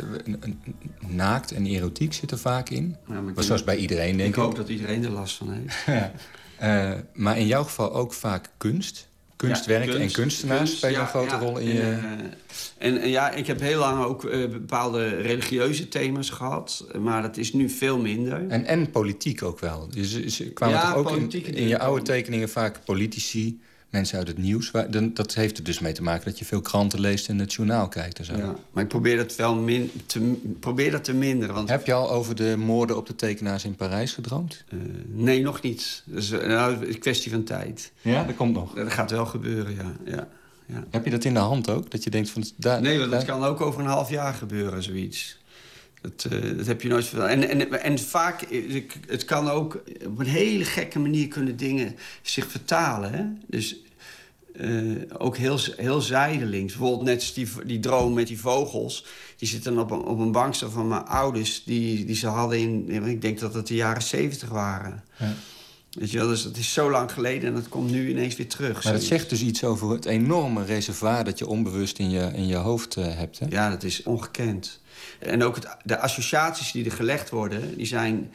Naakt en erotiek zit er vaak in. Ja, maar zoals bij iedereen, denk ik. Ik hoop dat iedereen er last van heeft. Ja. Eh, maar in jouw geval ook vaak kunst. Kunstwerken Ja, en kunst, kunstenaars kunst, spelen een grote rol in en, je... eh, en, en ja, ik heb heel lang ook eh, bepaalde religieuze thema's gehad. Maar dat is nu veel minder. En, en politiek ook wel. Dus kwamen toch ook in, in je oude tekeningen vaak politici, mensen uit het nieuws. Waar- dan- Dat heeft er dus mee te maken dat je veel kranten leest en het journaal kijkt en zo. Ja, maar ik probeer dat wel min, te, probeer dat te minderen. Want, Heb je al over de moorden op de tekenaars in Parijs gedroomd? eh, nee, nog niet. Dus, eh, nou, een kwestie van tijd. Ja, dat komt nog. Dat gaat wel gebeuren, ja. ja, ja. Heb je dat in de hand ook? Dat je denkt van... Daar, Nee, want dat daar- kan ook over een half jaar gebeuren, zoiets. Dat, eh, dat heb je nooit verteld. En, en, en vaak, het kan ook op een hele gekke manier kunnen dingen zich vertalen. Hè? Dus eh, ook heel, heel zijdelings. Bijvoorbeeld net die, die droom met die vogels. Die zitten op een, op een bankstel van mijn ouders. Die, die ze hadden in, ik denk dat het de jaren zeventig waren. Ja. Weet je wel, dus dat is zo lang geleden en dat komt nu ineens weer terug. Maar dat zegt dus iets over het enorme reservoir dat je onbewust in je, in je hoofd eh, hebt. Hè? Ja, dat is ongekend. En ook het, de associaties die er gelegd worden, die zijn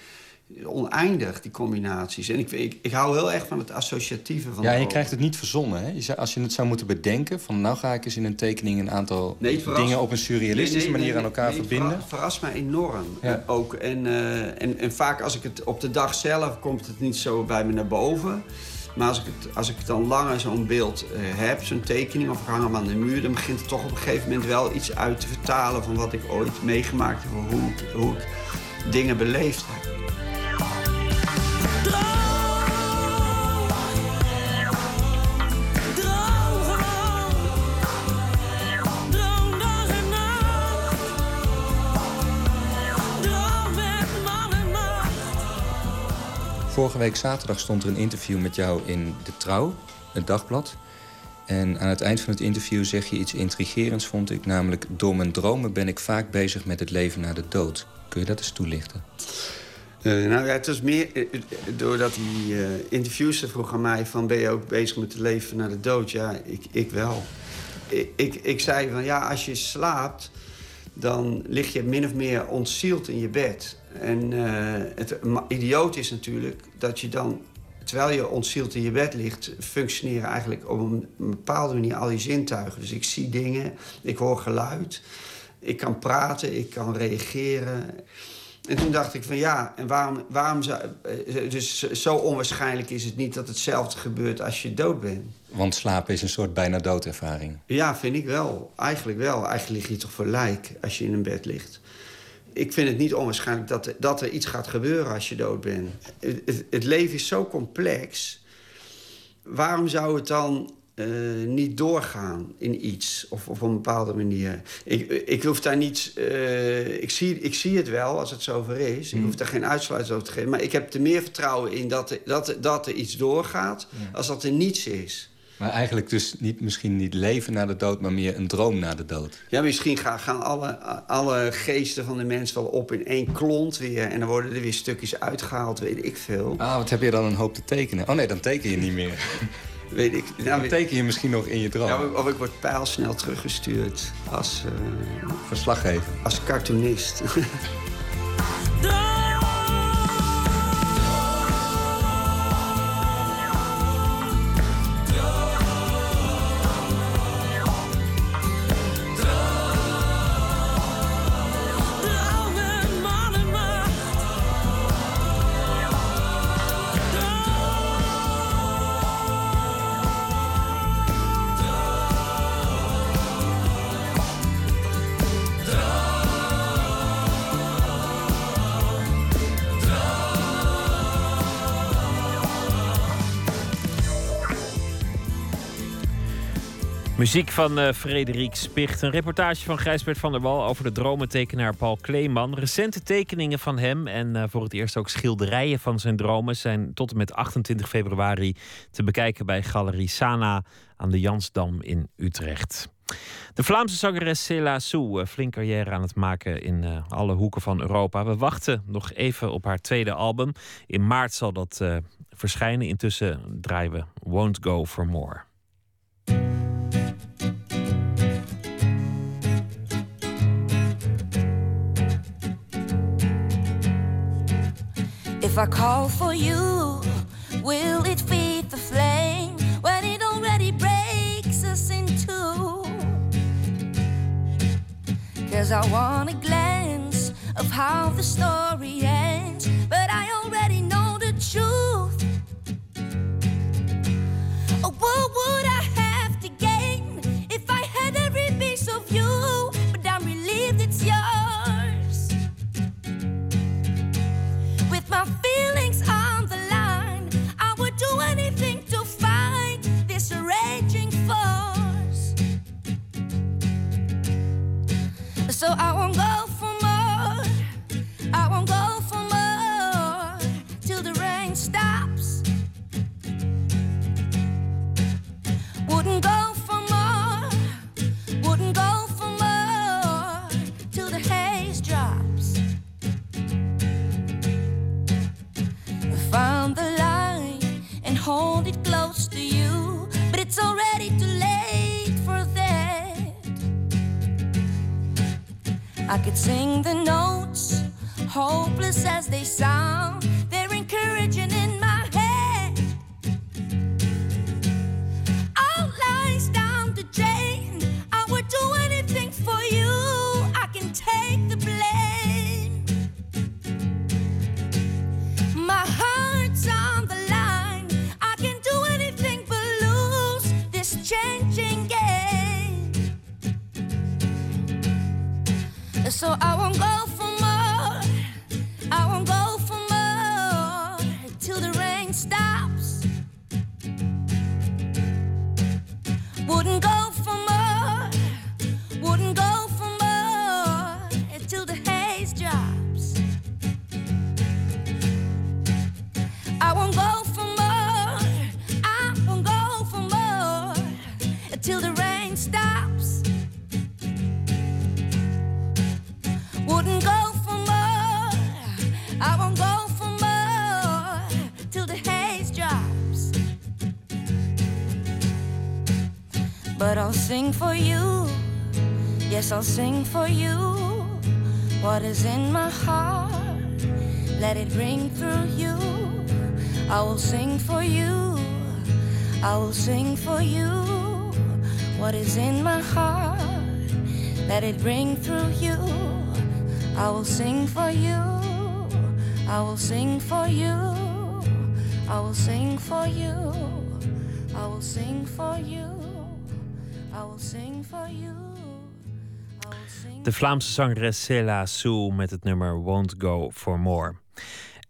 oneindig, die combinaties. En ik, ik, ik hou heel erg van het associatieve van Ja, je krijgt het niet verzonnen. Hè? Je zou, als je het zou moeten bedenken... van nou ga ik eens in een tekening een aantal Nee, het verrast- dingen... op een surrealistische Nee, nee, manier aan elkaar het verbinden. verra- verrast mij enorm. Ja. Ook. En, eh, en, en vaak als ik het op de dag zelf komt het niet zo bij me naar boven. Maar als ik, het, als ik dan langer zo'n beeld eh, heb, zo'n tekening of ik hang hem aan de muur, dan begint het toch op een gegeven moment wel iets uit te vertalen van wat ik ooit meegemaakt heb of hoe, hoe ik dingen beleefd heb. Vorige week zaterdag stond er een interview met jou in De Trouw, het dagblad. En aan het eind van het interview zeg je iets intrigerends, vond ik. Namelijk, door mijn dromen ben ik vaak bezig met het leven na de dood. Kun je dat eens toelichten? Eh, nou ja, het was meer eh, eh, doordat die uh, interviewster vroeg aan mij... van ben je ook bezig met het leven na de dood? Ja, ik, ik wel. Ik, ik, ik zei van ja, als je slaapt... dan lig je min of meer ontzield in je bed. En het idioot is natuurlijk dat je dan... terwijl je ontzield in je bed ligt... functioneren eigenlijk op een, bepaalde manier al die zintuigen. Dus ik zie dingen, ik hoor geluid... ik kan praten, ik kan reageren... En toen dacht ik van ja, en waarom, waarom zou... eh, Dus zo onwaarschijnlijk is het niet dat hetzelfde gebeurt als je dood bent. Want slapen is een soort bijna doodervaring. Ja, vind ik wel. Eigenlijk wel. Eigenlijk lig je toch voor lijk als je in een bed ligt. Ik vind het niet onwaarschijnlijk dat er, dat er iets gaat gebeuren als je dood bent. Het, het, het leven is zo complex. Waarom zou het dan uh, niet doorgaan in iets of op een bepaalde manier. Ik, ik hoef daar niet. Uh, ik, zie, ik zie het wel als het zover is. Mm. Ik hoef daar geen uitsluitsel over te geven. Maar ik heb er meer vertrouwen in dat er, dat, dat er iets doorgaat. Ja. als dat er niets is. Maar eigenlijk dus niet, misschien niet leven na de dood, maar meer een droom na de dood. Ja, misschien gaan, gaan alle, alle geesten van de mens wel op in één klont weer. En dan worden er weer stukjes uitgehaald, weet ik veel. Ah, wat heb je dan een hoop te tekenen? Oh nee, dan teken je niet meer. Weet ik. Nou, dan teken je misschien nog in je droom. Ja, of ik word pijlsnel teruggestuurd als... Uh, Verslaggever. Als cartoonist. Muziek van uh, Frederik Spicht. Een reportage van Gijsbert van der Wal over de dromentekenaar Paul Kleeman. Recente tekeningen van hem en uh, voor het eerst ook schilderijen van zijn dromen zijn tot en met 28 februari te bekijken bij Galerie Sana aan de Jansdam in Utrecht. De Vlaamse zangeres Cela Sou, flink carrière aan het maken in alle hoeken van Europa. We wachten nog even op haar tweede album. In maart zal dat verschijnen. Intussen draaien we Won't Go For More. I call for you, will it feed the flame when it already breaks us in two? Cause I want a glance of how the story ends, but I already know the truth. Oh, what would I have to gain if I had every piece of you? But I'm relieved it's yours. So I won't go could sing the notes, hopeless as they sound. They're encouraging So I won't go sing for you. Yes, I'll sing for you. What is in my heart, let it ring through you. I will sing for you. I will sing for you. What is in my heart, let it ring through you. I will sing for you. I will sing for you. I will sing for you. I will sing for you. De Vlaamse zangeres Cela Sue met het nummer Won't Go For More.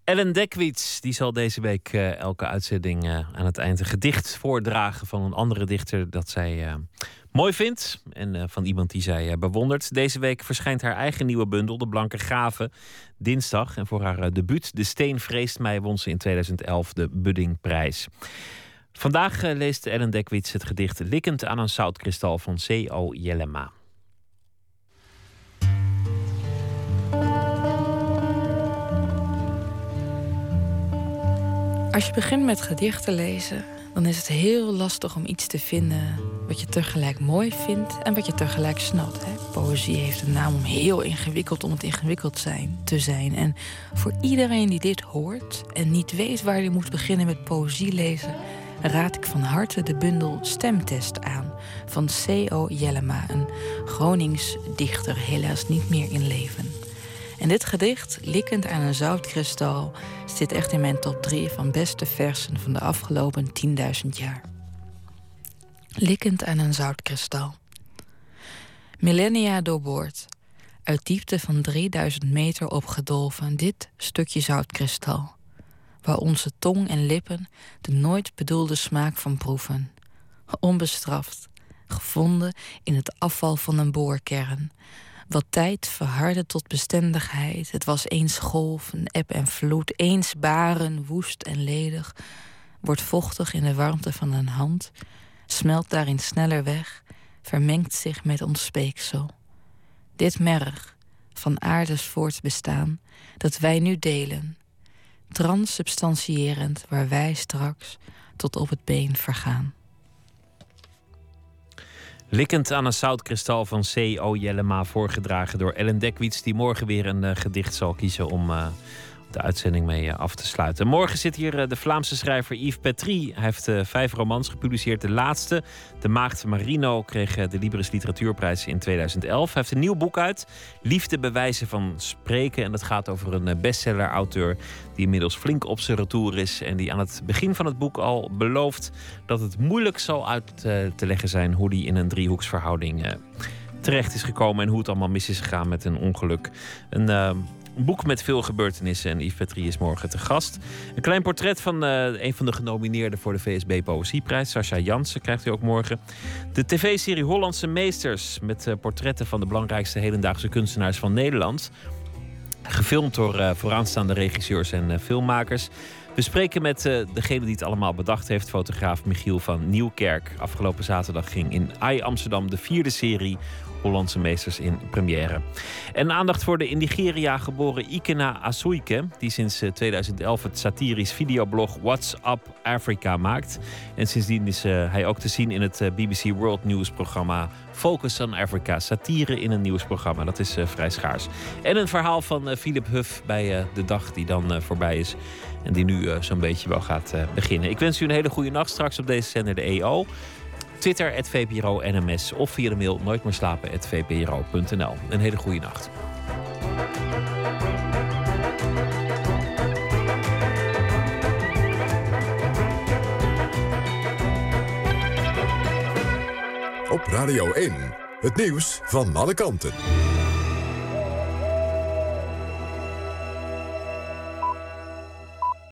Ellen Dekwits die zal deze week uh, elke uitzending uh, aan het eind een gedicht voordragen van een andere dichter dat zij uh, mooi vindt en van iemand die zij bewondert. Deze week verschijnt haar eigen nieuwe bundel, De Blanke Gave, dinsdag. En voor haar debuut, De Steen Vreest Mij, won ze in 2011 de Buddingprijs. Vandaag leest Ellen Dekwits het gedicht Likkend aan een zoutkristal van C.O. Jellema. Als je begint met gedichten lezen, dan is het heel lastig om iets te vinden wat je tegelijk mooi vindt en wat je tegelijk snapt. Hè? Poëzie heeft een naam om heel ingewikkeld om het ingewikkeld zijn, te zijn. En voor iedereen die dit hoort en niet weet waar hij moet beginnen met poëzie lezen, raad ik van harte de bundel Stemtest aan van C.O. Jellema, een Gronings dichter, helaas niet meer in leven. En dit gedicht, Likkend aan een zoutkristal, zit echt in mijn top 3 van beste versen van de afgelopen 10.000 jaar. Likkend aan een zoutkristal. Millennia doorboord, uit diepte van 3000 meter opgedolven, dit stukje zoutkristal, waar onze tong en lippen de nooit bedoelde smaak van proeven, onbestraft, gevonden in het afval van een boorkern. Wat tijd verhardde tot bestendigheid. Het was eens golf, een eb en vloed, eens baren, woest en ledig. Wordt vochtig in de warmte van een hand, smelt daarin sneller weg, vermengt zich met ons speeksel. Dit merg van aardes voortbestaan, dat wij nu delen, transsubstantiërend waar wij straks tot op het been vergaan. Likkend aan een zoutkristal van C.O. Jellema, voorgedragen door Ellen Dekwits, die morgen weer een eh, gedicht zal kiezen om eh, de uitzending mee eh, af te sluiten. Morgen zit hier eh, de Vlaamse schrijver Yves Petrie. Hij heeft eh, vijf romans gepubliceerd. De laatste, De Maagd Marino, kreeg de Libris Literatuurprijs in 2011. Hij heeft een nieuw boek uit, Liefde bewijzen van spreken. En dat gaat over een bestseller-auteur die inmiddels flink op zijn retour is. En die aan het begin van het boek al belooft dat het moeilijk zal uit te leggen zijn hoe die in een driehoeksverhouding eh, terecht is gekomen. En hoe het allemaal mis is gegaan met een ongeluk. Een een boek met veel gebeurtenissen. En Yves Petrie is morgen te gast. Een klein portret van eh, een van de genomineerden voor de VSB Poëzieprijs. Sascha Jansen krijgt u ook morgen. De tv-serie Hollandse Meesters. Met eh, portretten van de belangrijkste hedendaagse kunstenaars van Nederland. Gefilmd door eh, vooraanstaande regisseurs en filmmakers. We spreken met degene die het allemaal bedacht heeft, fotograaf Michiel van Nieuwkerk. Afgelopen zaterdag ging in AI Amsterdam de vierde serie Hollandse Meesters in première. En aandacht voor de in Nigeria geboren Ikena Asuike, die sinds eh, 2011 het satirisch videoblog What's Up Africa maakt. En sindsdien is eh, hij ook te zien in het eh, BBC World News programma Focus on Africa. Satire in een nieuwsprogramma, dat is eh, vrij schaars. En een verhaal van eh, Philip Huff bij eh, de dag die dan eh, voorbij is. En die nu eh, zo'n beetje wel gaat eh, beginnen. Ik wens u een hele goede nacht straks op deze zender de EO. Twitter, het VPRO NMS of via de mail nooit meer slapen, VPRO.nl. Een hele goede nacht. Op Radio 1, het nieuws van alle kanten.